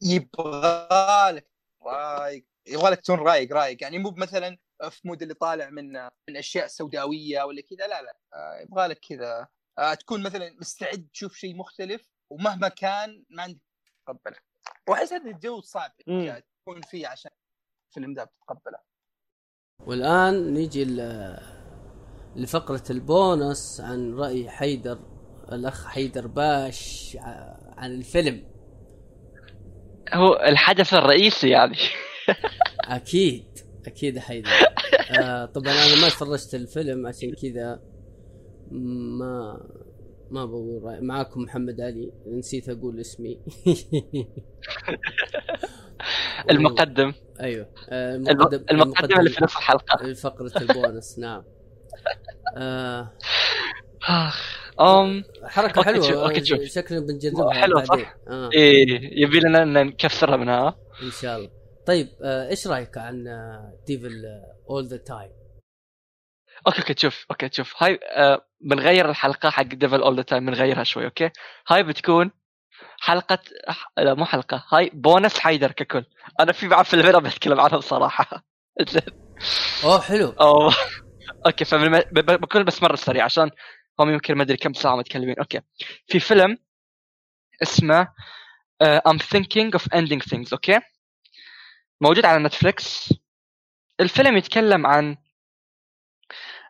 يبغى لك رايق يبغى لك تكون رايق رايق يعني مو مثلا في مود اللي طالع من من أشياء سوداوية ولا كذا لا لا. آه، يبغى لك كذا. آه، تكون مثلا مستعد تشوف شيء مختلف ومهما كان ما عندك تقبله وأحس هذا الجو صعب تكون فيه عشان الفيلم ذا بتتقبله. والآن نيجي لفقرة البونص عن رأي حيدر الأخ حيدر باش ع- عن الفيلم. هو الحدث الرئيسي يعني. أكيد أكيد حيدر. آه طبعا أنا ما تفرجت الفيلم عشان كذا ما ما بقول رأي. معاكم محمد علي نسيت أقول اسمي. المقدم. أيوه آه الم- المقدم اللي في نص الحلقة. فقرة البونس نعم. آه. أم حركة okay، حلوة شوف- okay، شوف. شكلنا بنجربها حلوة، بعدين. آه. إيه يبي لنا إن نكسرها منها. إن شاء الله. طيب آه إيش رأيك عن Devil All the Time أوكي أوكي شوف أوكي شوف. هاي آه بنغير الحلقة حق ديفل اول ذا تايم بنغيرها شوي okay؟ هاي بتكون حلقة لا مو حلقة. هاي بونس حيدر ككل. أنا في بعض فيلمين بتكلم عنهم صراحة. أوه حلو. أو... okay فبكون بس مرة سريع عشان هم يمكن ما أدري كم ساعة متكلمين okay. في فيلم اسمه uh, I'm thinking of ending things okay؟ موجود على Netflix. الفيلم يتكلم عن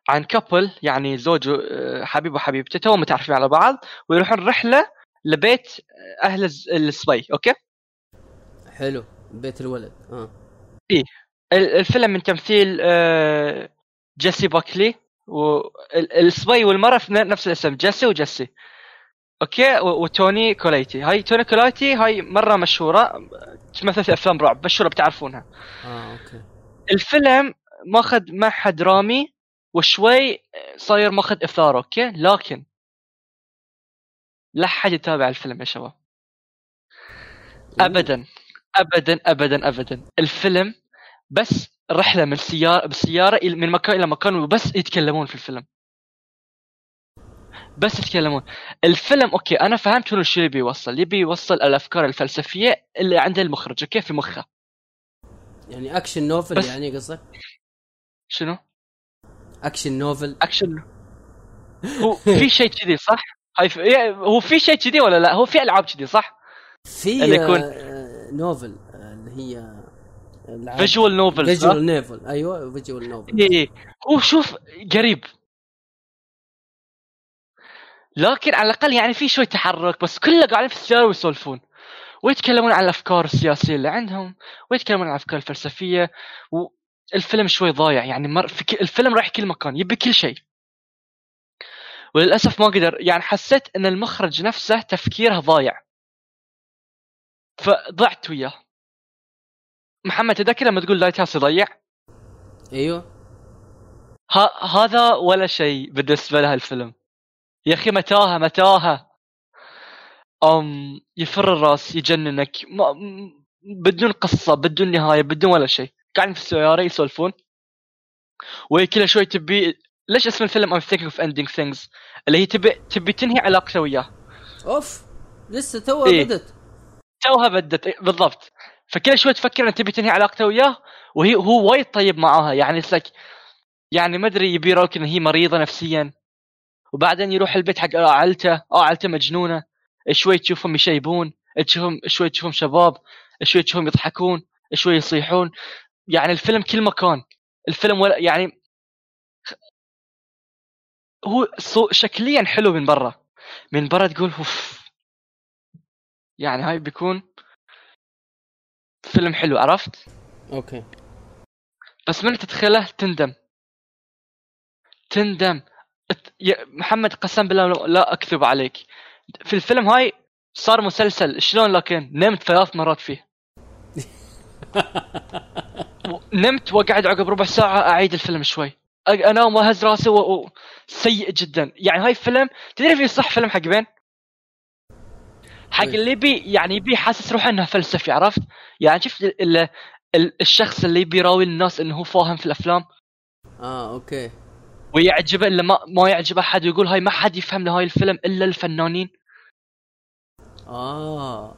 عن couple يعني زوج آه، حبيب وحبيبته توهم متعرفين على بعض ويروحون رحلة لبيت آه، أهل الصبي okay؟ حلو. بيت الولد. آه. ال- الفيلم من تمثيل آه، جيسي باكلي والصبي والمرأة في نفس الاسم جيسي وجيسي. okay؟ وتوني كولايتي هاي توني كولايتي هاي مرة مشهورة تمثل في أفلام رعب مشهورة بتعرفونها. آه okay. الفيلم ماخذ معها درامي وشوي صاير ماخذ إثارة okay؟ لكن لا حد يتابع الفيلم يا شباب. ابدا ابدا ابدا ابدا. الفيلم بس رحلة من سياره بالسياره من مكان إلى مكان وبس يتكلمون في الفيلم. بس يتكلمون. الفيلم okay أنا فهمت شنو الشيء اللي بيوصل. يبي يوصل الأفكار الفلسفية اللي عند المخرج. okay في مخه يعني action novel بس- يعني قصدك؟ شنو؟ action novel. action هو في شيء كذي صح؟ هاي في... إيه، هو في شيء كذي ولا لا؟ هو في ألعاب كذي صح؟ في اللي يكون- آه، novel آه، اللي هي visual novel؟ visual novel أيوه visual novel إيه هو شوف قريب. لكن على الأقل يعني في شوي تحرك بس كله قاعدين في السياره ويسولفون. ويتكلمون عن الأفكار السياسية اللي عندهم ويتكلمون عن الأفكار الفلسفية والفيلم شوي ضايع. يعني مر في ك... الفيلم رايح كل مكان يبي كل شيء. وللأسف ما قدر. يعني حسيت إن المخرج نفسه تفكيره ضايع. فضعت وياه. محمد تذكر لما تقول لايت هاوس يضيع؟ أيوه. ها هذا ولا شيء بالنسبة له الفيلم. يا أخي متاهة متاهة. أم يفر الراس يجننك. ما بدون قصة بدون نهاية بدون ولا شيء. قاعدين في السيارة يسولفون. وهي كل شوي تبي ليش اسم الفيلم I'm thinking of ending things اللي هي تبي تبي تنهي علاقته وياه. أوف لسه تو إيه. بدت. توها بدت إيه، بالضبط. فكل شوي تفكر ان تبي تنهي علاقته وياه وهي هو وايد طيب معاها. يعني like يعني ما أدري يبي يراوك ان هي مريضة نفسيا. وبعدين يروح البيت حق عائلته. آه عائلته مجنونة. شوي تشوفهم يشيبون. تشوفهم شوي تشوفهم شباب. شوي تشوفهم يضحكون. شوي يصيحون. يعني الفيلم كل مكان. الفيلم ولا يعني هو شكليا حلو من برا. من برا تقول أوف. يعني هاي بيكون فيلم حلو عرفت؟ أوكي. بس من تدخله تندم. تندم. محمد قسم بالله لا- أكذب عليك. في الفيلم هاي صار مسلسل شلون لكن نمت ثلاث مرات فيه. نمت واقعد عقب ربع ساعة أعيد الفيلم شوي. أ- أنام وأهز راسي و... و... سيء جدا. يعني هاي فيلم تدري في صح فيلم حق بين؟ حق. اللي يبي يعني يبي حاسس روحه إنه فلسفي عرفت؟ يعني شفت ال... ال... ال- الشخص اللي يبي يراوي الناس إنه هو فاهم في الأفلام؟ آه okay. ويعجبه إلا ما ما يعجب احد ويقول هاي ما حد يفهم له هاي الفيلم إلا الفنانين. آه.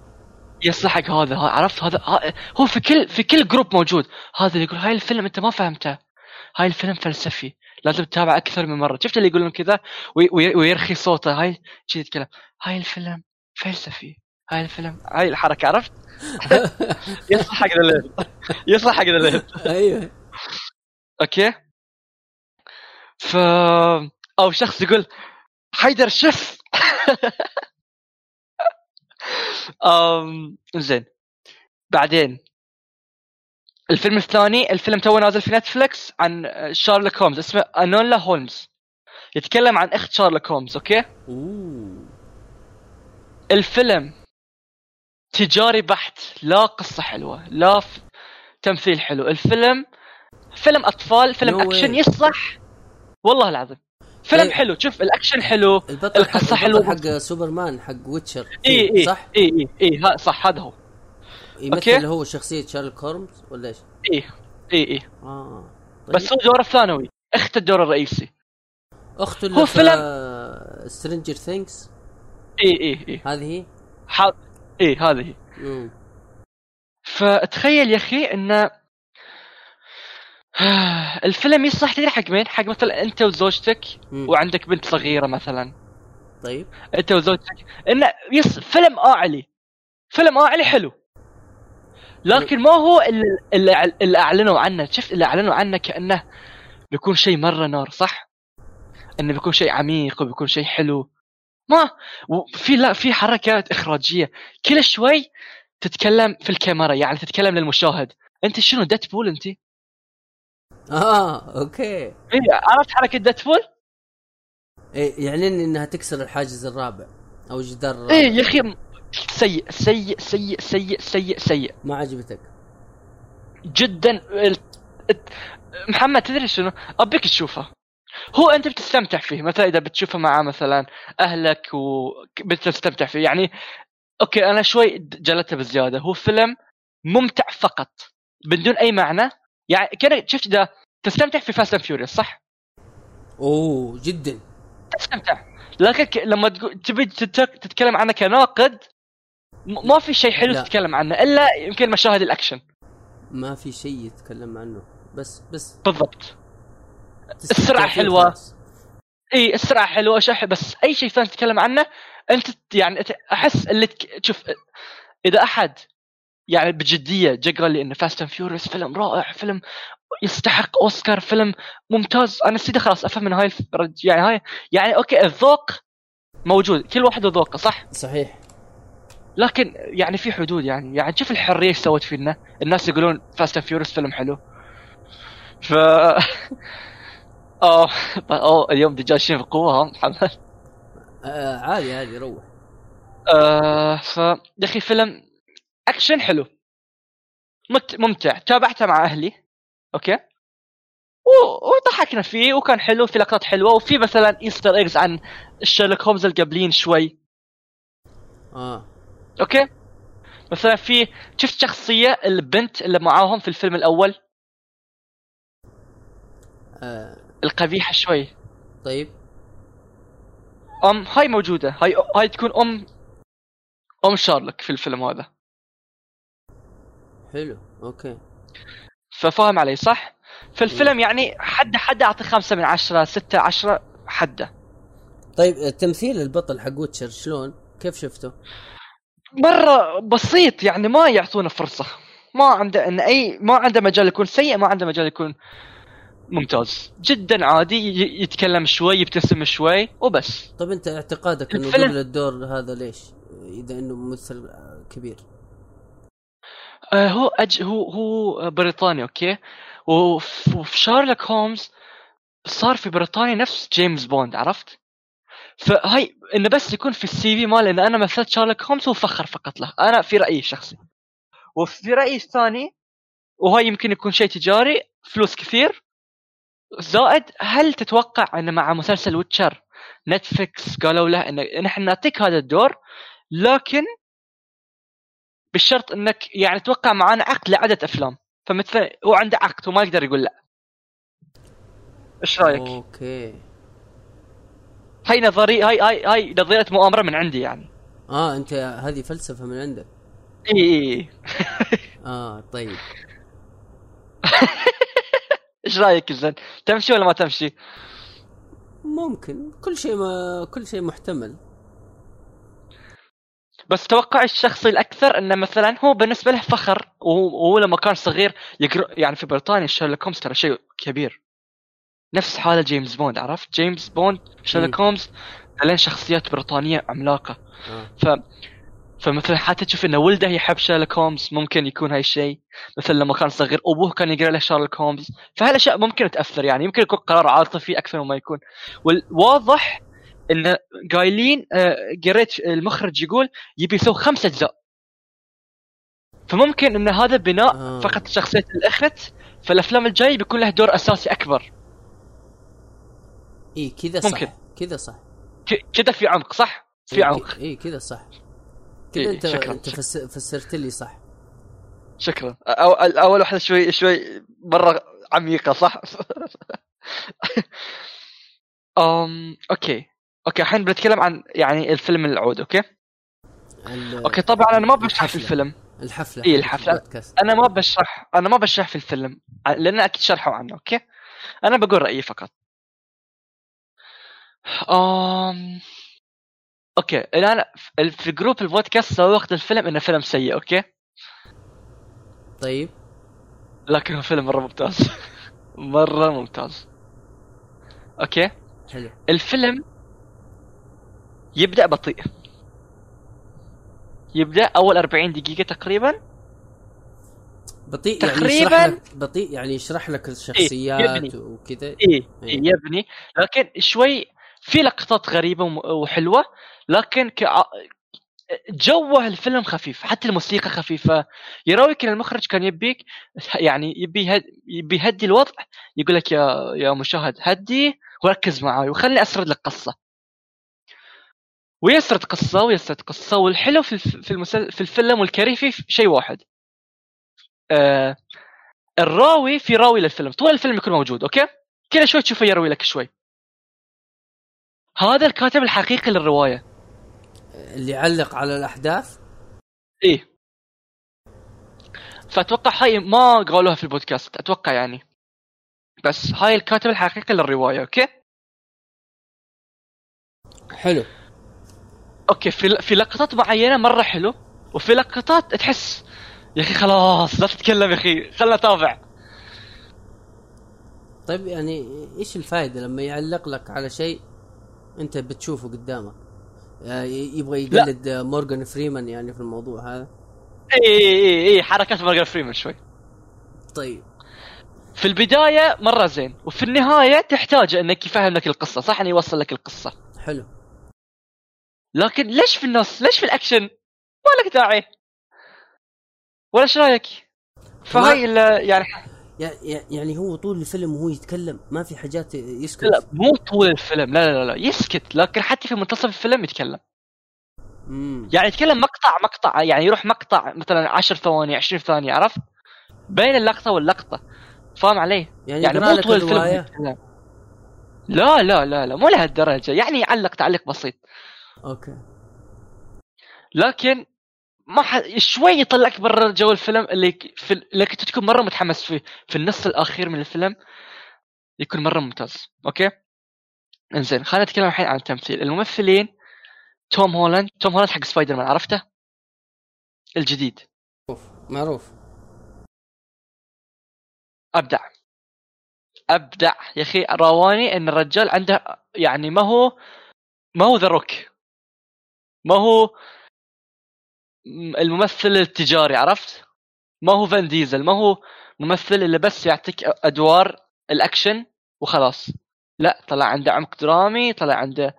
يصلحك هذا ها- عرفت؟ هذا هو في كل في كل group موجود. هذا اللي يقول هاي الفيلم أنت ما فهمته. هاي الفيلم فلسفي لازم تتابع أكثر من مرة. شفت اللي يقولون كذا؟ وي- وي- ويرخي صوته هاي شي يتكلم. هاي الفيلم فلسفي. هاي الفيلم. هاي الحركة عرفت؟ يصلح حق الليل يصلح حق الليل أيوه. okay؟ ف أو شخص يقول حيدر شف! أم زين. بعدين. الفيلم الثاني الفيلم تو نازل في Netflix عن شارلوك هولمز اسمه Enola Holmes. يتكلم عن أخت شارلوك هولمز أوكي؟ أوه. الفيلم تجاري بحت لا قصة حلوة لا ف... تمثيل حلو الفيلم فيلم أطفال فيلم No اكشن way. يصلح والله العظيم فيلم إيه. حلو شوف الأكشن حلو البطل القصة حق حلوة. البطل حق سوبرمان حق ويتشر اي اي صح؟ اي اي اي ها صح هذا هو يمثل أوكي. هو شخصية شارلوك هولمز ولا إيش؟ اي اي اي آه طيب. بس هو دوره ثانوي اخت الدور الرئيسي أخته هو اللي فيلم- في Stranger Things اي اي اي هذه هي؟ ح... اي هذه هي مم. فتخيل يا أخي انه الفيلم يصلح تدري حق مين؟ حق مثلا أنت وزوجتك مم. وعندك بنت صغيرة مثلا طيب أنت وزوجتك انه يص... فيلم عائلي فيلم عائلي حلو لكن ما هو اللي, اللي, اللي أعلنوا عنه شفت اللي أعلنوا عنه كأنه بيكون شيء مرة نار صح؟ إنه بيكون شيء عميق وبيكون شيء حلو ما وفي لا في حركات إخراجية. كل شوي تتكلم في الكاميرا يعني تتكلم للمشاهد. أنت شنو Deadpool أنت؟ آه okay. إيه عرفت حركة Deadpool؟ إيه يعني إن- إنها تكسر الحاجز الرابع أو الجدار الرابع. إيه يا أخي سيء سيء سيء سيء سيء سيء. ما عجبتك. جدا محمد تدري شنو؟ أبيك تشوفه هو انت بتستمتع فيه مثلا اذا بتشوفه مع مثلا أهلك وبتستمتع فيه. يعني okay أنا شوي جلدته بزيادة. هو فيلم ممتع فقط بدون أي معنى. يعني كان شفت اذا تستمتع في Fast and Furious صح؟ أوه جدا. تستمتع. لكن ك- لما تقول تبي تت- تتكلم عنه كناقد ما في شيء حلو لا. تتكلم عنه إلا يمكن مشاهد الأكشن. ما في شيء يتكلم عنه. بس بس. بالضبط. حلوة. خلاص. إي السرعة حلوة. صح بس أي شيء ثاني تتكلم عنه أنت يعني أحس اللي تك... شوف إذا أحد يعني بجدية جا قال لي إنه Fast and Furious فيلم رائع فيلم يستحق أوسكار فيلم ممتاز. أنا سيدي خلاص أفهم من هاي الف... يعني هاي يعني okay الذوق موجود. كل واحد وذوقه صح؟ صحيح. لكن يعني في حدود يعني. يعني شوف الحرية إيش سوت فينا. الناس يقولون Fast and Furious فيلم حلو. ف اوه اوه اليوم دجاجين بقوه ها محمد؟ آه عادي عادي روح. آه ف يا أخي فيلم أكشن حلو. مت... ممتع. تابعته مع أهلي okay؟ و... وضحكنا فيه وكان حلو في لقطات حلوة وفي مثلا Easter eggs عن شيرلوك هومز القبلين شوي. آه. okay؟ مثلا في شفت شخصية البنت اللي معاهم في الفيلم الأول؟ آه، القبيحة شوي. طيب. أم هاي موجودة. هاي هاي تكون أم أم شارلوك في الفيلم هذا. حلو okay. ففاهم علي صح؟ في الفيلم يعني حد حد أعطي خمسة من عشرة ستة عشرة حدة. طيب تمثيل البطل حق Witcher شلون؟ كيف شفته؟ مرة بسيط يعني ما يعطونا فرصة. ما عنده إن أي ما عنده مجال يكون سيء ما عنده مجال يكون ممتاز. جدا عادي يتكلم شوي يبتسم شوي وبس. طيب أنت اعتقادك إنه قبل الدور هذا ليش؟ إذا إنه ممثل كبير. آه هو أج هو هو بريطاني أوكي؟ وف- وفي شارلوك هومز صار في بريطانيا نفس جيمس بوند عرفت؟ فهاي إنه بس يكون في ال CV مال ان أنا مثلت شارلوك هومز هو فخر فقط له. أنا في رأيي الشخصي. وفي رأيي الثاني وهاي يمكن يكون شيء تجاري فلوس كثير زائد هل تتوقع إن مع مسلسل Witcher نتفلكس قالوا له ان نحن نعطيك هذا الدور لكن بالشرط إنك يعني توقع معانا عقد لعدة أفلام. فمثلا هو عنده عقد وما يقدر يقول لا. إيش رأيك؟ أوكي. هاي نظري هاي هاي هاي نظرية مؤامرة من عندي يعني. آه أنت هذه فلسفة من عندك. اي اي آه طيب. إيش رأيك زين؟ تمشي ولا ما تمشي؟ ممكن كل شيء ما كل شيء محتمل بس توقعي الشخصي الأكثر إنه مثلا هو بالنسبة له فخر وهو لما كان صغير يقرا يعني في بريطانيا شيرلوك هومز ترى شيء كبير نفس حالة جيمس بوند عرفت؟ جيمس بوند شيرلوك هومز لين شخصيات بريطانية عملاقة آه. ف فمثلا حتى تشوف ان ولده يحب شارلوك هومز ممكن يكون هاي الشيء. مثل لما كان صغير أبوه كان يقرأ له شارلوك هومز فهالاشياء ممكن تأثر يعني؟ يمكن يكون قرار عاطفي أكثر مما يكون. والواضح إن قايلين آه، قريت المخرج يقول يبي يسوي خمس أجزاء. فممكن إن هذا بناء آه. فقط شخصية الأخت فالأفلام الجاي بيكون له دور أساسي أكبر. اي كذا صح. كذا صح. كذا في عمق صح؟ في عمق. اي كذا صح. كذا إيه، إنت شكراً. إنت فس- فسرت لي صح شكرا أو أول واحدة شوي شوي مرة عميقة صح؟ أم okay okay الحين بنتكلم عن يعني الفيلم العود okay؟ okay طبعا أنا ما بشرح في. الفيلم الحفلة الحفلة. البودكاست. أنا ما بشرح أنا ما بشرح في الفيلم لأن أكيد شرحوا عنه okay؟ أنا بقول رأيي فقط. أم... okay. الآن في- جروب البودكاست سوقت الفيلم إنه فيلم سيء okay؟ طيب. لكن هو فيلم مرة ممتاز. مرة ممتاز. okay؟ حلو. الفيلم يبدأ بطيء. يبدأ أول 40 دقيقة تقريبا. بطيء يعني تقريباً- يشرح لك بطيء يعني يشرح لك الشخصيات يبني. وكذا. إيه إيه. إيه. يبني. لكن شوي في لقطات غريبة وحلوة لكن كع... جوه الفيلم خفيف حتى الموسيقى خفيفة. يراويك ان المخرج كان يبيك يعني يبي يهد... يبي يهدي الوضع يقول لك يا يا مشاهد هدي وركز معاي وخلني أسرد لك قصة. ويسرد قصة ويسرد قصة والحلو في. في, المسل... في الفيلم والكريه فيه شيء واحد. آه... الراوي في راوي للفيلم طول الفيلم يكون موجود okay؟ كذا شوي تشوفه يروي لك شوي. هذا الكاتب الحقيقي للرواية. اللي يعلق على الأحداث؟ إيه. فأتوقع هاي ما قالوها في البودكاست أتوقع يعني. بس هاي الكاتب الحقيقي للرواية okay؟ حلو. okay في في لقطات معينة مرة حلو وفي لقطات تحس يا أخي خلاص لا تتكلم يا أخي خلنا نتابع. طيب يعني إيش الفائده لما يعلق لك على شيء انت بتشوفه قدامك. آه، يبغى يقلد مورغان فريمان يعني في الموضوع هذا. إي إي إي حركات مارجر فريمان شوي. طيب. في البداية مرة زين وفي النهاية تحتاج إنك يفهم لك القصة صح؟ إنه يوصل لك القصة. حلو. لكن ليش في النص؟ ليش في الأكشن؟ ما لك داعي. ولا إيش رأيك؟ فهاي يعني يع- يع- يعني هو طول الفيلم وهو يتكلم ما في حاجات يسكت. لا مو طول الفيلم لا لا لا يسكت. لكن حتى في منتصف الفيلم يتكلم. مم. يعني يتكلم مقطع مقطع يعني يروح مقطع مثلا 10 ثواني 20 ثانية عرفت؟ بين اللقطة واللقطة. فاهم علي؟ يعني, يعني مو طول الفيلم. لا لا لا لا مو لهالدرجة. يعني يعلق تعليق بسيط. okay. لكن ما ح... شوي يطلعك برا جو الفيلم اللي في اللي كنت تكون مرة متحمس فيه. في النص الأخير من الفيلم يكون مرة ممتاز. okay؟ إنزين خلينا نتكلم الحين عن التمثيل. الممثلين توم هولاند توم هولاند حق سبايدر مان عرفته؟ الجديد. معروف أبدع. أبدع. يا أخي رواني إن الرجال عنده يعني ما هو ما هو The Rock ما هو الممثل التجاري عرفت؟ ما هو فان ديزل ما هو ممثل اللي بس يعطيك أدوار الأكشن وخلاص. لا طلع عنده عمق درامي طلع عنده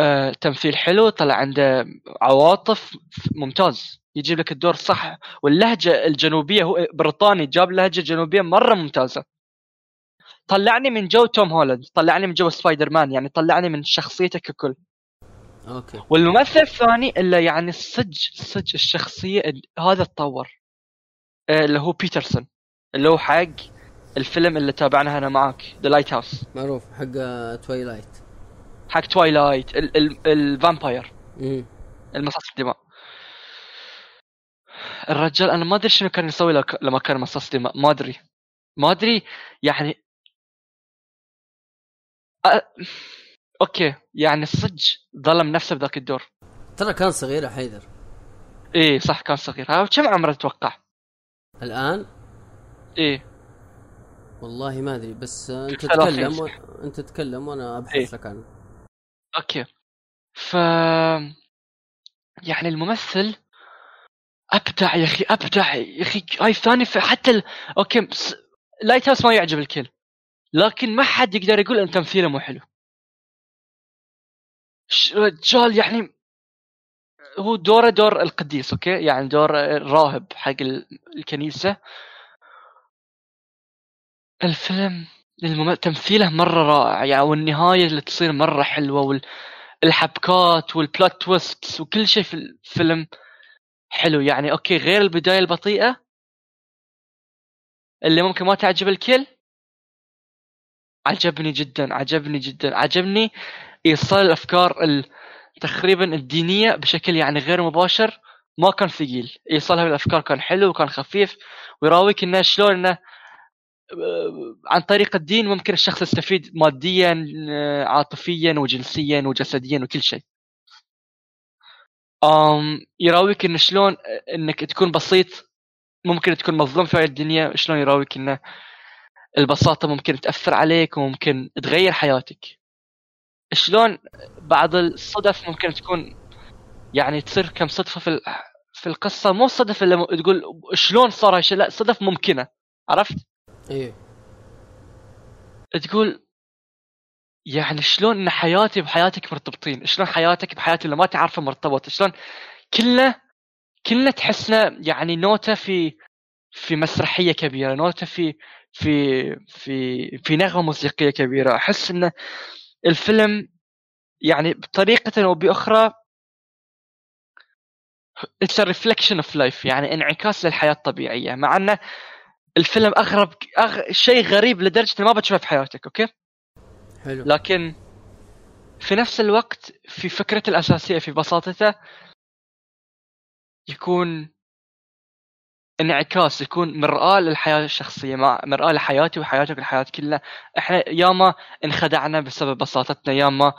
آه تمثيل حلو طلع عنده عواطف ممتاز. يجيب لك الدور صح. واللهجة الجنوبية هو بريطاني جاب لهجة جنوبية مرة ممتازة. طلعني من جو توم هولاند طلعني من جو سبايدر مان يعني طلعني من شخصيته ككل okay. والممثل الثاني اللي يعني صج صج الشخصية ال- هذا تطور. آه، اللي هو باتنسون. اللي هو حق الفيلم اللي تابعناه أنا معاك The Lighthouse معروف حق Twilight حق Twilight ال vampire المصاص الدماء. الرجال أنا ما أدري شنو كان يسوي لما كان مصاص دماء. ما أدري. ما أدري يعني أ... okay يعني صدق ظلم نفسه بذاك الدور. ترى كان صغير حيدر. إيه صح كان صغير. كم عمره تتوقع؟ الآن؟ إيه. والله ما أدري بس أنت. تتكلم و... أنت تتكلم وأنا أبحث إيه. لك عنه. okay. ف يعني الممثل أبدع يا أخي أبدع يا أخي. هاي ثاني ف- حتى ال... okay بس... Lighthouse ما يعجب الكل. لكن ما حد يقدر يقول إن تمثيله مو حلو. رجال يعني هو دوره دور القديس okay؟ يعني دور الراهب حق ال- الكنيسة. الفيلم. تمثيله مرة رائع يعني والنهاية اللي تصير مرة حلوة والحبكات وال plot twist وكل شيء في الفيلم حلو. يعني okay غير البداية البطيئة. اللي ممكن ما تعجب الكل؟ عجبني جدا عجبني جدا عجبني إيصال الأفكار ال... تقريبا الدينية بشكل يعني غير مباشر ما كان ثقيل. ايصالها بالافكار كان حلو وكان خفيف ويراويك إنه شلون إنه آه، عن طريق الدين ممكن الشخص يستفيد ماديا آه، عاطفيا وجنسيا وجسديا وكل شيء. أم يراويك ان شلون إنك تكون بسيط ممكن تكون مظلوم في الدنيا شلون يراويك إنه البساطة ممكن تأثر عليك وممكن تغير حياتك. شلون بعض الصدف ممكن تكون يعني تصير كم صدفة في في القصة؟ مو صدف اللي تقول شلون صار هالشيء لا صدف ممكنة. عرفت؟ أيوه تقول يعني شلون إن حياتي بحياتك مرتبطين؟ شلون حياتك بحياتي اللي ما تعرفه مرتبط شلون كله كله تحسنا يعني نوتة في في مسرحية كبيرة نوتة في في في في نغمة موسيقية كبيرة. أحس ان الفيلم يعني بطريقة أو بأخرى it's reflection of life يعني انعكاس للحياة الطبيعية مع إنه الفيلم أغرب أغ... شيء غريب لدرجة ما بتشوفه في حياتك أوكي؟ حلو. لكن في نفس الوقت في فكرته الأساسية في بساطته يكون انعكاس يكون مرآة للحياة الشخصية مع مرآة لحياتي وحياتك الحياة كلها. إحنا ياما انخدعنا بسبب بساطتنا ياما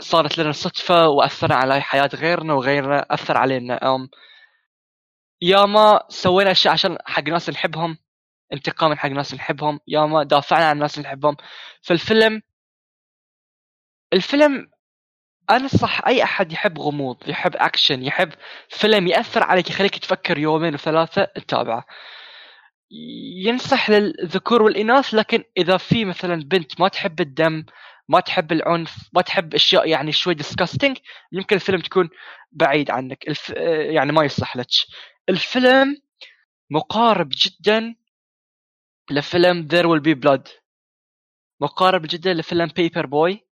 صارت لنا صدفة وأثرنا على حياة غيرنا وغيرنا أثر علينا. أم ياما سوينا أشياء عشان حق ناس نحبهم انتقام حق ناس نحبهم ياما دافعنا عن ناس نحبهم. فالفيلم الفيلم أنصح أي أحد يحب غموض يحب أكشن يحب فيلم يأثر عليك يخليك تفكر يومين وثلاثة تتابعه. ينصح للذكور والإناث لكن إذا في مثلا بنت ما تحب الدم ما تحب العنف ما تحب أشياء يعني شوي disgusting يمكن الفيلم تكون بعيد عنك. الف... يعني ما يصلح لك. الفيلم مقارب جدا لفيلم There Will Be Blood. مقارب جدا لفيلم Paperboy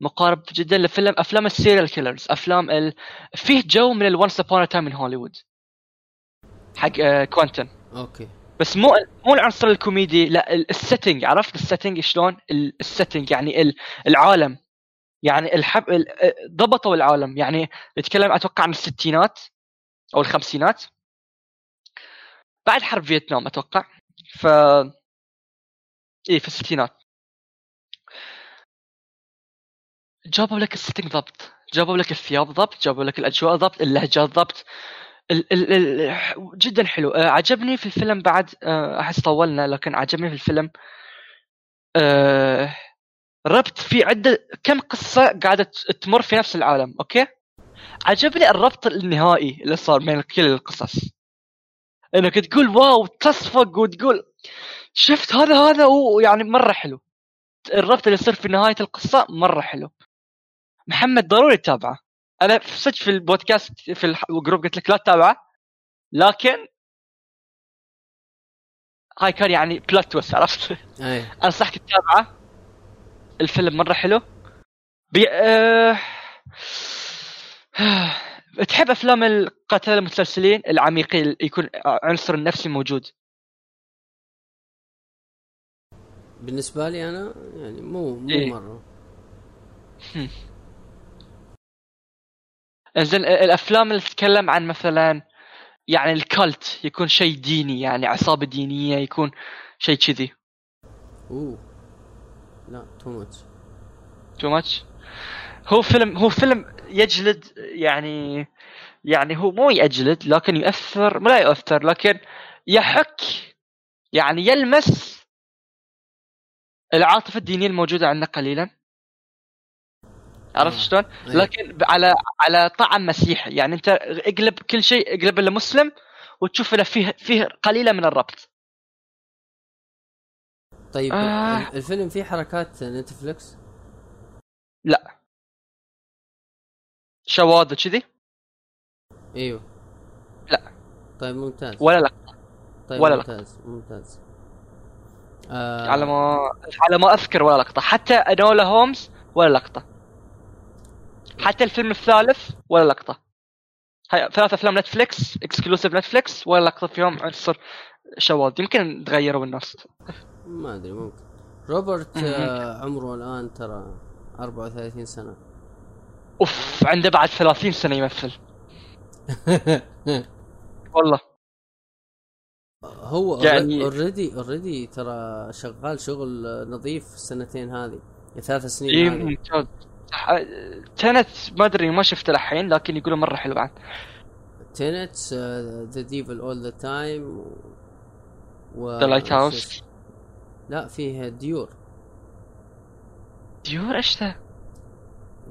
مقارب جدا لفيلم أفلام ال serial killers. أفلام ال... فيه جو من ال Once Upon a Time in Hollywood حق آه كوانتن أوكي. بس مو مو العنصر الكوميدي لا ال- ال setting عرفت ال setting شلون؟ ال- ال setting يعني ال- العالم. يعني الحب ال- آه، ضبطوا العالم. يعني يتكلم أتوقع عن الستينات أو الخمسينات. بعد حرب فيتنام أتوقع. ف إيه في الستينات. جابوا لك السيتنج ضبط جابوا لك الثياب ضبط جابوا لك الأجواء ضبط اللهجات ضبط. ال ال ال جدا حلو. آه عجبني في الفيلم بعد آه أحس طولنا لكن عجبني في الفيلم آه ربط في عدة كم قصة قاعدة تمر في نفس العالم أوكي؟ عجبني الربط النهائي اللي صار بين كل القصص. إنك تقول واو تصفق وتقول شفت هذا هذا ويعني مرة حلو. الربط اللي يصير في نهاية القصة مرة حلو. محمد ضروري تتابعه أنا في صدق في البودكاست في ال group قلت لك لا تتابعه. لكن هاي كان يعني plot twist عرفت؟ اي أنصحك تتابعه. الفيلم مرة حلو. بي... أه... تحب أفلام القتله المتسلسلين العميقين يكون عنصر النفسي موجود. بالنسبة لي أنا يعني مو مو إيه. مرة. زين الأفلام اللي تتكلم عن مثلا يعني ال cult يكون شيء ديني يعني عصابة دينية يكون شيء كذي. أوه. لا too much too much هو فيلم هو فيلم يجلد يعني يعني هو مو يجلد لكن يؤثر لا يؤثر لكن يحك يعني يلمس العاطفة الدينية الموجودة عندنا قليلا. عرفت. شلون؟ أي. لكن على على طعم مسيحي. يعني انت اقلب كل شيء اقلب له مسلم وتشوف له فيه فيه قليله من الربط. طيب آه. ال- الفيلم فيه حركات نتفلكس شواذ وكذي؟ إيوه. لا. طيب ممتاز. ولا لا. طيب ولا ممتاز ممتاز. آه. على ما على ما أذكر ولا لقطة. حتى أنولا هومز ولا لقطة. حتى الفيلم الثالث ولا لقطة. هاي ثلاث أفلام نتفليكس exclusive نتفليكس ولا لقطة فيهم عنصر شواذ. يمكن تغيروا الناس. ما أدري ممكن. روبرت آه عمره الآن ترى 34 سنة. أوف عنده بعد 30 سنة يمثل. والله. هو يعني- اوريدي اوريدي ترى شغال شغل نظيف السنتين هذه ثلاث سنين اي ممتاز. تنت ما أدري ما شفته الحين لكن يقولوا مرة حلو بعد. تينتس ذا ديفل اول ذا تايم و ذا لايت هاوس؟ لا فيه ديور ديور إيش ذا؟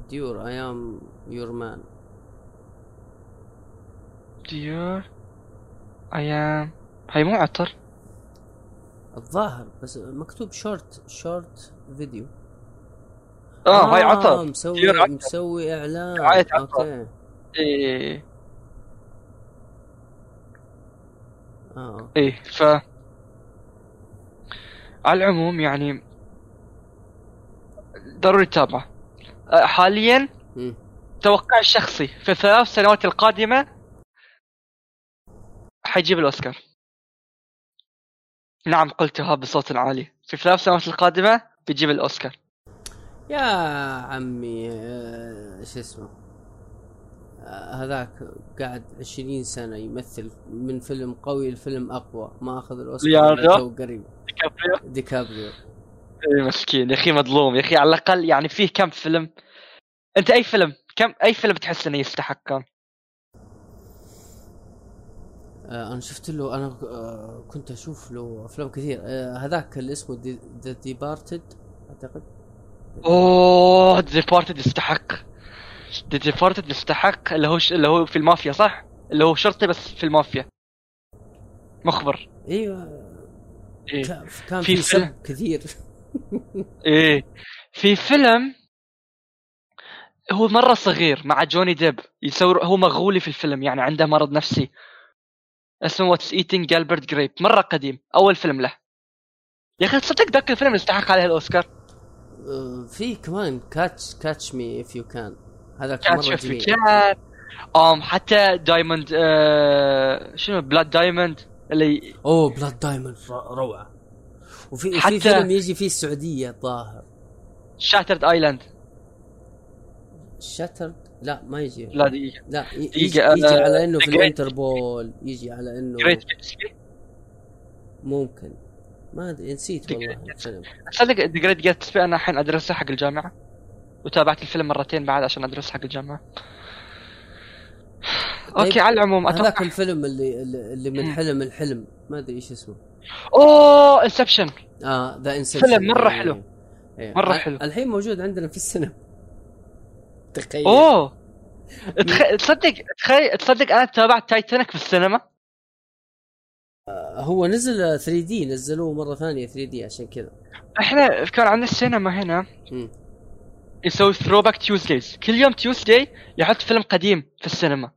ديور اي ام يور مان ديور أيام هاي مو عطر. الظاهر بس مكتوب short short video آه هاي عطر. مسوي عطر. مسوي إعلان. دعاية عطر. أوكي. إيه. آه إيه ف على العموم يعني ضروري تتابعه أه، حاليا مم. توقع الشخصي في الثلاث سنوات القادمة حيجيب الأوسكار. نعم قلتها بصوت عالي. في الثلاث سنوات القادمة بيجيب الأوسكار. يا عمي آه، شو اسمه آه، هذاك قاعد 20 سنة يمثل من فيلم قوي لفيلم أقوى. ما أخذ الأوسكار قريب. ديكابريو؟ ديكابريو. إيه مسكين. يا أخي مظلوم. يا أخي على الأقل يعني فيه كم فيلم؟ أنت أي فيلم؟ كم أي فيلم تحس إنه يستحق آه أنا شفت له أنا آه كنت أشوف له أفلام كثير. آه هذاك اللي اسمه The Departed أعتقد. أوه Departed يستحق. Departed يستحق اللي هو ش... اللي هو في المافيا صح؟ اللي هو شرطي بس في المافيا. مخبر. أيوه. إيه. كان في في فيلم. كثير. إيه. في فيلم هو مرة صغير مع جوني ديب. يسوي هو مغولي في الفيلم يعني عنده مرض نفسي. اسمه What's Eating Gilbert Grape مرة قديم. أول فيلم له. يا أخي تصدق ذاك الفيلم يستحق عليه الأوسكار؟ آه في كمان Catch Catch Me If You Can كان مرة شوف جميل. كان أم حتى Diamond آه شنو؟ Blood Diamond اللي أوه بلاد دايموند روعة. وفي حتى- في فيلم يجي فيه السعودية الظاهر. Shutter Island Shutter لا ما يجي. لا دقيقة. لا يجي, آه، يجي على إنه في الانتربول يجي على إنه ممكن. ما أدري نسيت والله الفيلم. تصدق The Great Gatsby أنا الحين أدرسه حق الجامعة؟ وتابعت الفيلم مرتين بعد عشان أدرسه حق الجامعة. okay طيب، على العموم هذاك أتوقع الفيلم اللي اللي من. حلم الحلم ما أدري إيش اسمه. أوه Inception آه the Inception فيلم مرة حلو. مرة حلو. الحين موجود عندنا في السينما. تخيل. أوه. تخ- تصدق تخيل تصدق أنا تابعت تايتانيك في السينما؟ هو نزل 3D نزلوه مرة ثانية 3D عشان كذا. إحنا كان عندنا السينما هنا. يسوي throwback Tuesdays كل يوم Tuesday يحط فيلم قديم في السينما.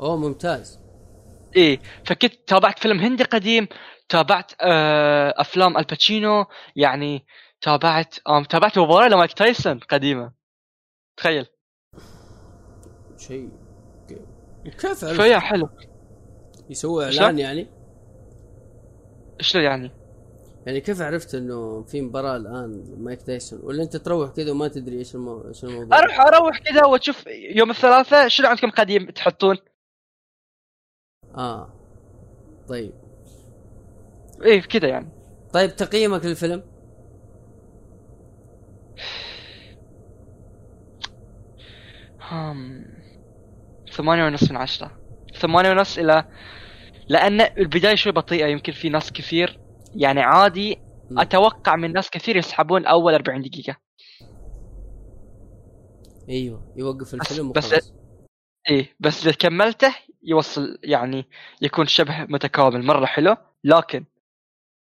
أوه ممتاز. إيه فكنت تابعت فيلم هندي قديم تابعت آه أفلام آل باتشينو يعني تابعت آم تابعت مباراة لمايك تايسون قديمة. تخيل. شيء كيف؟ فيا حلو. يسوي شلون؟ إعلان يعني؟ شلون يعني؟ يعني كيف عرفت إنه في مباراة الآن مايك تايسون ولا أنت تروح كذا وما تدري إيش المو... إيش الموضوع؟ أروح أروح كذا وأشوف يوم الثلاثاء شنو عندكم قديم تحطون؟ آه. طيب. إيه كذا يعني. طيب تقييمك للفيلم؟ ثمانية ونص من عشرة. ثمانية ونص إلى لأن البداية شوي بطيئة يمكن في ناس كثير يعني عادي مم. أتوقع من ناس كثير يسحبون أول 40 دقيقة. أيوه يوقف الفيلم بس- وخلاص. إيه بس إذا كملته يوصل يعني يكون شبه متكامل مرة حلو. لكن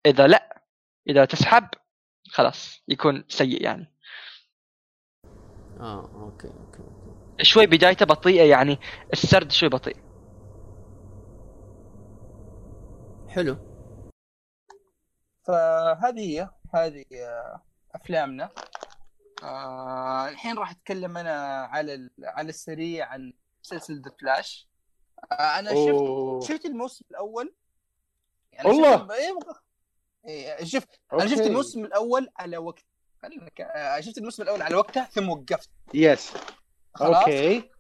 إذا لأ إذا تسحب خلاص يكون سيء يعني. آه okay okay okay. شوي بدايته بطيئة يعني السرد شوي بطيء. حلو. فهذه هي هذه آه، أفلامنا. آه الحين راح أتكلم أنا على ال- على السريع عن مسلسل The Flash آه أنا شفت أوه. شفت الموسم الأول. يعني والله. شفت إيه إيه شوف أنا شفت. الموسم الأول على وقت شفت الموسم الأول على وقته ثم وقفت. yes خلاص؟ okay.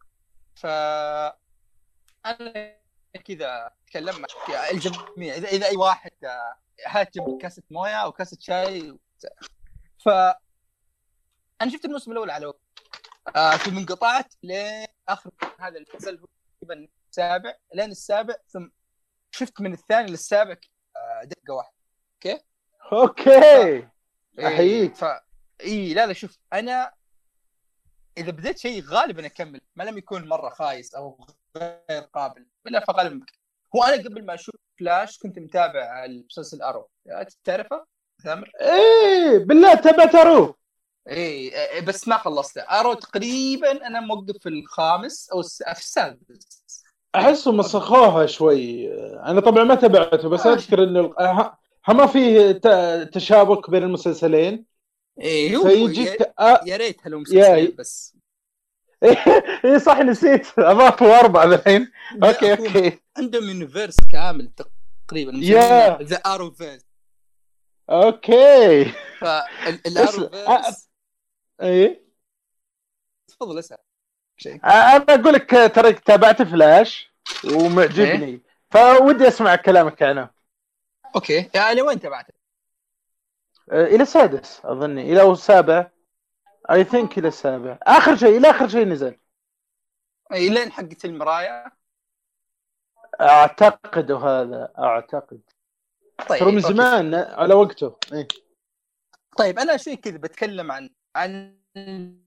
ف أنا كذا اتكلم مع الجميع. اذا إذا أي واحد آه، هات كاسة موية أو كاسة شاي ف أنا شفت الموسم الأول على آه ثم انقطعت لاخر هذا المسلسل تقريبا السابع لين السابع ثم شفت من الثاني للسابع آه دقة واحدة. أوكي؟ إيه، أحييك. ف اي لا لا شوف أنا إذا بديت شيء غالبا أكمل ما لم يكون مرة خايس أو غير قابل إلا فغالبا هو أنا قبل ما أشوف فلاش كنت متابع المسلسل ارو تعرفه؟ ثامر؟ إيه بالله تبعت أروح إيه إيه، بس ما خلصته. ارو تقريبا أنا موقف في الخامس أو في السادس. احسهم مسخوها شوي. أنا طبعا ما تابعته بس آه. أذكر إنه ها ما فيه تشابك بين المسلسلين. إيه هو فيجيك يا- ريت مسلسلين بس. اي صح نسيت. اضافوا أربعة الحين. okay okay. عندهم universe كامل تقريبا يا. the Arrowverse okay. فال Arrowverse اي تفضل اسأل. أنا أقول لك ترى تابعت فلاش ومعجبني. فودي أسمع كلامك عنه okay. يعني وين تبعته؟ إلى السادس أظني. إلى السابع. I think إلى السابع. آخر شيء إلى آخر شيء نزل. اي لين حقت المرايه أعتقد هذا أعتقد. طيب ترى من. زمان على وقته. إيه. طيب أنا شيء كذا بتكلم عن عن ال-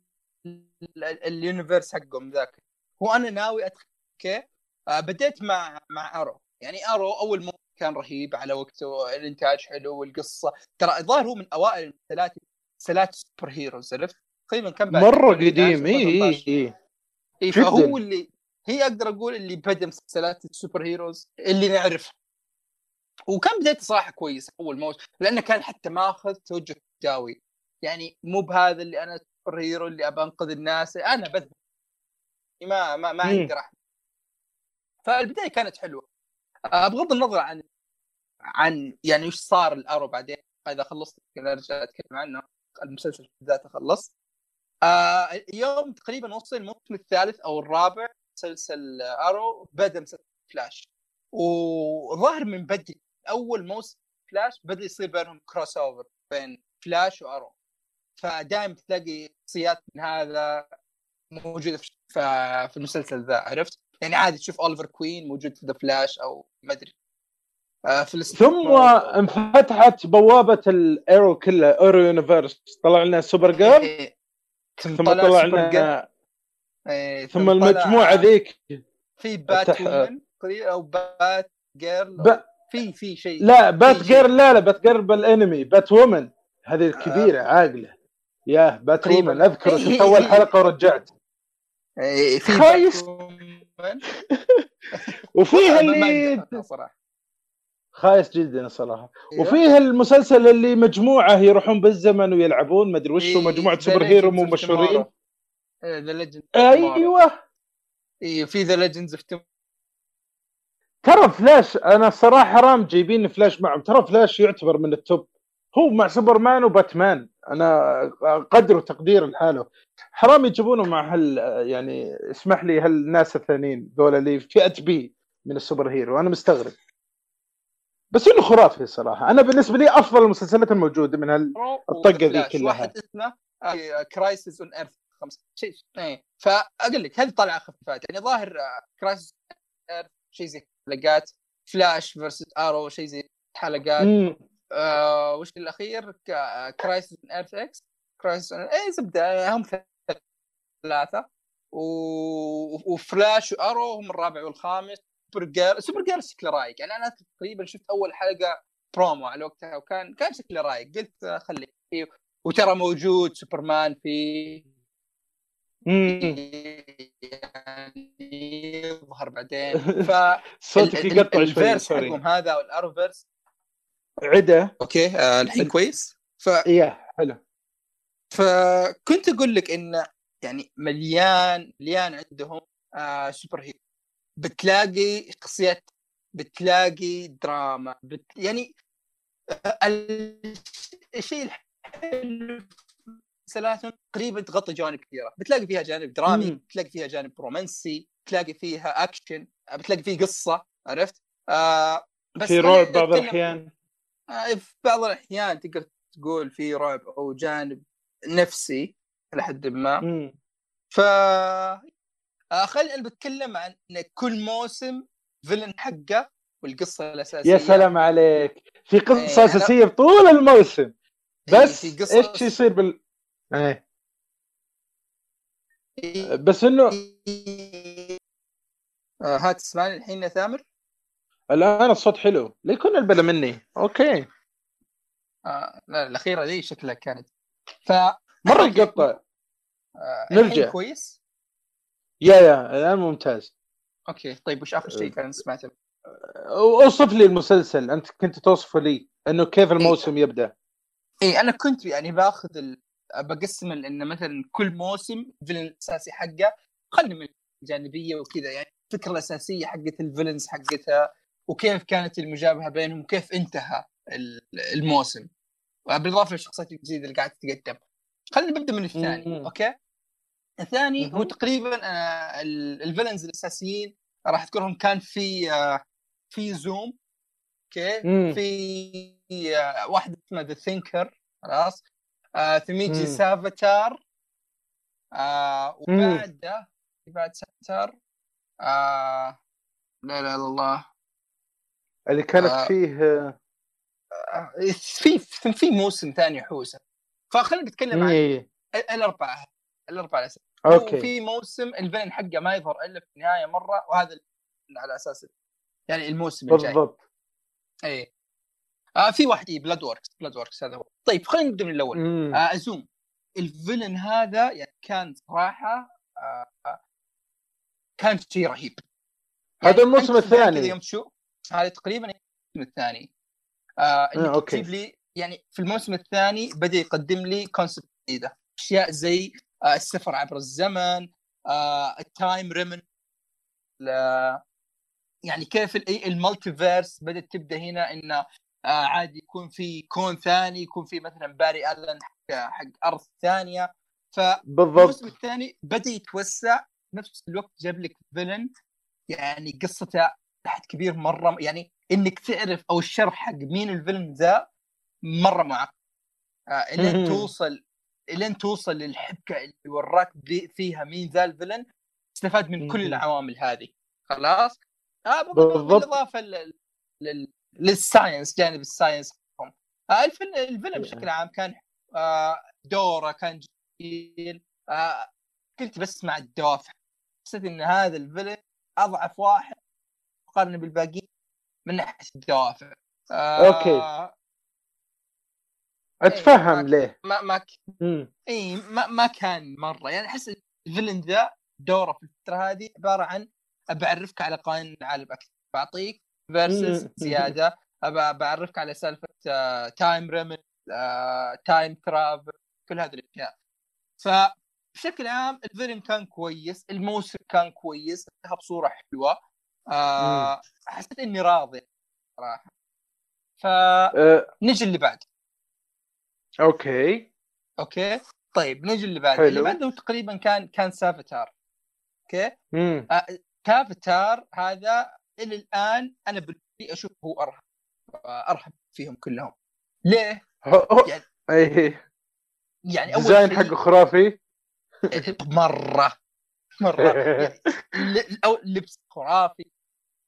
ال- ال universe حقهم ذاك. هو أنا ناوي أدخل okay؟ آه بديت مع مع Arrow. يعني Arrow أول كان رهيب على وقته الإنتاج حلو والقصة ترى الظاهر هو من أوائل المسلسلات مسلسلات superheroes عرفت؟ تقريبا كان بعد مرة 2011 قديم اي اي 2013. اي اي. فهو اللي هي أقدر أقول اللي بدأ مسلسلات ال superheroes اللي نعرفها وكان بدايته صراحة كويس أول موسم لأنه كان حتى ماخذ توجه جاوي يعني مو بهذا اللي أنا superhero اللي أبى أنقذ الناس أنا بذبح ما ما ما. عندي رحمة فالبداية كانت حلوة بغض النظر عن عن يعني وش صار ال Arrow بعدين إذا خلصت كذا ارجع أتكلم عنه. المسلسل ذاته خلص. آه يوم تقريبا وصل الموسم الثالث أو الرابع مسلسل Arrow بدا مسلسل فلاش. وظاهر من بدري أول موسم فلاش بدا يصير بينهم crossover بين Flash و Arrow. فدائما تلاقي شخصيات من هذا موجودة في المسلسل ذا عرفت؟ يعني عادي تشوف أوليفر كوين موجود في ذا فلاش أو ما أدري آه ثم انفتحت بوابة الايرو كله ايرو يونيفرس طلع لنا سوبر جيرل إيه. ثم طلع. لنا إيه، ثم طلع المجموعة ذيك في بات تح- وومن تقريبا أو بات جيرل ب... في في شيء لا بات. جيرل لا لا بات جيرل بالانمي بات وومن هذه الكبيرة عاقلة yeah Bat. woman أذكر هي- شفت هي- أول حلقة ورجعت إيه، في خايس. وفيها اللي صراحة. خايس جدا الصراحه إيه. وفيه المسلسل اللي مجموعة يروحون بالزمن ويلعبون ما أدري وش إيه، مجموعة superhero مو مشهورين. إيه، أيوه. أيوه في the Legends of ترى فلاش أنا الصراحه حرام جايبين فلاش معهم. ترى فلاش يعتبر من ال top هو مع سوبرمان وباتمان. أنا قدره تقدير لحاله. حرام يجيبونه مع هال يعني اسمح لي هالناس الثانيين ذولا اللي فئه B من ال super hero. أنا مستغرب. بس إنه خرافي صراحة. أنا بالنسبة لي أفضل المسلسلات الموجودة من هال الطقة ذي كلها. واحد اسمه؟ Crisis on Earth خمسة. شيء إيه. فأقول لك هذه طالعة خفيفات يعني ظاهر Crisis Earth شيء زي حلقات Flash versus Arrow شيء زي حلقات. آه وش الأخير؟ Crisis on Earth X Crisis اي زبدة هم ثلاث ثلاثة. و... و Flash و Arrow هم الرابع والخامس. Supergirl Supergirl شكله رايق. يعني أنا تقريبا شفت أول حلقة برومو على وقتها وكان كان شكله رايق. قلت خليه فيه. وترى موجود سوبرمان فيه مم. يعني يظهر بعدين. ف صوتك يقطع شوي sorry. هذا وال Arrowverse عدة. okay آه الحين كويس. ف إيه حلو. فكنت أقول لك انه يعني مليان مليان عندهم آه super hero. بتلاقي شخصيات بتلاقي دراما بت... يعني آه، ال- الشيء الحلو مسلسلاتهم تقريبا تغطي جوانب كثيرة. بتلاقي فيها جانب درامي مم. بتلاقي فيها جانب رومانسي بتلاقي فيها اكشن بتلاقي فيه قصة عرفت؟ آه بس في رعب بعض آه، في بعض الأحيان تقدر تقول في رعب أو جانب نفسي إلى حد ما. مم. ف آه، خلينا بتكلم عن كل موسم villain حقه والقصة الأساسية. يا سلام عليك. في قصة إيه، أنا- أساسية بطول الموسم. إيه، بس في قصة- إيش يصير بال إيه. بس انه آه، هات تسمعني الحين يا ثامر؟ الان الصوت حلو. ليه كنا البلا مني؟ okay. آه، لا الأخيرة دي شكلها كانت. ف مرة يقطع آه، نرجع. كويس؟ يا يا الآن ممتاز. okay طيب وش آخر شيء كان سمعته؟ أوصف لي المسلسل. أنت كنت توصفه لي إنه كيف الموسم يبدأ. اي أنا كنت يعني باخذ ال... بقسم ال- إن مثلا كل موسم ال villain الاساسي حقه. خلني من الجانبية وكذا يعني الفكرة الأساسية حقت ال villains حقتها. وكيف كانت المجابهة بينهم وكيف انتهى ال- الموسم بالاضافه للشخصيات الجديدة اللي قاعدة تتقدم خلينا نبدأ من الثاني مم. okay الثاني هو مهم. تقريبا آه، ال- ال villains الأساسيين راح أذكرهم كان في آه، في Zoom okay مم. في آه، واحدة اسمها The Thinker خلاص آه، ثميجي مم. Savitar آه، وبعده بعد Savitar آه، لا لا لا الله اللي كانت آه. فيه آه، في في في موسم ثاني حوسه فخلينا نتكلم عن إيه. ال- الأربعة الأربعة الاساس okay. وفي موسم ال villain حقه ما يظهر إلا في النهاية مرة وهذا على أساس يعني الموسم الجاي. بالضبط. اي آه في واحد اي Bloodworks Bloodworks هذا هو. طيب خلينا نبدأ من الأول. مم. آه Zoom. ال villain هذا يعني كان صراحة آه آه، كان شيء رهيب. هذا الموسم الثاني. يوم تشوف هذا تقريبا الموسم الثاني. آه إنك آه، okay. تجيب لي يعني في الموسم الثاني بدأ يقدم لي concept جديدة. أشياء زي آه السفر عبر الزمن آه ال time remnant يعني كيف ال- ال multiverse بدأت تبدأ هنا انه آه عادي يكون في كون ثاني يكون في مثلا باري ألن حق, حق أرض ثانية. بالضبط. الموسم الثاني بدأ يتوسع نفس الوقت جاب لك villain يعني قصته لحد كبير مرة يعني إنك تعرف أو الشرح حق مين ال villain ذا مرة معقد آه إلين. توصل إلين توصل للحبكة اللي وراك فيها مين ذا ال villain استفاد من كل. العوامل هذه خلاص آه. بالإضافة لل... لل... لل science جانب ال science آه ال villain ال villain إيه. بشكل عام كان آه دوره كان جميل آه كنت بسمع الدوافع حسيت إن هذا ال villain أضعف واحد مقارنه بالباقيين من ناحية الدوافع آه okay. أتفهم معك. ليه ما ما ك-. اي ما, ما كان مرة يعني أحس ال villain ذا دوره في الفترة هذه عبارة عن بعرفك على قوانين العالم أكثر بعطيك verses. زيادة بعرفك على سالفة time remnant time travel كل هذه الأشياء فبشكل عام ال villain كان كويس الموسم كان كويس انتهى بصورة حلوة آه حسيت إني راضي صراحة. فنجي أه، اللي بعد. okay. okay؟ طيب نجي اللي بعد. حلو. اللي بعده تقريبا كان كان Savitar okay؟ مم. Savitar هذا إلى الآن أنا بالنسبة لي أشوف هو أرهب. أرهب فيهم كلهم. ليه؟ يعني- إيه. يعني أول design حقه خرافي. مرة مرة. يعني لبس خرافي.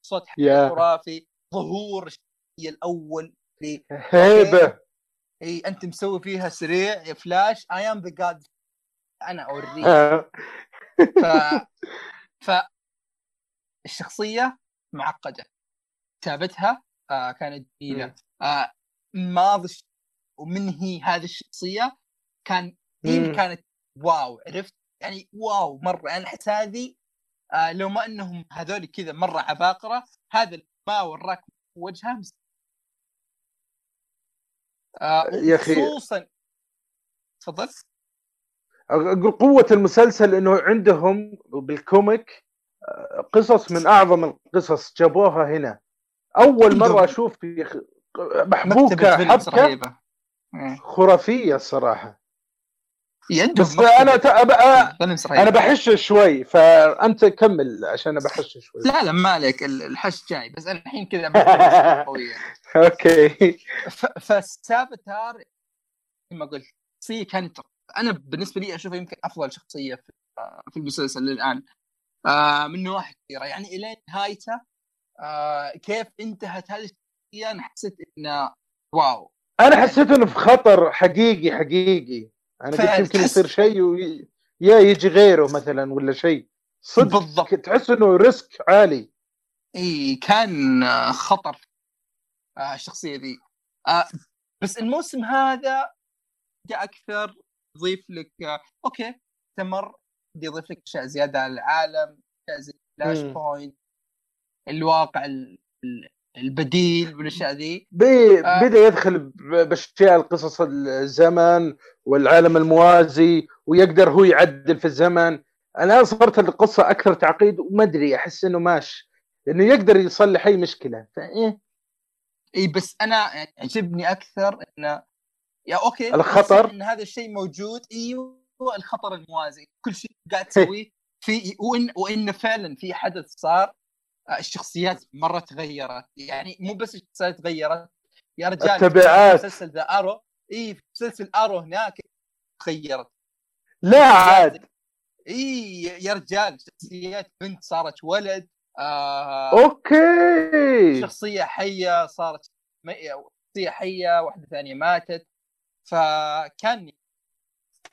صوت. خرافي ظهور الشخصية الأول هيبة. إي أنت مسوي فيها سريع يا فلاش I am the god أنا أوريك. آه. ف ف الشخصية معقدة. كتابتها آه كانت جميلة. آه ماضي ومن هي هذه الشخصية كان هي اللي. كانت wow عرفت؟ يعني wow مرة أنا أحس هذه آه لو ما انهم هذول كذا مرة عباقرة هذا ما وراك وجهها مس- آه يا أخي. خصوصا تفضل أقول قوة المسلسل إنه عندهم بال comic آه، قصص من أعظم القصص جابوها هنا أول مرة أشوف محبوكة حبكة إيه. خرافية الصراحه بس أنا villains أنا بحش شوي فأنت كمل عشان أنا بحش شوي. لا لا ما عليك ال- الحش جاي بس أنا الحين كذا قوية. okay. ف- فالسافيتار كما قلت شخصيه كانت أنا بالنسبة لي اشوفها يمكن أفضل شخصية في في المسلسل للآن. آه من نواحي كثيرة. يعني إلين نهايته آه كيف انتهت هذه الشخصية؟ أنا حسيت إنه wow. أنا حسيت إنه في خطر حقيقي حقيقي. أنا قلت يمكن يصير شيء وي... يا يجي غيره مثلا ولا شيء. صدق بالضبط. تحس إنه risk عالي. إي كان خطر آه، الشخصية ذي. آه، بس الموسم هذا جاء أكثر يضيف لك آه، okay بدي يضيف لك أشياء زيادة على العالم أشياء زي Flashpoint الواقع ال- ال- البديل والأشياء ذي. آه. بدأ يدخل بأشياء القصص الزمن والعالم الموازي ويقدر هو يعدل في الزمن الان صارت القصة أكثر تعقيد وما أدري أحس إنه ماشي لأنه يقدر يصلح أي مشكلة فإيه إي بس أنا يعني عجبني أكثر انه يا أوكي الخطر. إن هذا الشيء موجود أيوه الخطر الموازي كل شيء قاعد تسويه في وان وان فعلا في حدث صار الشخصيات مرة تغيرت. يعني مو بس الشخصيات تغيرت. يا رجال التبعات. مسلسل ذا أرو إي مسلسل أرو هناك تغيرت. لا عاد. إي يا رجال شخصيات بنت صارت ولد آه okay. شخصية حية صارت شخصية حية واحدة ثانية ماتت. فكان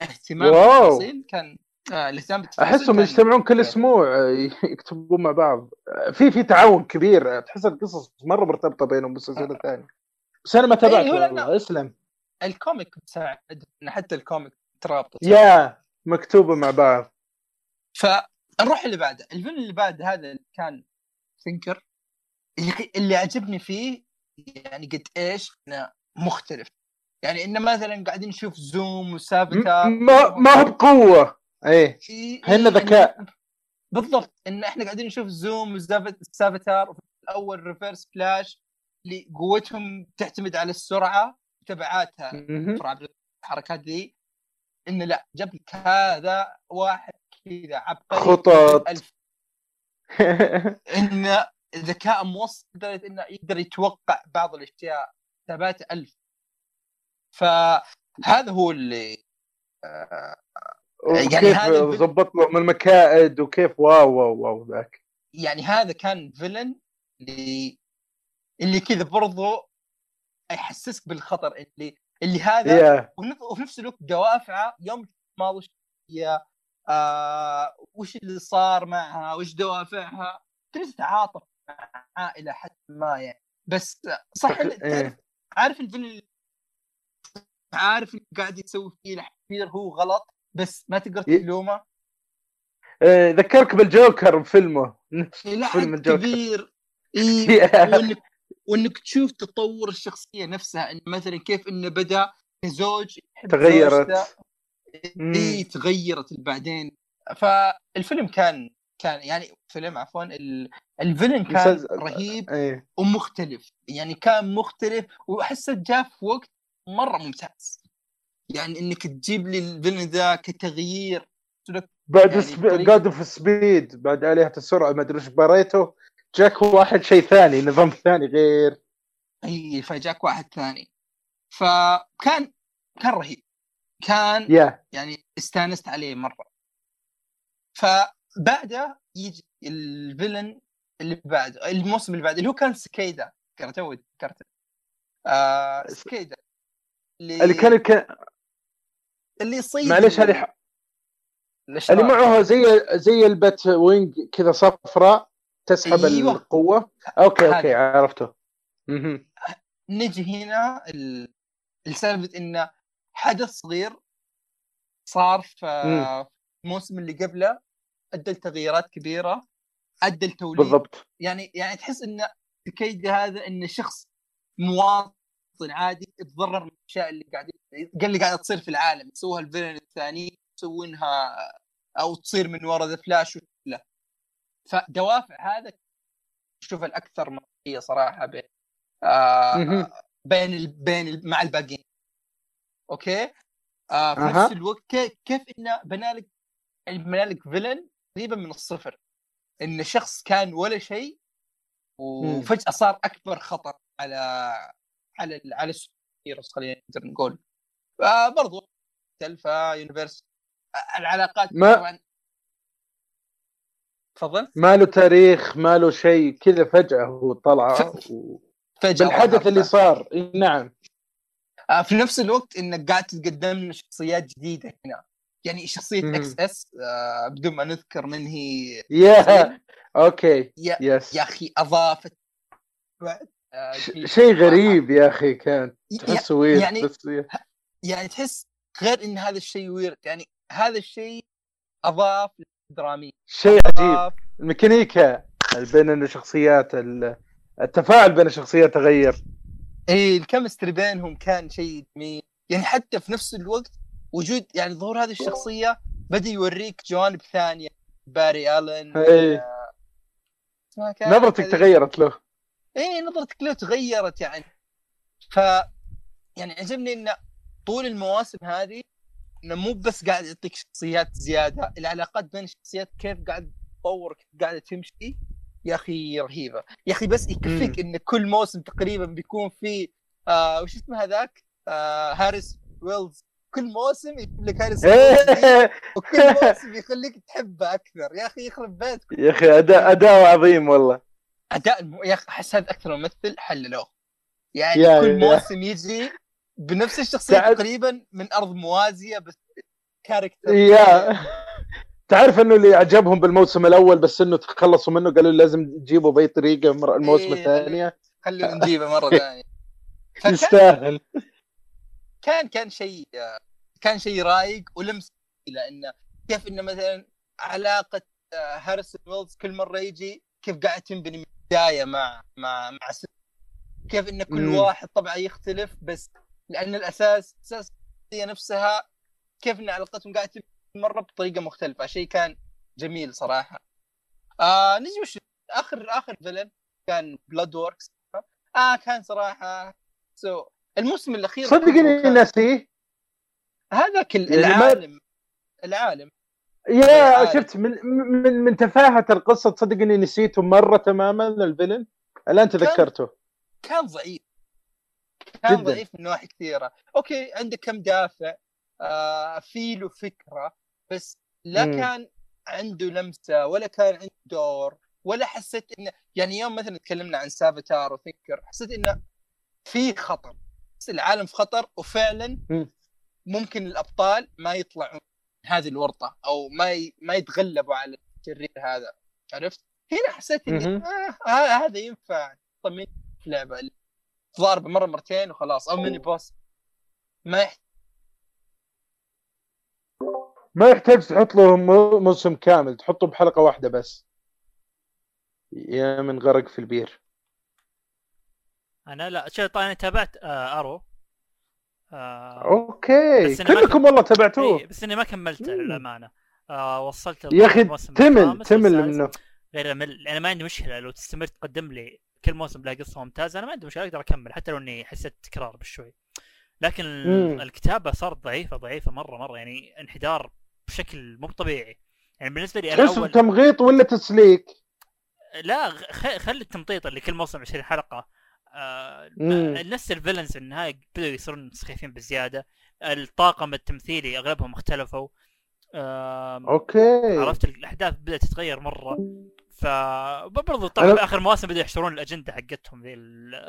اهتمام wow. بالتفاصيل كان آه الاهتمام أحسهم يجتمعون كل أسبوع آه، يكتبون مع بعض. آه، في في تعاون كبير تحس القصص مرة مرتبطة بينهم بالسلسلة الثانية. بس أنا ما تابعت والله لا. اسلم. ال comic مساعد حتى ال comic ترابط يا مكتوبة مع بعض. فنروح اللي بعده. ال villain اللي بعد هذا اللي كان Thinker أخي اللي عجبني فيه يعني قد إيش إنه مختلف. يعني إنه مثلا قاعدين نشوف زوم وسافيتار ما ما هو بقوة. إيه. هن ذكاء. بالضبط إن إحنا قاعدين نشوف زوم والسافيتار وفي الأول Reverse Flash اللي قوتهم تعتمد على السرعة. بسرعة الحركات ذي انه لا جاب لك هذا واحد كذا عبقري. خطط. انه ذكاء موصل لدرجه إنه يقدر يتوقع بعض الأشياء ثبات ألف. فهذا هو اللي آه، يعني هذا ضبط لهم المكائد وكيف واو واو واو ذاك. يعني هذا كان villain اللي اللي كذا برضو يحسسك بالخطر اللي اللي هذا يا وفي نفس الوقت دوافعه يوم ماضي الشخصية آه وش اللي صار معها وش دوافعها؟ تقدر تتعاطف معها إلى حد ما يعني. بس صح تعرف إيه. عارف الفيلم عارف اللي قاعد يسوي فيه الحفير هو غلط؟ بس ما تقدر ي- تلومه؟ إيه، ذكرك بالجوكر بفيلمه. إلى فيلم حد الجوكر. كبير. إيه. وانك وإنك تشوف تطور الشخصية نفسها. ان مثلا كيف إنه بدأ كزوج تغيرت. اي تغيرت بعدين. فالفيلم كان كان يعني فيلم عفوا ال- الفيلم كان مسلسل. رهيب إيه. ومختلف. يعني كان مختلف وأحسه جاء في وقت مرة ممتاز. يعني إنك تجيب لي ال villain ذا كتغيير. بعد يعني سب... God of Speed بعد آلهة السرعة ما أدري إيش بريته جاك واحد شيء ثاني نظام ثاني غير. أي فجاك واحد ثاني. فكان كان رهيب. كان يا يعني استانست عليه مرة. فبعده يجي ال villain اللي بعده الموسم اللي بعده اللي هو كان سيكادا. تذكر توي تذكرته آه سكيدا. اللي اللي كان كان اللي يصيد معلش هذه ح... اللي معه زي زي البت وينج كذا صفراء تسحب أيوة. القوة أوكي هذا. أوكي عرفته مهم. نجي هنا ال- لسالفه انه حدث صغير صار في مم. الموسم اللي قبله أدى لتغييرات كبيرة أدى لتوليد بالضبط يعني يعني تحس إن الكيد هذا إن شخص مواطن عادي يتضرر من الأشياء اللي قاعد قال اللي قاعدة تصير في العالم يسووها الفيلن الثاني يسوونها أو تصير من ورا ذا فلاش لا فدوافع هذا شوف الأكثر منطقيه صراحة بين آه. بين ال... بين ال... مع الباقيين. أوكي؟ آه في. نفس الوقت كيف كيف انه بنالك بنالك villain تقريبا من الصفر. إن شخص كان ولا شيء وفجأة صار أكبر خطر على على على السوبر خلينا نقدر نقول. آه برضو تلفا universe آه، العلاقات ما- طبعا. تفضل. ما له تاريخ ما له شيء كذا فجأة هو طلع ف- و... فجأة بالحدث ظهر. اللي صار. نعم. آه، في نفس الوقت إنك قاعد تقدم لنا شخصيات جديدة هنا. يعني شخصية مم. XS آه، بدون ما نذكر من هي يا okay. يا, yes يا أخي أضافت بعد آه، شيء شيء غريب يا أخي كان. تحسه ويرد يعني- بس يعني تحس غير إن هذا الشيء ويرد يعني هذا الشيء أضاف درامي شيء عجيب. الميكانيكا بين الشخصيات ال- التفاعل بين الشخصيات تغير. إي ال chemistry بينهم كان شيء جميل. يعني حتى في نفس الوقت وجود يعني ظهور هذه الشخصية بدأ يوريك جوانب ثانية. باري ألن إيه. آه، نظرتك تغيرت له. اي نظرتك له تغيرت يعني؟ ف يعني عجبني انه طول المواسم هذه إنه مو بس قاعد يعطيك شخصيات زيادة العلاقات بين الشخصيات كيف قاعد تطور كيف قاعدة تمشي؟ يا أخي رهيبة. يا أخي بس يكفيك إن كل موسم تقريبا بيكون في آه وش اسمه هذاك؟ آه هاريس ويلز. كل موسم يجيب لك هاريس وكل موسم يخليك تحبه أكثر. يا أخي يخرب بيتك يا أخي أداء أداء عظيم والله. أداء. يا أخي أحس هذا أكثر ممثل حللوه يعني يا- كل يا- موسم يجي بنفس الشخصية تعال- تقريبا من أرض موازية بس character يا. تعرف إنه اللي عجبهم بالموسم الأول بس إنه تخلصوا منه قالوا لازم تجيبوا بأي طريقة مر- الموسم إيه، الثانية خلونا نجيبه مرة ثانية. يستاهل. كان كان شيء كان شيء رايق ولمس لأنه كيف إنه مثلا علاقة آه، هاريسون ويلز كل مرة يجي كيف قاعد تنبني البداية مع مع مع. كيف إن كل مم. واحد طبعا يختلف بس لأن الأساس أساس هي نفسها كيف إن علاقتهم قاعدة مره بطريقة مختلفة. شيء كان جميل صراحة. آه نجي وش آخر آخر villain؟ كان Bloodwork آه كان صراحة so الموسم الأخير صدقني ناسيه. هذاك يعني العالم العالم. يا عارف. شفت من من من تفاهة القصة تصدق إني نسيته مرة تماما ال villain الآن تذكرته كان ضعيف كان جداً. ضعيف من نواحي كثيرة okay عندك كم دافع آه في له فكره بس لا مم. كان عنده لمسة ولا كان عنده دور ولا حسيت إنه يعني يوم مثلا تكلمنا عن سافاتار وثينكر حسيت إنه في خطر العالم في خطر وفعلا مم. ممكن الأبطال ما يطلعون هذه الورطة أو ما ي... ما يتغلبوا على الشرير هذا عرفت؟ هنا حسيت إني. آه هذا ينفع. طمني في لعبة ضاربه مرة مرتين وخلاص أو ميني بوس. ما يحتاج ما يحتاج تحط له مو- موسم كامل تحطه بحلقة واحدة بس. يا من غرق في البير. أنا لا شوف طبعا أنا تابعت آه Arrow آه okay كلكم والله تابعتوه إيه بس إني ما كملته. للأمانة. آه وصلت يا أخي تمل تمل. منه غير امل أنا ما عندي مشكلة لو تستمر تقدم لي كل موسم له قصة ممتازة أنا ما عندي مشكلة أقدر أكمل حتى لو إني حسيت تكرار بشوي. لكن مم. الكتابة صارت ضعيفة ضعيفة مرة مرة يعني انحدار بشكل مو طبيعي. يعني بالنسبة لي أنا أول تمغيط ولا تسليك؟ لا خ- خلي التمطيط اللي كل موسم 20 حلقة. آه. نفس ال villains في النهاية بدأوا يصيرون سخيفين بزيادة. الطاقم التمثيلي أغلبهم اختلفوا. آه okay. عرفت الأحداث بدأت تتغير مرة. ف برضو أنا- طبعا في اخر مواسم بدأوا يحشرون الأجندة حقتهم ذي ال-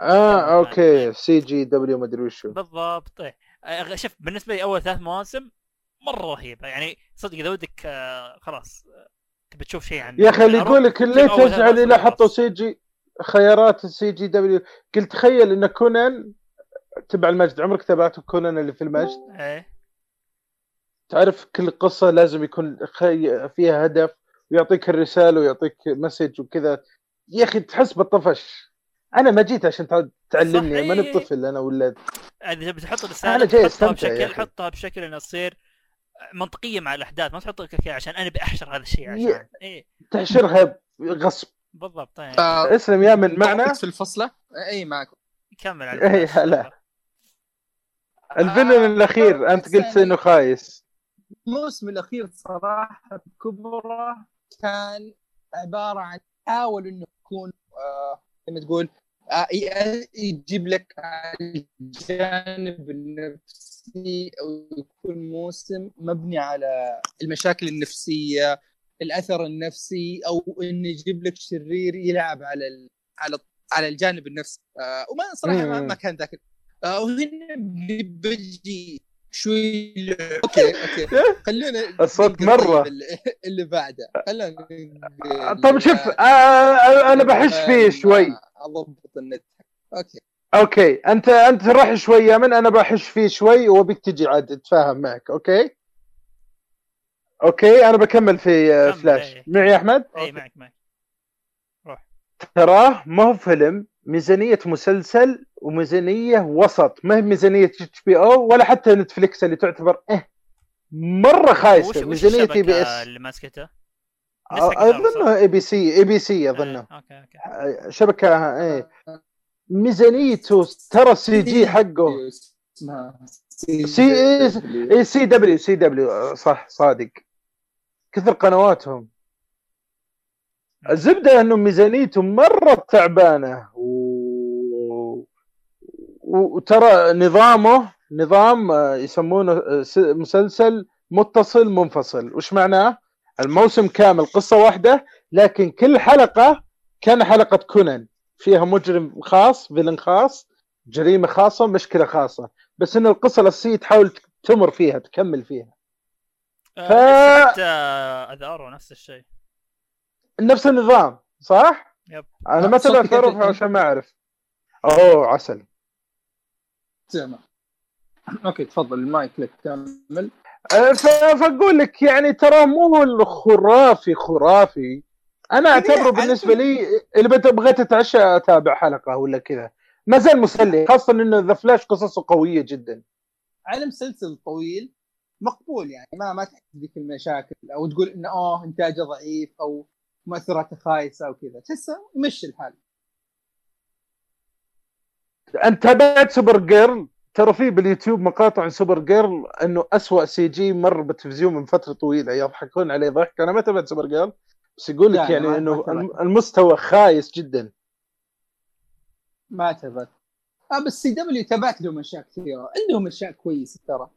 آه أوكي. سي جي دبليو مدري وشو. بالضبط. آه، شوف بالنسبة لي أول ثلاث مواسم مرة رهيبة. يعني صدق إذا ودك آه، خلاص آه، تبي تشوف شيء عن يا أخي اللي يقول لك ليه تزعل اذا. حطوا سي جي خيارات السي جي دبليو. قلت تخيل إن كونان تبع المجد. عمرك تابعته كونان اللي في المجد؟ إيه. تعرف كل قصة لازم يكون خي... فيها هدف ويعطيك الرسالة ويعطيك message وكذا. يا أخي تحس بالطفش. أنا ما جيت عشان تع- تعلمني. ماني. بطفل أنا ولا إذا تبي تحط رسالة أنا جاي يا بشكل. حطها بشكل انها تصير منطقية مع الأحداث. ما كذا عشان أنا بأحشر هذا الشيء عشان. إيه. تحشرها غصب بالضبط طيب آه، اسلم يا من معنا. في الفصلة؟ إي معكم كمل على الفلاش. هلا. الفيلم الأخير أنت قلت إنه خايس. الموسم الأخير صراحة بكبره كان عبارة عن حاول إنه يكون آه زي ما تقول آه يجيب لك الجانب النفسي أو يكون موسم مبني على المشاكل النفسية الأثر النفسي أو انه يجيب لك شرير يلعب على ال... على على الجانب النفسي. آه وما صراحة ما, كان ذاك آه وهنا بجي شوي okay okay. خلونا الصوت مرة. طيب اللي- بعده. خلونا طب شوف آه آه، أنا بحش فيه شوي. أضبط النت. أوكي. أوكي انت أنت راح شوي يا من أنا بحش فيه شوي وبيك تجي عاد اتفاهم معك okay? okay أنا بكمل في آه، فلاش. إيه. معي يا أحمد؟ اي معك معك. تراه ما هو فيلم ميزانية مسلسل وميزانية وسط. ما هي ميزانية HBO ولا حتى Netflix اللي تعتبر آه خايسة. وش ميزانية TBS اللي ماسكته؟ اظنه اي بي سي اي بي سي اظنه إيه، okay okay. شبكة إيه. ميزانيته ترى ال CG حقه. اسمها سي اي سي دبليو سي دبليو صح صادق. كثر قنواتهم. الزبدة انه ميزانيته مرة تعبانة. و... وترى نظامه نظام آه، يسمونه آه، مسلسل متصل منفصل. وش معناه؟ الموسم كامل قصة واحدة لكن كل حلقة كان حلقة كونان. فيها مجرم خاص فيلن خاص جريمة خاصة مشكلة خاصة. بس إن القصة الاساسيه تحاول تمر فيها تكمل فيها. ف- حتى اذارو نفس الشيء. نفس النظام صح؟ يب. أنا ما آه، تابعت كيف فاروق عشان ما أعرف. أوه عسل. تمام. okay تفضل المايك لك كمل. أه، فأقول لك يعني ترى مو هو الخرافي خرافي. أنا أعتبره على بالنسبة لي اللي بغيت أتعشى أتابع حلقة ولا كذا. ما زال مسلي خاصة إنه ذا فلاش قصصه قوية جدا. على مسلسل طويل. مقبول يعني ما ما تحس ذيك المشاكل أو تقول إنه آه إنتاجه ضعيف أو مؤثراته خايسة أو كذا. تحسه يمشي الحال أنت تابعت Supergirl؟ ترى في باليوتيوب مقاطع عن Supergirl إنه أسوأ CG مر بالتلفزيون من فترة طويلة. يضحكون عليه ضحك. أنا ما تابعت Supergirl بس يقول لك يعني إنه تابعت. المستوى خايس جدا. ما تبت آه بس CW تابعت لهم اشياء كثيرة. عندهم أشياء كويسة ترى.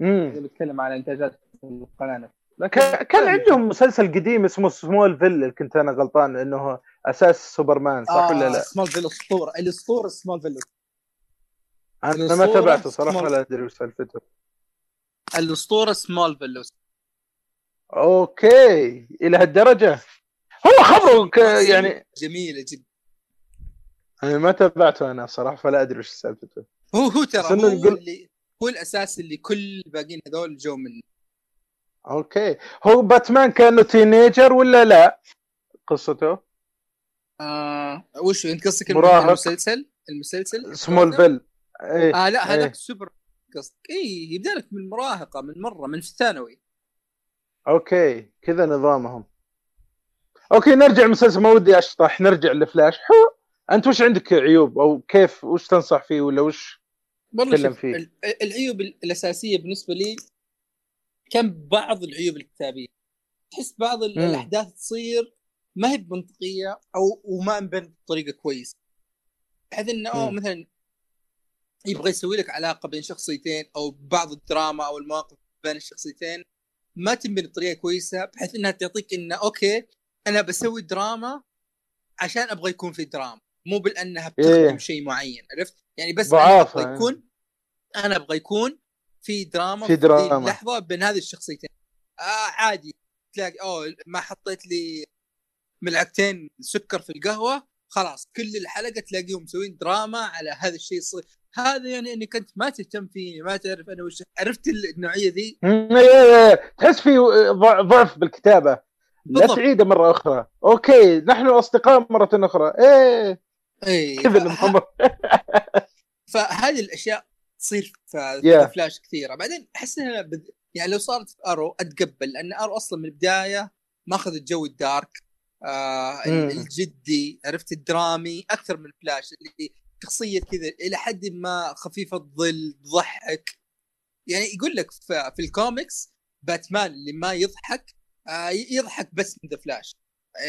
امم بتكلم على إنتاجات القناة نفسها. لكن كان كان عندهم مسلسل قديم اسمه Smallville اللي كنت أنا غلطان إنه أساس سوبرمان صح ولا لا؟ Smallville اسطوره الاسطوره Smallville أنا ما تابعته صراحة ولا أدري وش سالفته. الاسطوره سمول فيل أوكي إلى هالدرجة هو خبره ك... يعني جميله جدا أنا ما تابعته أنا صراحة فلا أدري وش سالفته. هو هو ترى هو يقول- اللي هو الأساس اللي كل الباقيين هذول جو من okay. هو باتمان كأنه teenager ولا لا؟ قصته؟ آه وش أنت قصدك. المسلسل؟ المسلسل؟ Smallville إيه آه لا هذاك إيه. سوبر قصدك اي يبدأ لك من المراهقه من مرة من في الثانوي. okay كذا نظامهم. okay نرجع مسلسل ما ودي أشطح نرجع لفلاش. حو أنت وش عندك عيوب؟ أو كيف وش تنصح فيه ولا وش والله تكلم فيه. ال- العيوب الأساسية بالنسبة لي كان بعض العيوب الكتابية تحس بعض مم. الأحداث تصير ما هي منطقيه أو وما أنبنت بطريقة كويسة بحيث إنه مم. مثلا يبغى يسوي لك علاقة بين شخصيتين أو بعض الدراما أو المواقف بين الشخصيتين ما تنبني بطريقة كويسة بحيث إنها تعطيك إنه okay أنا بسوي دراما عشان أبغى يكون في دراما مو بالانها بتخدم إيه. شيء معين عرفت يعني بس أنا أبغى إيه. يكون أنا أبغى يكون في دراما في في دراما. اللحظه بين هذه الشخصيتين. آه عادي. تلاقي أوه ما حطيت لي ملعقتين سكر في القهوة خلاص. كل الحلقة تلاقيهم مسوين دراما على هذا الشيء يصير. هذا يعني إنك أنت ما تهتم فيني ما تعرف أنا وش عرفت النوعية ذي؟ إيه، إيه، إيه. تحس في ضع- ضعف بالكتابة. لا. تعيده مرة أخرى. okay نحن أصدقاء مرة أخرى. إيه. اي كذا فهذه الأشياء تصير في Yeah. Flash كثيرة بعدين أحس إنها بد... يعني لو صارت في Arrow أتقبل لأن Arrow أصلا من البداية ماخذ الجو ال dark آه مم. الجدي عرفت الدرامي أكثر من فلاش اللي شخصية كذا إلى حد ما خفيفة الظل تضحك يعني يقول لك في, في الكوميكس باتمان اللي ما يضحك آه يضحك بس من The Flash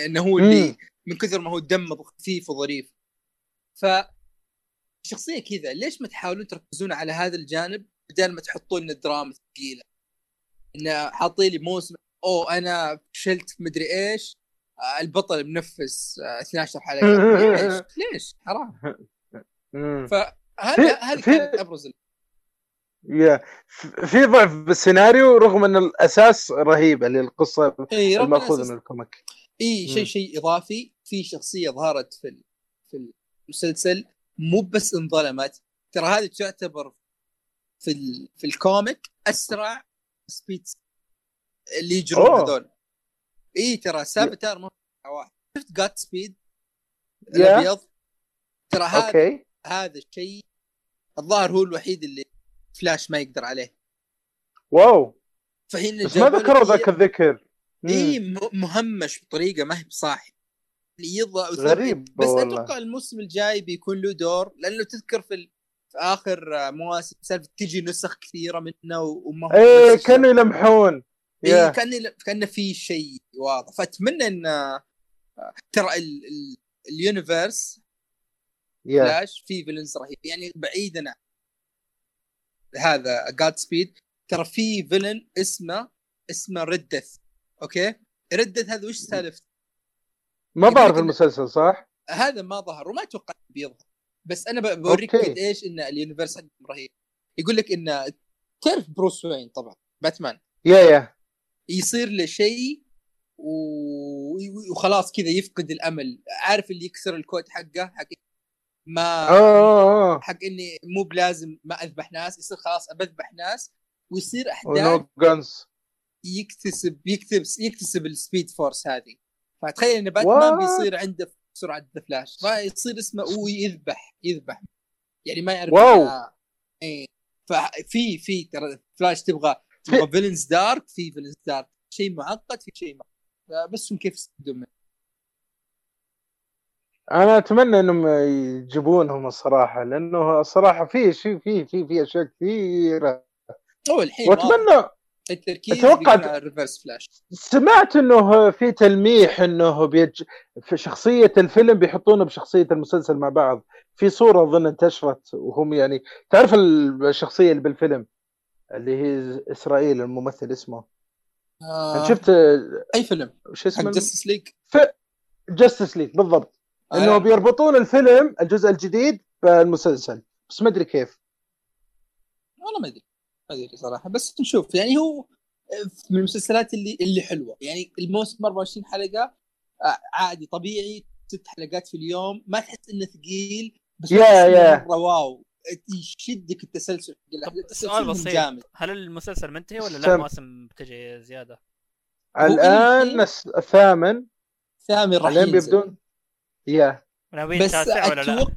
إنه هو اللي مم. من كثر ما هو دمه خفيف وظريف ف شخصية كذا ليش ما تحاولون تركزون على هذا الجانب بدل ما تحطون لنا دراما ثقيله ان حاطين لي موسم أو أنا فشلت مدري إيش آه، البطل منفس آه، 12 حلقة. ليش؟ ليش؟ حرام. فهذا في- كانت أبرز yeah في ضعف بالسيناريو رغم إن الأساس للقصه إي رغم المأخوذة من ال comic. إي شيء. شيء إضافي. في شخصية ظهرت في في المسلسل مو بس انظلمت. ترى هذه تعتبر في ال... في ال comic أسرع speedster اللي يجرون. هذول. إي ترى Savitar مو واحد. شفت Godspeed. الأبيض؟ ترى هذا okay. هذا الشيء الظاهر هو الوحيد اللي فلاش ما يقدر عليه. wow. فهنا بس ما ذكروا ذاك الذكر. إي مهمش بطريقة ما هي بصاحي وضع غريب بس والله. أتوقع الموسم الجاي بيكون له دور لأنه تذكر في ال... في آخر آه، مواسم سالفة تجي نسخ كثيرة منه وما هو إيه كانوا يلمحون. إيه. كان كان في شيء واضح. فأتمنى إن آه، ترى ال... ال... ال universe Flash في villains رهيب. يعني بعيدا عن هذا Godspeed ترى في villain اسمه اسمه Red Death okay؟ Red Death هذا وش سالفته؟ ما إن- المسلسل صح؟ هذا ما ظهر وما أتوقع بيظهر. بس أنا بوريك. قد إيش إن ال universe حقهم رهيب. يقول لك إن تعرف بروس وين طبعا باتمان. يا يا. يصير له شيء و- وخلاص كذا يفقد الأمل. عارف اللي يكسر الكود حقه؟ حق ما آه آه آه. حق إني مو بلازم ما أذبح ناس يصير خلاص بذبح ناس. ويصير أحداث ونو جانز يكتسب يكتب يكتسب السبيد فورس هذه. فتخيل إن باتمان? بيصير عنده سرعة ذا فلاش فيصير اسمه هو يذبح يذبح. يعني ما يعرف wow. إيه. ففي في ترى فلاش تبغى تبغى villains dark في villains dark شيء معقد في شيء معقد بس هم كيف يستفيدون منه أنا أتمنى إنهم يجيبونهم الصراحة لأنه الصراحة في شيء في في في أشياء كثيرة. هو الحين. واتمنى التركيز د- على ال Reverse Flash سمعت إنه في تلميح إنه بيج... في شخصية الفيلم بيحطونه بشخصية المسلسل مع بعض. في صورة أظن انتشرت وهم يعني تعرف الشخصية اللي بالفيلم؟ اللي هي Ezra Miller الممثل اسمه. آه آه. شفت أي فيلم؟ وش حق اسمه Justice League Justice League بالضبط. إنه بيربطون الفيلم الجزء الجديد بالمسلسل. بس ما أدري كيف. والله ما أدري. ما أدري صراحة بس نشوف. يعني هو من المسلسلات اللي اللي حلوة. يعني الموسم 24 حلقة آه، عادي طبيعي ست حلقات في اليوم. ما تحس إنه ثقيل بس يا- يا. مرة واو. يشدك التسلسل. سؤال بسيط. جامد. هل المسلسل منتهي ولا لا؟ سم. مواسم بتجي زيادة؟ الآن الثامن. ثامن راح الان ينزل. بيبدون يا ناويين بس تاسع ولا لا؟ أتوقع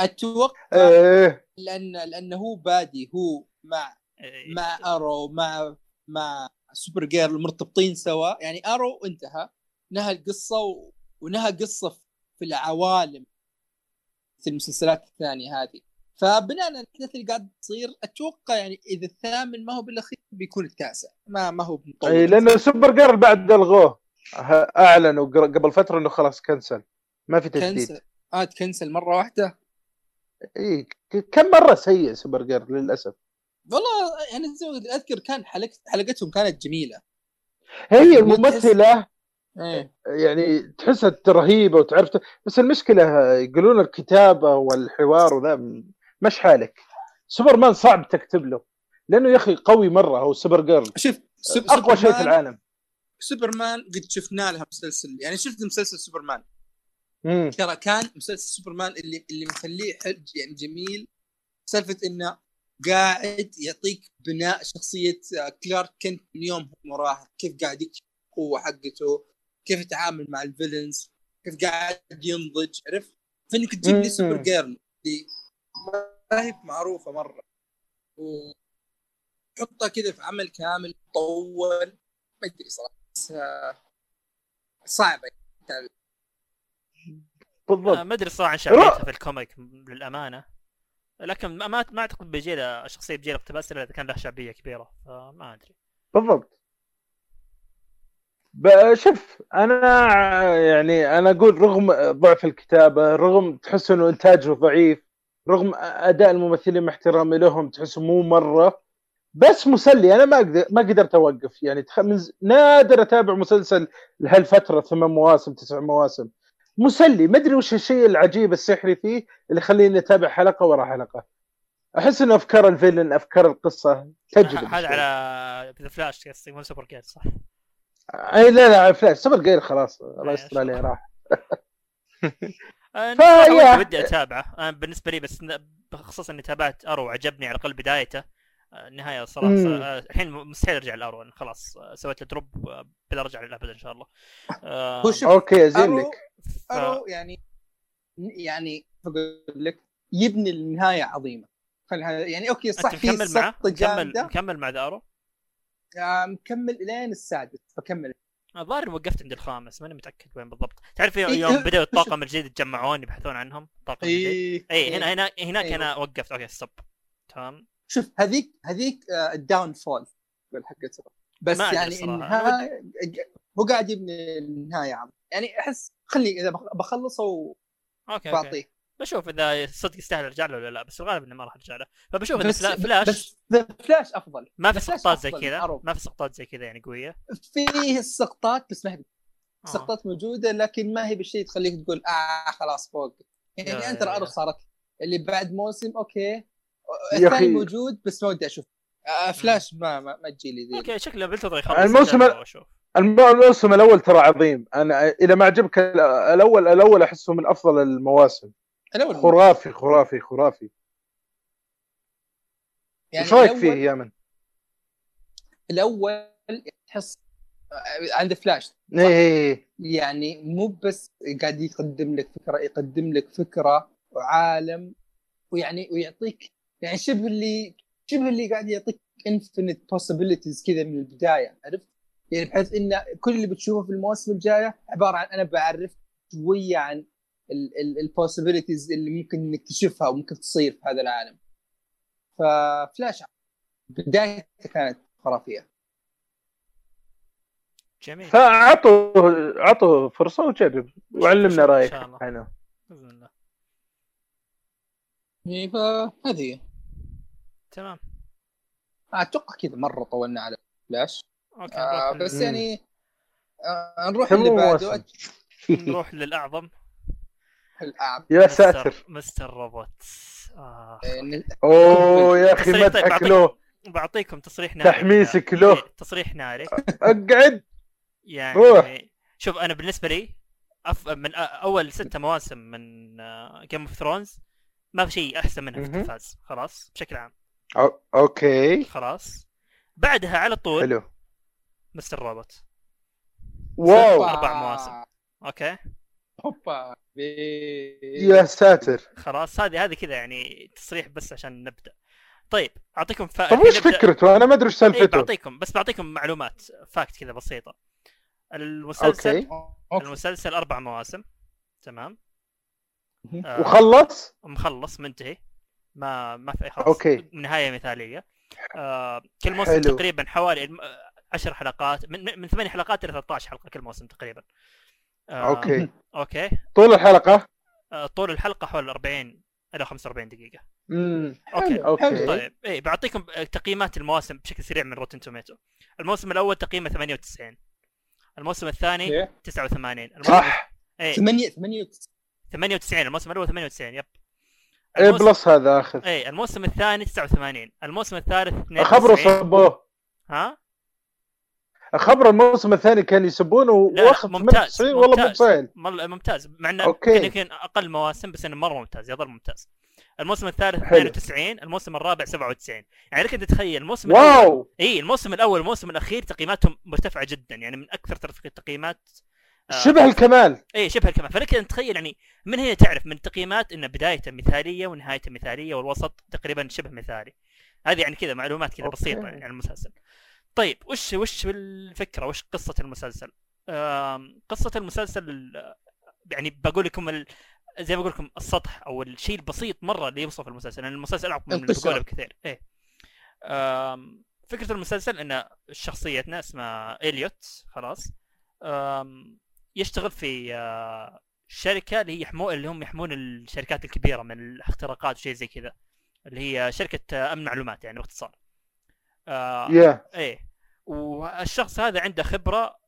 أتوقع إيه. لأن لأنه هو بادي هو مع إيه. مع أرو مع مع Supergirl مرتبطين سوا. يعني Arrow انتهى نهى القصة و... ونهى قصة في العوالم في المسلسلات الثانية هذه. فبناء على الاحداث اللي قاعد تصير أتوقع يعني إذا الثامن ما هو بالأخير بيكون التاسع. ما ما هو مطول إي لأنه Supergirl بعد ألغوه أعلنوا قبل فترة إنه خلاص cancel ما في تجديد. كنسل آه تكنسل مرة واحدة. اي كم مرة سيء سوبر جيرل للأسف؟ والله يعني أذكر كان حلقة حلقتهم كانت جميلة. هي الممثلة إيه. يعني تحسها رهيبه وتعرف بس المشكلة يقولون الكتابة والحوار وذا مش حالك. سوبرمان صعب تكتب له لأنه يا أخي قوي مرة هو سوبر جيرل شوف سوب- أقوى شيء في العالم. سوبرمان قد شفنا لها مسلسل يعني شفت مسلسل سوبرمان. ترى كان مسلسل سوبرمان اللي اللي مخليه حلو يعني جميل سالفة إنه قاعد يعطيك بناء شخصية آه، Clark Kent من يوم هو مراهق كيف قاعد يكتشف القوة حقته كيف يتعامل مع ال villains كيف قاعد ينضج عرفت فإنك تجيب لي. Supergirl اللي ما هي معروفة مرة وحطها كذا في عمل كامل طول ما أدري صراحة آه، صعبة يعني. بالضبط. ما أدري الصراحه عن شعبيتها في الكوميك للأمانة. لكن ما ما أعتقد بيجي له شخصية بيجي له اقتباس الا إذا كان له شعبية كبيرة فما أدري. بالضبط. شوف أنا يعني أنا أقول رغم ضعف الكتابة رغم تحس إنه إنتاجه ضعيف رغم أداء الممثلين مع احترامي لهم تحسه مو مرة بس مسلي. أنا ما أقدر ما قدرت أوقف. يعني تخ- من نادر أتابع مسلسل لهالفترة ثمان مواسم تسع مواسم. مسلي. ما أدري وش الشيء العجيب السحري فيه اللي يخليني أتابع حلقة ورا حلقة. أحس إنه أفكار ال villain أفكار القصة تجذب هذا. على ذا فلاش قصدي مو سوبر جيرل صح؟ أي لا لا فلاش. سوبر جيرل خلاص. الله يستر عليه. راح. صراحة ودي أتابعه. أنا بالنسبة لي بس بخصوص إني تابعت أرو عجبني على الأقل بدايته. النهايه صراحة. آه، الحين مستحيل أرجع لارو أنا خلاص آه، سويت له دروب آه، بلا ارجع للابد إن شاء الله. آه، هو شوف أوكي أزين أرو, لك. ف- أرو يعني يعني أقول لك يبني النهاية عظيمة. خلي هذا يعني أوكي صح انت في مكمل؟ سقطة مكمل جامدة. مكمل مع ذا أرو؟ آه، مكمل إلين السادس بكمل الظاهر وقفت عند الخامس ماني متأكد وين بالضبط. تعرف يوم إيه، يوم إيه، بدأوا الطاقم الجديد يتجمعون يبحثون عنهم الطاقم الجديد اي اي هنا هنا هناك. أنا وقفت. أوكي ستوب. تمام. شوف هذيك هذيك ال downfall حقته. بس يعني. النهايه هو قاعد يبني النهاية عظيمه يعني أحس خلي إذا بخ- بخلصه أوكي أوكي. وبعطيه بشوف إذا صدق يستاهل ارجع له ولا لا بس الغالب اني ما راح ارجع له. فبشوف بس فلا- فلاش بس فلاش أفضل. ما في سقطات زي كذا. ما في سقطات زي كذا يعني قوية؟ فيه السقطات بس ما هي آه. السقطات موجودة لكن ما هي بالشيء تخليك تقول آه خلاص فوق. يعني أنت الأرض. صارت اللي بعد موسم okay. الثاني. موجود بس ما ودي أشوف. آه فلاش ما ما, ما تجي لي ذي. okay شكله بنتظر يخلص الموسم الموسم الأول ترى عظيم. أنا إذا ما عجبك ال- الأول الأول أحسه من أفضل المواسم. الأول خرافي خرافي خرافي. يعني إيش رأيك فيه الأول- يا من؟ الأول تحس آه، عند فلاش. إيه. يعني مو بس قاعد يقدم لك فكرة يقدم لك فكرة وعالم ويعني ويعطيك يعني شبه اللي شبه اللي قاعد يعطيك infinite possibilities كذا من البداية عرفت؟ يعني بحيث إن كل اللي بتشوفه في المواسم الجاية عبارة عن أنا بعرف شوية عن ال possibilities اللي ممكن نكتشفها وممكن تصير في هذا العالم. ففلاش بدايته كانت خرافية. جميل فاعطوا عطوا فرصة وجرب وعلمنا رأيك شاء الله. عنه بإذن الله يعني فهذه هي. تمام. أتوقع كذا مرة طولنا على فلاش okay آه بس يعني آه نروح اللي بعده؟ نروح للأعظم. الأعظم يا ساتر. مستر روبوت. آه. أوه يا أخي تصريح طيب، مدحك بعطيك- له بعطيك تصريح ناري. تحميسك. له. إيه، تصريح ناري. أقعد. يعني روح. شوف أنا بالنسبة لي أف... من أ- أول ستة مواسم من جيم اوف ثرونز ما في شيء أحسن منها في. التلفاز. خلاص بشكل عام. أو- okay. خلاص. بعدها على طول حلو. مستر روبوت. wow. أربع مواسم. okay. هوبا. يا ساتر. خلاص هذه هذه كذا يعني تصريح بس عشان نبدأ. طيب أعطيكم فا... طيب وش فكرته؟ أنا ما أدري إيش إيه سالفته. بعطيكم بس بعطيكم معلومات fact كذا بسيطة. المسلسل okay. المسلسل أربع مواسم. تمام. آه، وخلص؟ مخلص منتهي. ما ما في اي خلاص okay. نهاية مثالية. آه كل موسم حلو. تقريبا حوالي الم- آه، عشر حلقات من من من ثمانية حلقات إلى 13 حلقة كل موسم تقريبا. آه okay. okay. طول الحلقة؟ آه طول الحلقة حوالي 40 إلى 45 دقيقة. امم okay. okay. طيب. إيه بعطيكم تقييمات المواسم بشكل سريع من Rotten Tomatoes الموسم الأول تقييمه 98 الموسم الثاني 89 الموسم صح. إيه. 8 8 98 الموسم الأول 98 yep. A plus هذا اخذ اي الموسم الثاني 89 الموسم الثالث 92 خبره صبوه. ها؟ خبر الموسم الثاني كان يسبونه واخذ ممتاز 98 والله مو مر- ممتاز. مع إنه okay. يمكن أقل مواسم بس إنه مرة ممتاز يظل ممتاز. الموسم الثالث حلو. 92 الموسم الرابع 97 يعني لك انت تتخيل الموسم wow! اي الموسم الأول والموسم الأخير تقييماتهم مرتفعة جدا يعني من أكثر التقييمات آه، شبه الكمال. اي شبه الكمال. فلك أن تتخيل يعني من هنا تعرف؟ من التقييمات إن بدايته مثالية ونهايته مثالية والوسط تقريبا شبه مثالي. هذه يعني كذا معلومات كذا. بسيطة يعني عن المسلسل. طيب وش وش الفكرة وش قصة المسلسل؟ قصة المسلسل آه، يعني بقول لكم ال... زي ما بقول لكم السطح أو الشيء البسيط مرة اللي يوصف المسلسل لأن المسلسل اعمق من. بقوله بكثير. إيه. فكرة المسلسل إن شخصيتنا اسمها إليوت خلاص. يشتغل في آه، شركة اللي هي يحمون اللي هم يحمون الشركات الكبيرة من الاختراقات وشيء زي كذا اللي هي شركة آه، أمن معلومات يعني باختصار. آه يا إيه. والشخص هذا عنده خبرة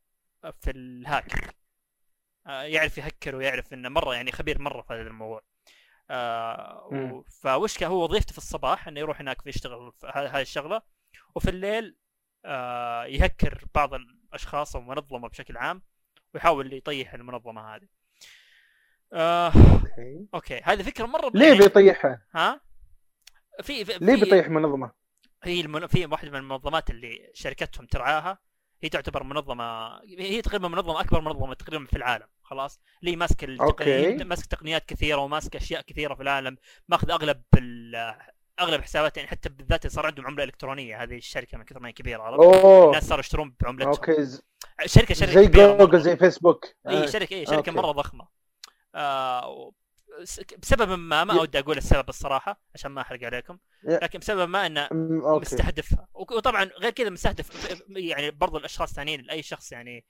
في الهاك. آه يعرف يهكر ويعرف إنه مرة يعني خبير مرة في هذا الموضوع. آه فوش كان هو وظيفته في الصباح إنه يروح هناك يشتغل في هذه الشغلة. وفي الليل آه يهكر بعض الأشخاص أو منظمة بشكل عام. ويحاول يطيح المنظمة هذه. آه okay. هذه فكرة مرة ليه بيطيحها؟ ها؟ في, في ليه بيطيح منظمه؟ هي المن... في واحدة من المنظمات اللي شركتهم ترعاها. هي تعتبر منظمة هي تقريبا منظمة أكبر منظمة تقريبا في العالم خلاص. اللي ماسكه التقنيات. ماسكه تقنيات كثيرة وماسكه أشياء كثيرة في العالم. ماخذ أغلب ال... أغلب حسابات يعني حتى بالذات صار عندهم عملة إلكترونية هذه الشركة من كثر ما هي كبيرة عرفت؟ الناس صاروا يشترون بعملتهم okay شركه شركة زي. جوجل زي فيسبوك. إي آه. شركه إي شركة okay. مرة ضخمة. آه بسبب ما ما ي- أود أقول السبب الصراحة عشان ما أحرق عليكم لكن بسبب ما إنه وك- وطبعا غير كذا مستهدف يعني برضو الأشخاص الثانيين اي شخص يعني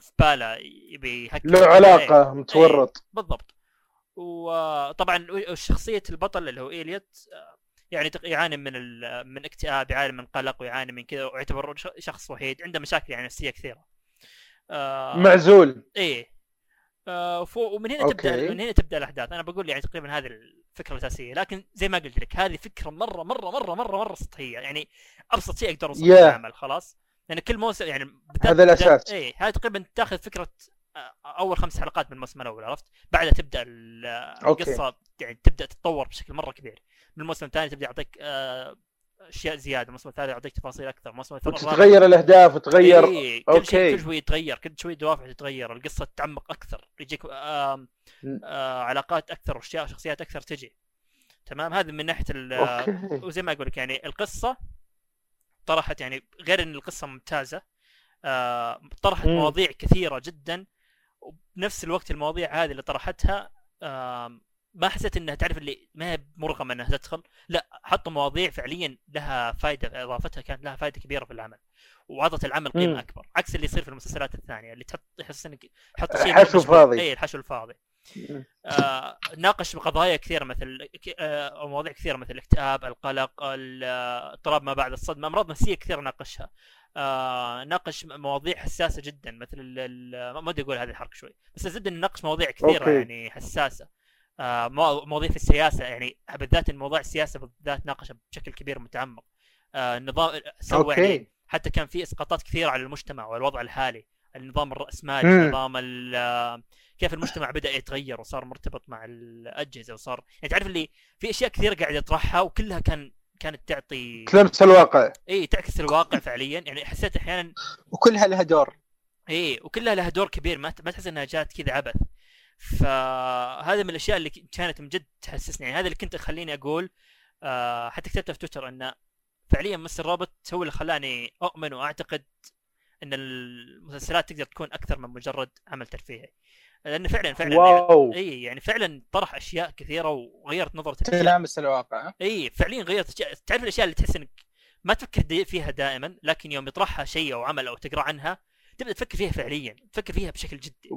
في باله يبي يهكر له علاقة متورط. بالضبط. وطبعا شخصيه البطل اللي هو إيليوت آه، يعني يعاني من ال... من اكتئاب يعاني من قلق ويعاني من كذا ويعتبر شخص وحيد عنده مشاكل يعني نفسية كثيرة. آه معزول. إيه. آه ومن هنا أوكي. تبدا من هنا تبدأ الأحداث. أنا بقول يعني تقريبا هذه الفكرة الأساسية. لكن زي ما قلت لك هذه فكرة مرة مرة مرة مرة مرة سطحية. يعني أبسط شيء أقدر اوصفه Yeah. العمل خلاص. لأن كل موسم يعني هذا. بالذات- إيه هذه تقريبا تأخذ فكرة أول خمس حلقات من الموسم الأول عرفت بعدها تبدأ. القصة يعني تبدأ تتطور بشكل مرة كبير من الموسم الثاني تبدأ يعطيك آه، أشياء زيادة الموسم الثالث يعطيك تفاصيل أكثر الموسم الرابع وتتغير الأهداف وتغير إيه كل شيء. كل شوي يتغير كل شوي دوافع تتغير القصة تتعمق أكثر يجيك. آه علاقات أكثر واشياء شخصيات أكثر تجي تمام هذا من ناحية وزي ما أقول لك يعني القصة طرحت يعني غير إن القصة ممتازة آه طرحت. مواضيع كثيرة جدا وبنفس الوقت المواضيع هذه اللي طرحتها ما حسيت إنها تعرف اللي ما هي مرغمه إنها تدخل لا حطوا مواضيع فعليا لها فائده إضافتها كانت لها فائده كبيرة في العمل واعطت العمل قيمة مم. أكبر عكس اللي يصير في المسلسلات الثانية اللي تحط يحس إنك تحط شيء حشو مش- فاضي. اي الحشو الفاضي آه ناقش قضايا كثيرة مثل آه مواضيع كثيرة مثل الاكتئاب، القلق، ال- آه، اضطراب ما بعد الصدمة، أمراض نفسية كثيرة ناقشها. آه ناقش مواضيع حساسة جدا مثل ما ودي أقول هذه الحركة شوي، بس زد انه ناقش مواضيع كثيرة أوكي. يعني حساسة. آه مو- مواضيع في السياسة يعني بالذات مواضيع السياسة بالذات ناقشها بشكل كبير متعمق. آه النظام سوى يعني حتى كان في إسقاطات كثيرة على المجتمع والوضع الحالي النظام الرأسمالي. نظام ال- كيف المجتمع بدأ يتغير وصار مرتبط مع الأجهزة وصار يعني تعرف اللي في أشياء كثيرة قاعد يطرحها وكلها كان كانت تعطي تلمس الواقع. إي تعكس الواقع فعليا. يعني حسيت أحيانا وكلها لها دور. إي وكلها لها دور كبير. ما ما تحس إنها جات كذا عبث. فهذا من الأشياء اللي كانت من جد تحسسني. يعني هذا اللي كنت خليني أقول آه حتى كتبتها في تويتر انه فعليا مستر روبوت هو اللي خلاني أؤمن وأعتقد إن المسلسلات تقدر تكون أكثر من مجرد عمل ترفيهي. لأنه فعلا فعلا wow اي يعني فعلا طرح أشياء كثيرة وغيرت الأشياء تلامس الواقع ها؟ اي فعليا غيرت تعرف الأشياء اللي تحس إنك ما تفكر فيها دائما لكن يوم يطرحها شيء أو عمل أو تقرأ عنها تبدأ تفكر فيها فعليا تفكر فيها بشكل جدي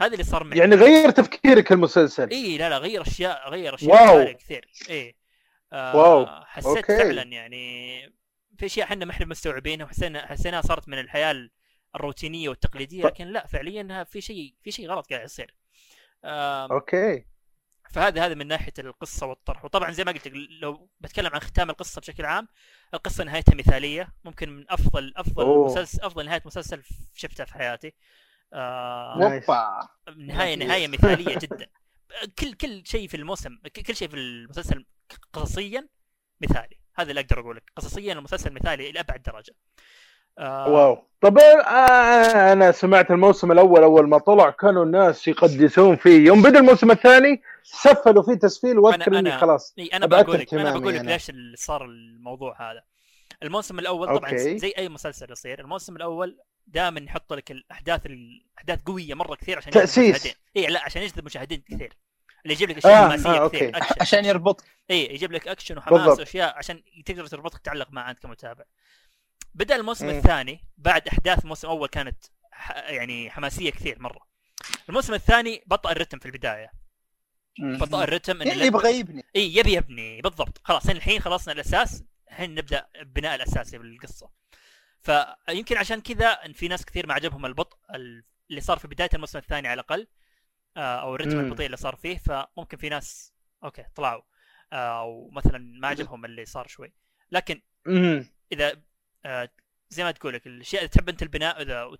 هذا اللي صار معي يعني غير تفكيرك المسلسل اي لا لا غير أشياء غير أشياء wow. كثير اي آه wow. حسيت okay. فعلا يعني في أشياء إحنا ما إحنا مستوعبينها وحسينا حسيناها صارت من الحياة الروتينية والتقليدية لكن لا فعليا في شيء في شيء غلط قاعد يصير. okay. فهذا هذا من ناحية القصة والطرح. وطبعا زي ما قلت لك لو بتكلم عن ختام القصة بشكل عام القصة نهايتها مثالية. ممكن من أفضل أفضل أوه. مسلسل أفضل نهاية مسلسل شفتها في حياتي. آه نهاية. نهاية مثالية جدا. كل كل شيء في الموسم كل شيء في المسلسل قصصيا مثالي. هذا اللي أقدر أقول لك. قصصيا المسلسل مثالي إلى أبعد درجة. آه wow طب آه أنا سمعت الموسم الأول أول ما طلع كانوا الناس يقدسون فيه يوم بدأ الموسم الثاني سفلوا فيه تسفيل واذكر اني أنا- خلاص أنا بقول لك أنا بقول لك أنا. ليش صار الموضوع هذا الموسم الأول طبعا okay. زي أي مسلسل يصير الموسم الأول دائما يحط لك الأحداث الاحداث قوية مرة كثير عشان يجذب تأسيس. مشاهدين إي لا عشان يجذب مشاهدين كثير اللي يجيب لك أشياء آه، حماسية آه، كثير okay. أكشن عشان يربط إي يجيب لك أكشن وحماس بالضبط. وأشياء عشان تقدر تربطك تعلق معه أنت كمتابع بدأ الموسم مم. الثاني بعد أحداث الموسم الأول كانت ح... يعني حماسية كثير مرة. الموسم الثاني بطأ الرتم في البداية. بطأ الرتم إن يعني يبغى يبني. إي يبي يبني بالضبط. خلاص الحين خلصنا الأساس الحين نبدأ البناء الأساسي بالقصة فيمكن عشان كذا إن في ناس كثير ما عجبهم البطء ال- اللي صار في بداية الموسم الثاني على الأقل آه، أو الرتم. البطيء اللي صار فيه فممكن في ناس okay طلعوا. آه، أو مثلا ما عجبهم اللي صار شوي. لكن. إذا زي ما تقول لك الأشياء اللي تحب أنت البناء إذا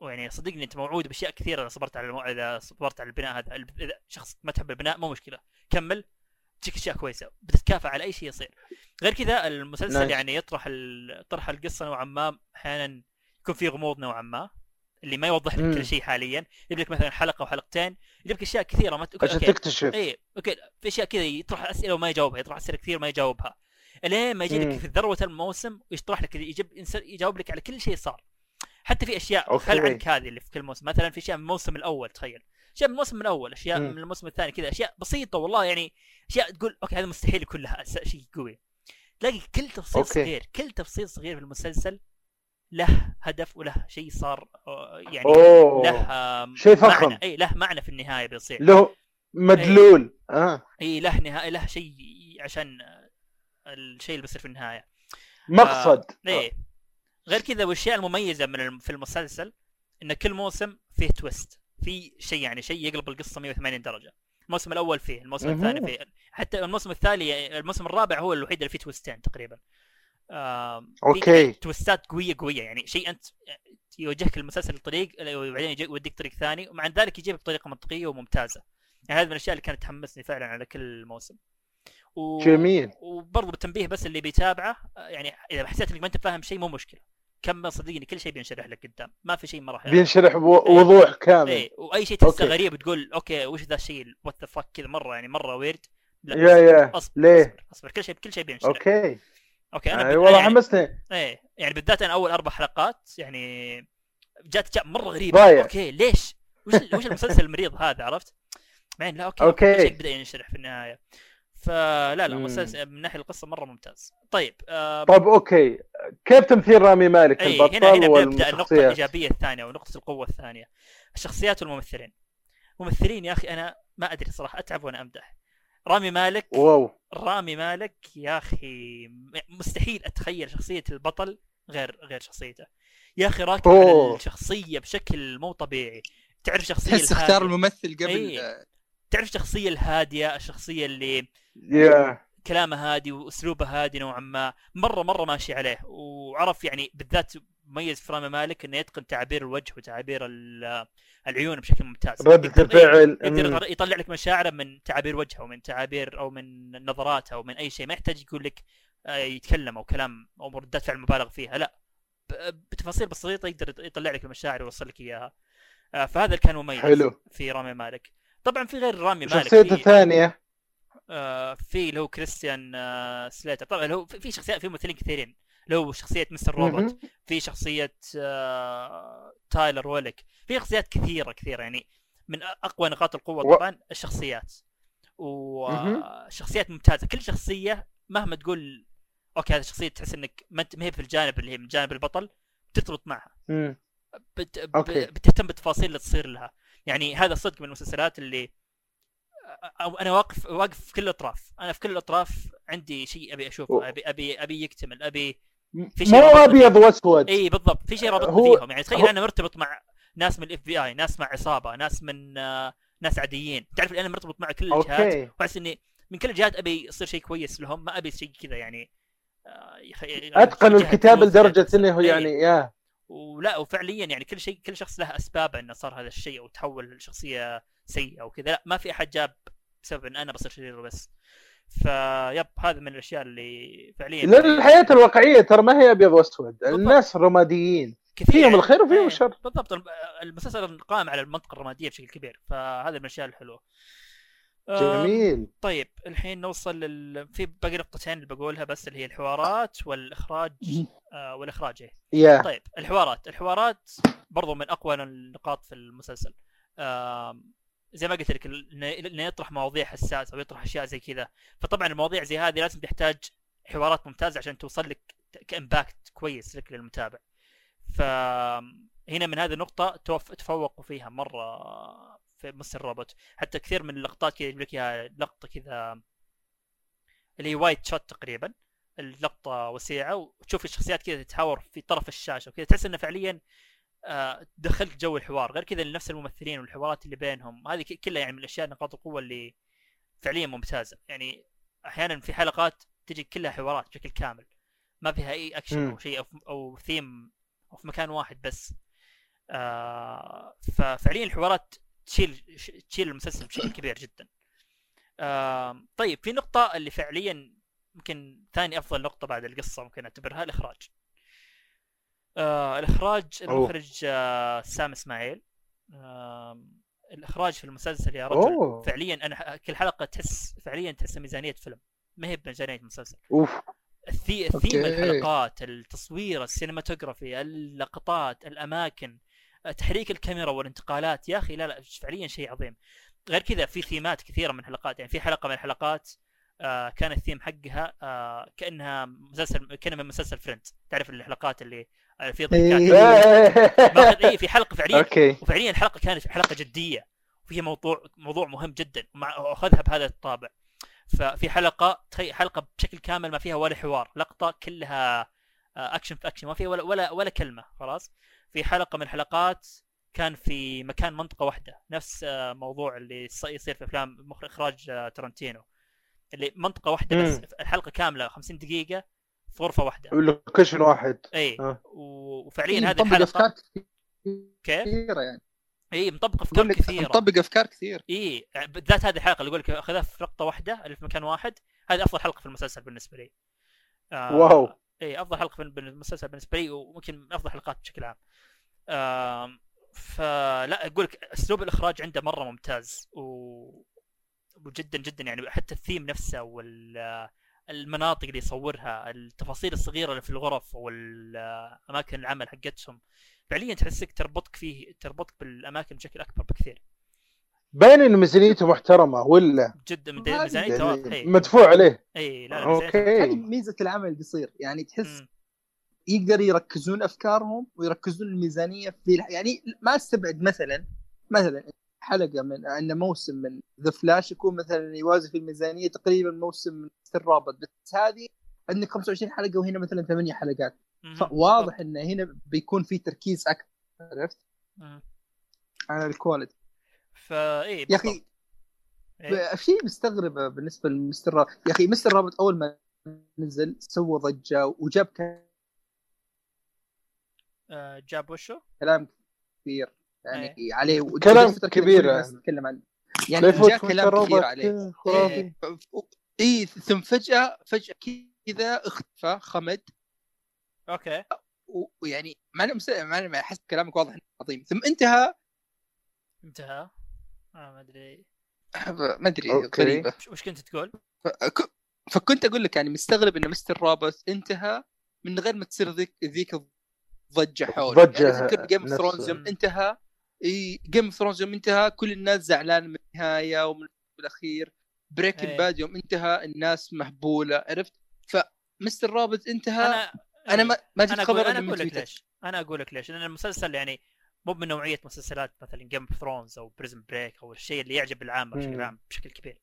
ويعني صدقني أنت موعود بأشياء كثيرة إذا صبرت على المو... إذا صبرت على البناء هذا. إذا شخص ما تحب البناء مو مشكلة. كمل. تجيك أشياء كويسة. بتتكافئ على أي شيء يصير. غير كذا المسلسل nice. يعني يطرح ال... طرح القصة نوعا ما. أحيانا يكون فيه غموض نوعا ما اللي ما يوضح لك. كل شيء حاليا. يجيب لك مثلا حلقة أو حلقتين يجيب لك أشياء كثيرة ما ت... عشان okay. تكتشف. اي okay. في أشياء كذا يطرح أسئلة وما يجاوبها يطرح أسئلة كثير وما يجاوبها. إلين ما يجي لك. في ذروة الموسم ويشطح لك يجيب يجاوب لك على كل شيء صار حتى في أشياء okay. خل عنك هذه اللي في كل موسم مثلا في أشياء من الموسم الأول تخيل أشياء من الموسم الأول أشياء مم. من الموسم الثاني كذا أشياء بسيطة والله يعني أشياء تقول okay هذا مستحيل يكون لها شيء قوي تلاقي كل تفصيل okay. صغير كل تفصيل صغير في المسلسل له هدف وله شيء صار يعني أوه له شيء فخم. معنى إي له معنى في النهاية بيصير له مدلول آه إي له نهاية له شيء عشان الشيء اللي بيصير في النهاية. مقصد. إيه. غير كذا والأشياء المميزة من في المسلسل إن كل موسم فيه twist في شيء يعني شيء يقلب القصة 180 درجة. الموسم الأول فيه الموسم. الثاني فيه. حتى الموسم الثاني الموسم الرابع هو الوحيد اللي فيه twist ين تقريبا. آم، في okay. twist ات قوية قوية يعني شيء أنت يوجهك المسلسل الطريق وبعدين يوديك طريق ثاني ومع ذلك يجيب بطريقة منطقية وممتازة. يعني هذه من الأشياء اللي كانت تحمسني فعلا على كل موسم. و... جميل. وبرضه بالتنبيه بس اللي بيتابعه آه، يعني إذا حسيت إنك ما أنت فاهم شيء مو مشكلة. كمل صدقني كل شيء بينشرح لك قدام. ما في شيء ما راح بينشرح بو- وضوح كامل. إيه. وأي شيء تحسه. غريب تقول okay وش ذا الشيء what the fuck كذا مرة يعني مرة ويرد لا يا يا. أصبر ليه؟ أصبر, أصبر. كل شيء كل شيء بينشرح. okay. okay أنا آه، ب... والله يعني... حمسني. إيه. يعني بالذات أنا أول أربع حلقات يعني جات جاء مرة غريبة. ضايع. okay ليش؟ وش وش المسلسل المريض هذا عرفت؟ بعدين لا okay شيء بدأ ينشرح في النهاية. فلا لا. مسلسل من ناحية القصة مرة ممتاز. طيب آه طب okay. كيف تمثيل رامي مالك إي البطل هنا هنا بنبدا النقطة والشخصيات الإيجابية الثانية ونقطة القوة الثانية. الشخصيات والممثلين. ممثلين يا أخي أنا ما أدري صراحة أتعب وأنا أمدح. رامي مالك واو. رامي مالك يا أخي مستحيل أتخيل شخصية البطل غير غير شخصيته. يا أخي راكب على. الشخصية بشكل مو طبيعي. تعرف شخصية تحس اختار الممثل قبل إيه. تعرف الشخصيه الهادية الشخصية اللي يا كلامه هادي وأسلوبه هادي نوعا ما مرة مرة ماشي عليه. وعرف يعني بالذات مميز في رامي مالك إنه يتقن تعابير الوجه وتعابير ال- العيون بشكل ممتاز. ردة يقدر- الفعل يقدر مم. يطلع- لك مشاعره من تعابير وجهه ومن تعابير أو من نظراته أو من أي شيء. ما يحتاج يقول لك آه، يتكلم أو كلام أو ردات فعل مبالغ فيها. لا بتفاصيل بسيطة يقدر يطلع لك المشاعر ويوصل لك إياها. آه، فهذا اللي كان مميز حلو. في رامي مالك. طبعا في غير رامي مالك شخصيته الثانية آه، في اللي هو كريستيان آه، سليتر. طبعا هو في شخصيات في ممثلين كثيرين. اللي هو شخصية مستر روبوت مهم. في شخصية آه، تايريل ويليك في شخصيات كثيرة كثيرة. يعني من أقوى نقاط القوة طبعا الشخصيات. وشخصيات ممتازة. كل شخصية مهما تقول okay هذه الشخصيه تحس إنك ما هي في الجانب اللي هي من جانب البطل ترتبط معها. بت... بتهتم بالتفاصيل اللي تصير لها. يعني هذا صدق من المسلسلات اللي أو أنا واقف واقف في كل الأطراف. أنا في كل الأطراف عندي شيء أبي أشوفه أبي أبي أبي يكتمل أبي في مو شيء رابطني أبيض وأسود. إي بالضبط. في شيء رابطني هو- فيهم. يعني تخيل أنا مرتبط مع ناس من الإف بي آي ناس مع عصابة ناس من آه، ناس عاديين. تعرف الانمي مرتبط مع كل الجهات وأحس إني من كل الجهات أبي يصير شيء كويس لهم ما أبي شيء كذا يعني آه، يخ... جهة الكتاب لدرجة إنه. يعني يا ولا وفعليا يعني كل شيء كل شخص له اسبابه إنه صار هذا الشيء أو تحول لشخصية سيئة أو كذا. لا ما في أحد جاب بسبب إن أنا بصير شرير بس فيب هذا من الأشياء اللي فعليا لأن الحياة الواقعية ترى ما هي أبيض وأسود. الناس رماديين. كثير. فيهم يعني- الخير وفيهم إيه، الشر. بالضبط. الم- المسلسل قائم على المنطقة الرمادية بشكل كبير. فهذا من الأشياء الحلوة. جميل. طيب الحين نوصل لل... في باقي نقطتين اللي بقولها بس اللي هي الحوارات والإخراج آه والإخراج إيه. يا. طيب الحوارات. الحوارات برضو من أقوى النقاط في المسلسل. آم، زي ما قلت لك إنه يطرح مواضيع حساسة ويطرح أشياء زي كذا. فطبعا المواضيع زي هذه لازم تحتاج حوارات ممتازة عشان توصل لك ك impact كويس لك للمتابع. فهنا من هذه النقطة. تفوقوا فيها مرة في مستر روبوت. حتى كثير من اللقطات كذا يجيب لك اياها لقطة كذا اللي هي wide shot تقريبا. اللقطة وسيعة. وتشوف الشخصيات كذا تتحاور في طرف الشاشة وكذا. تحس إنه فعليا آه، دخلت جو الحوار. غير كذا نفس الممثلين والحوارات اللي بينهم. هذه كلها يعني من الأشياء نقاط القوة اللي فعليا ممتازة. يعني أحيانا في حلقات تجي كلها حوارات بشكل كامل. ما فيها أي اكشن. أو شيء أو أو ثيم أو في مكان واحد بس. آه ففعليا الحوارات تشيل تشيل المسلسل بشكل كبير جدا آه طيب في نقطة اللي فعليا يمكن ثاني أفضل نقطة بعد القصة ممكن أعتبرها الإخراج آه الإخراج أوه. المخرج آه سام إسماعيل آه الإخراج في المسلسل يا رجل أوه. فعليا أنا ح- كل حلقة تحس فعليا تحس ميزانية فيلم ما هي بميزانية مسلسل ال the... ال theme. الحلقات التصوير ال cinematography اللقطات الأماكن تحريك الكاميرا والانتقالات يا أخي لا لا فعليا شيء عظيم. غير كذا في ثيمات كثيرة من الحلقات يعني في حلقة من الحلقات آه كان الثيم حقها آه كأنها مسلسل كان من مسلسل Friends تعرف الحلقات اللي آه، في ضحكات. إيه. اي في حلقة فعليا okay. وفعليا الحلقة كانت حلقة جدية وفيها موضوع موضوع مهم جدا وأخذها بهذا الطابع. ففي حلقة تخيل حلقة بشكل كامل ما فيها ولا حوار لقطة كلها آه، أكشن في أكشن ما فيها ولا ولا ولا كلمة خلاص. في حلقة من الحلقات كان في مكان منطقة واحدة. نفس موضوع اللي يص- يصير في أفلام مخرج إخراج تارانتينو اللي منطقة واحدة بس. الحلقة كاملة 50 دقيقة في غرفة واحدة. location واحد. إي. آه. وفعليا هذه مطبق أفكار الحلقة كيف؟ كثيره يعني. إي مطبق أفكار كثيرة. مطبق أفكار كثير. إي بالذات هذه الحلقة اللي أقول لك أخذها في لقطه واحدة اللي في مكان واحد. هذه أفضل حلقة في المسلسل بالنسبة لي. آه wow. إي أفضل حلقة في المسلسل بالنسبة لي وممكن من أفضل الحلقات بشكل عام. آه فلا أقول لك أسلوب الإخراج عنده مرة ممتاز و وجدا جدا يعني حتى الثيم نفسه وال المناطق اللي يصورها التفاصيل الصغيرة اللي في الغرف والأماكن العمل حقتهم فعليا تحسك تربطك فيه تربطك بالأماكن بشكل أكبر بكثير. باين إن ميزانيته محترمة ولا؟ جدا ميزانيته واضحه اي مدفوع عليه. اي لا لا ميزانيته هذه okay ميزة العمل القصير يعني تحس مم. يقدر يركزون أفكارهم ويركزون الميزانية في الح- يعني ما أستبعد مثلا مثلا حلقة من ان موسم من The Flash يكون مثلا يوازي في الميزانية تقريبا موسم من Mr. Robot بس هذه عندك 25 حلقة وهنا مثلا 8 حلقات. فواضح انه هنا بيكون في تركيز أكثر عرفت. على ال quality فاي يا أخي ب- شيء مستغرب بالنسبة ل Mr. Robot. يا أخي Mr. Robot أول ما نزل سوى ضجة وجاب جاب وشو؟ كلام كثير يعني إيه. عليه كلام كبير كل الناس يعني. عنه يعني جاء كلام روبوت كثير عليه خرافي إيه، اي ثم فجأة فجأة كذا اختفى خمد okay ويعني ما أنا مس- ما أنا احس كلامك واضح إنه عظيم ثم انتهى انتهى آه ما أدري ما أدري. غريبة وش- كنت تقول؟ فك- فكنت أقول لك يعني مستغرب إن Mr. Robot انتهى من غير ما تصير ذيك ذيك الضجه حوله ضجة يعني تذكر Game of. Thrones يوم انتهى إي Game of Thrones يوم انتهى كل الناس زعلان من النهاية ومن الأخير Breaking إيه. Bad يوم انتهى الناس مهبوله عرفت ف Mr. Robot انتهى أنا, أنا أنا ما ما جبت أنا أقول خبر أنا أقول لك. ليش أنا أقول لك ليش لأن المسلسل يعني مو من نوعية مسلسلات مثلا Game of Thrones أو Prison Break أو الشيء اللي يعجب العامه بشكل. عام بشكل كبير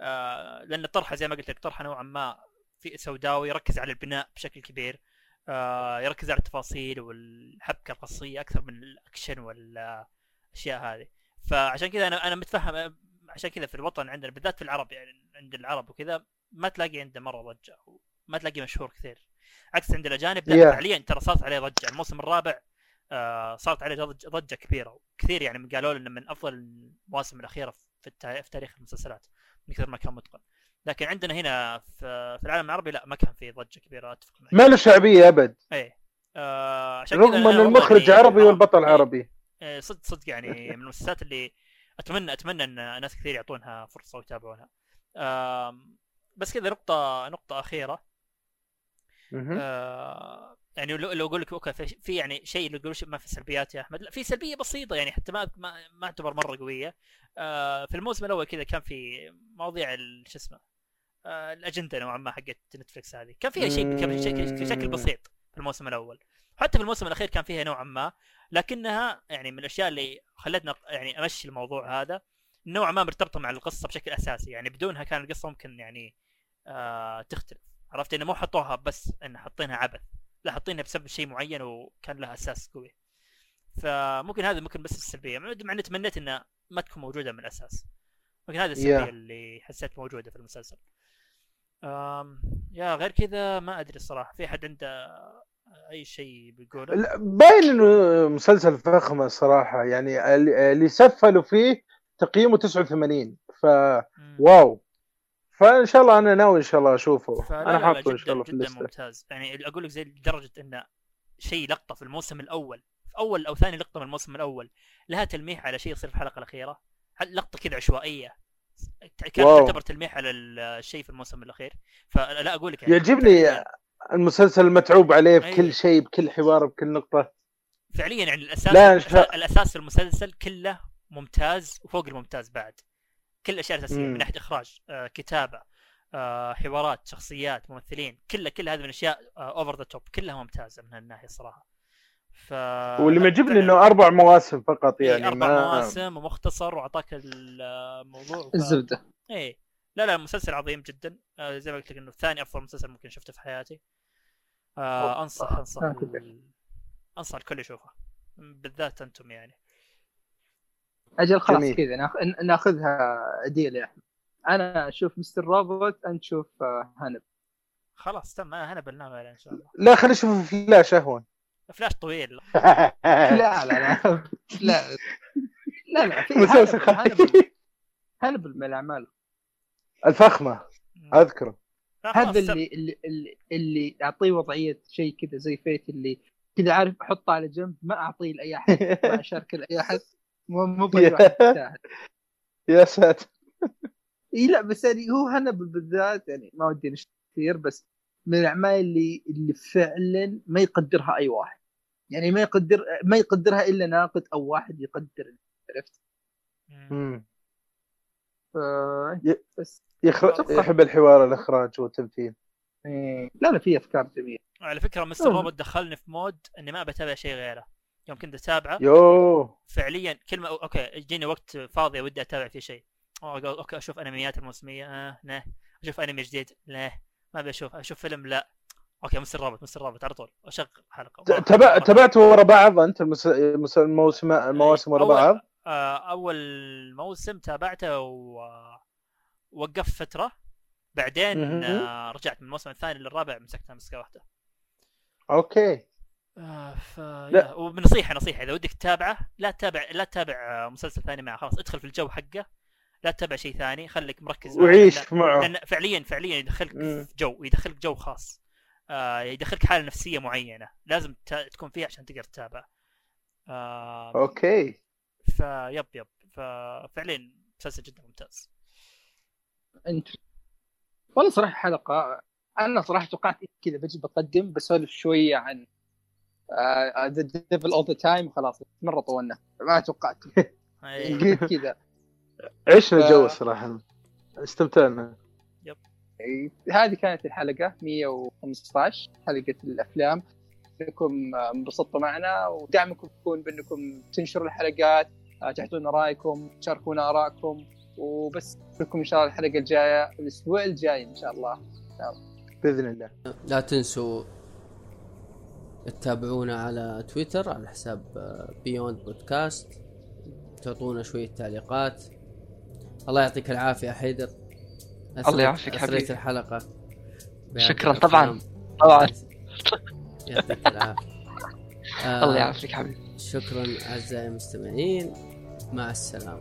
آه لأن طرحه زي ما قلت لك طرحة نوعا ما في سوداوي يركز على البناء بشكل كبير آه يركز على التفاصيل والحبكة القصيه أكثر من الأكشن والأشياء هذه. فعشان كذا أنا أنا متفهم عشان كذا في الوطن عندنا بالذات في العرب يعني عند العرب وكذا ما تلاقي عنده مرة ضجة ما تلاقي مشهور كثير. عكس عند الأجانب لا Yeah. فعليا ترى صارت عليه ضجة. الموسم الرابع آه صارت عليه ضجه ضجة كبيرة كثير يعني قالوا انه من أفضل المواسم الأخيرة في, التا... في تاريخ المسلسلات من كثر ما كان متقن. لكن عندنا هنا في, في العالم العربي لا ما كان في ضجة كبيرة أتفق معك. ما له شعبية أبد. إيه. آه عشان رغم إن المخرج إني- عربي آه، والبطل إيه. عربي. إيه، صدق صدق يعني من المسلسلات اللي أتمنى أتمنى إن ناس كثير يعطونها فرصة ويتابعونها. آم، بس كذا نقطة أخيرة. مهم. آه، يعني لو لو أقول لك أوكي في يعني شيء اللي يقول ما في سلبيات يا أحمد. لا في سلبية بسيطة يعني حتى ما ما, ما أعتبر مرة قوية. آه، في الموسم الأول كذا كان في مواضيع شو اسمه آه، الأجندة نوعا ما حقت نتفلكس هذه. كان فيها شيء كان شكل شكل بسيط في الموسم الأول. حتى في الموسم الأخير كان فيها نوعا ما لكنها يعني من الأشياء اللي خلتنا يعني أمشي الموضوع هذا نوعا ما مرتبطة مع القصة بشكل أساسي. يعني بدونها كان القصة ممكن يعني آه تختلف. عرفت؟ إنه مو حطوها بس إن حاطينها عبث. لا حاطينها بسبب شيء معين وكان لها أساس قوي. فممكن هذا ممكن بس السلبية. مع إني تمنيت إنها ما تكون موجودة من الأساس. ممكن هذه السلبية Yeah. اللي حسيت موجودة في المسلسل. يا غير كذا ما أدري الصراحة. في حد عنده أي شيء بيقوله؟ لا، باين إنه مسلسل فخم الصراحة. يعني اللي سفلوا فيه تقييمه 89 ف. واو. فإن شاء الله أنا ناوي إن شاء الله أشوفه. أنا حاطه إن جدا شاء الله في جدا الليستة. ممتاز. يعني أقول لك زي لدرجة إنه شيء لقطة في الموسم الأول. في أول أو ثاني لقطة من الموسم الأول. لها تلميح على شيء يصير في الحلقة الأخيرة. لقطة كذا عشوائية. wow. تعتبر تلميح على الشيء في الموسم الأخير فلا أقول لك يعني يعجبني المسلسل المتعوب عليه أي. بكل شيء بكل حوار بكل نقطة فعليا يعني الأساس لا، شاء- الأساس في المسلسل كله ممتاز وفوق الممتاز بعد كل الاشياء الاساسيه. من ناحية إخراج آه، كتابة آه، حوارات شخصيات ممثلين كلها كل هذه من الأشياء over the top كلها ممتازة من هالناحية الصراحه ف واللي معجبني. إنه أربع مواسم فقط إيه، يعني أربع ما مواسم ومختصر وأعطاك الموضوع ف... الزبدة. إيه. لا لا مسلسل عظيم جدا. آه، زي ما قلت لك إنه ثاني أفضل مسلسل ممكن شفته في حياتي. آه أنصح أنصح آه،. ال... أنصح الكل يشوفه. بالذات أنتم يعني. أجل خلاص. كذا ناخ- ناخذها ديل يا أحمد. أنا أشوف مستر روبوت انت تشوف آه، هانب. خلاص تم أنا عليه إن شاء الله. لا خلينا نشوف فلاش أهون. فلاش طويل. لا لا لا. لا. لا لا في مسلسل Hannibal- Hannibal خفيف. هانبل من الاعمال الفخمة أذكره. هذا. اللي اللي اللي, اللي أعطيه وضعية شيء كذا زي فيت اللي كذا عارف أحطه على جنب ما أعطيه لأي أحد ما أشاركه لأي أحد مو. يا ساتر. إي لا بس يعني هو هانبل بالذات يعني ما ودي كثير بس من الأعمال اللي اللي فعلا ما يقدرها أي واحد. يعني ما يقدر ما يقدرها إلا ناقد أو واحد يقدر عرفت. ف... بس. يخر... يحب الحوار الإخراج والتمثيل. إيه. لا لا في أفكار جميلة. على فكرة Mr. Robot دخلني في mood إني ما بتابع شيء غيره. يوم كنت أتابعه يو فعليا كلمه okay يجيني وقت فاضي ودي أتابع فيه شيء. okay أشوف أنميات الموسمية آه نه. أشوف أنمي جديد لا ما أبي أشوف. أشوف فيلم لا. okay Mr. Robot Mr. Robot على طول. أشغل حلقه تبع تبعته ورا بعض انت المس... المس... الموسم المواسم ورا أول- بعض؟ آه، أول موسم تابعته ووقفت فترة. بعدين. آه، رجعت من الموسم الثاني للرابع مسكتها مسكة واحدة. okay. آه ف لا. وبنصيحه نصيحة. إذا ودك تتابعه لا تتابع لا تتابع مسلسل ثاني معه. خلاص ادخل في الجو حقه. لا تتابع شيء ثاني. خليك مركز. معه، وعيش معه. لأن فعليا فعليا يدخلك. في جو يدخلك جو خاص. آه يدخلك حالة نفسية معينة. لازم ت- تكون فيها عشان تقدر تتابع. آه okay. فيب يب ففعليا مسلسل جدا ممتاز. انت والله صراحة حلقه أنا صراحة توقعت كذا بجي بقدم بسولف شوية عن The Devil All the Time خلاص مرة طولنا. ما توقعت. قلت كذا. عشنا الجو الصراحة؟ استمتعنا. هذه كانت الحلقة 115 حلقة الأفلام. انكم انبسطتوا معنا ودعمكم يكون بأنكم تنشروا الحلقات تعطونا رأيكم تشاركونا آرائكم وبس. نشوفكم إن شاء الله الحلقة الجاية الأسبوع الجاي إن شاء الله. بإذن الله. لا تنسوا تتابعونا على تويتر على حساب بيوند بودكاست تعطونا شوية تعليقات. الله يعطيك العافية حيدر. الله يعافيك حبيبي. الحلقة بهذه شكراً. طبعاً. طبعا يعطيك العافية آه، الله يعافيك حبيبي شكرا أعزائي المستمعين مع السلامة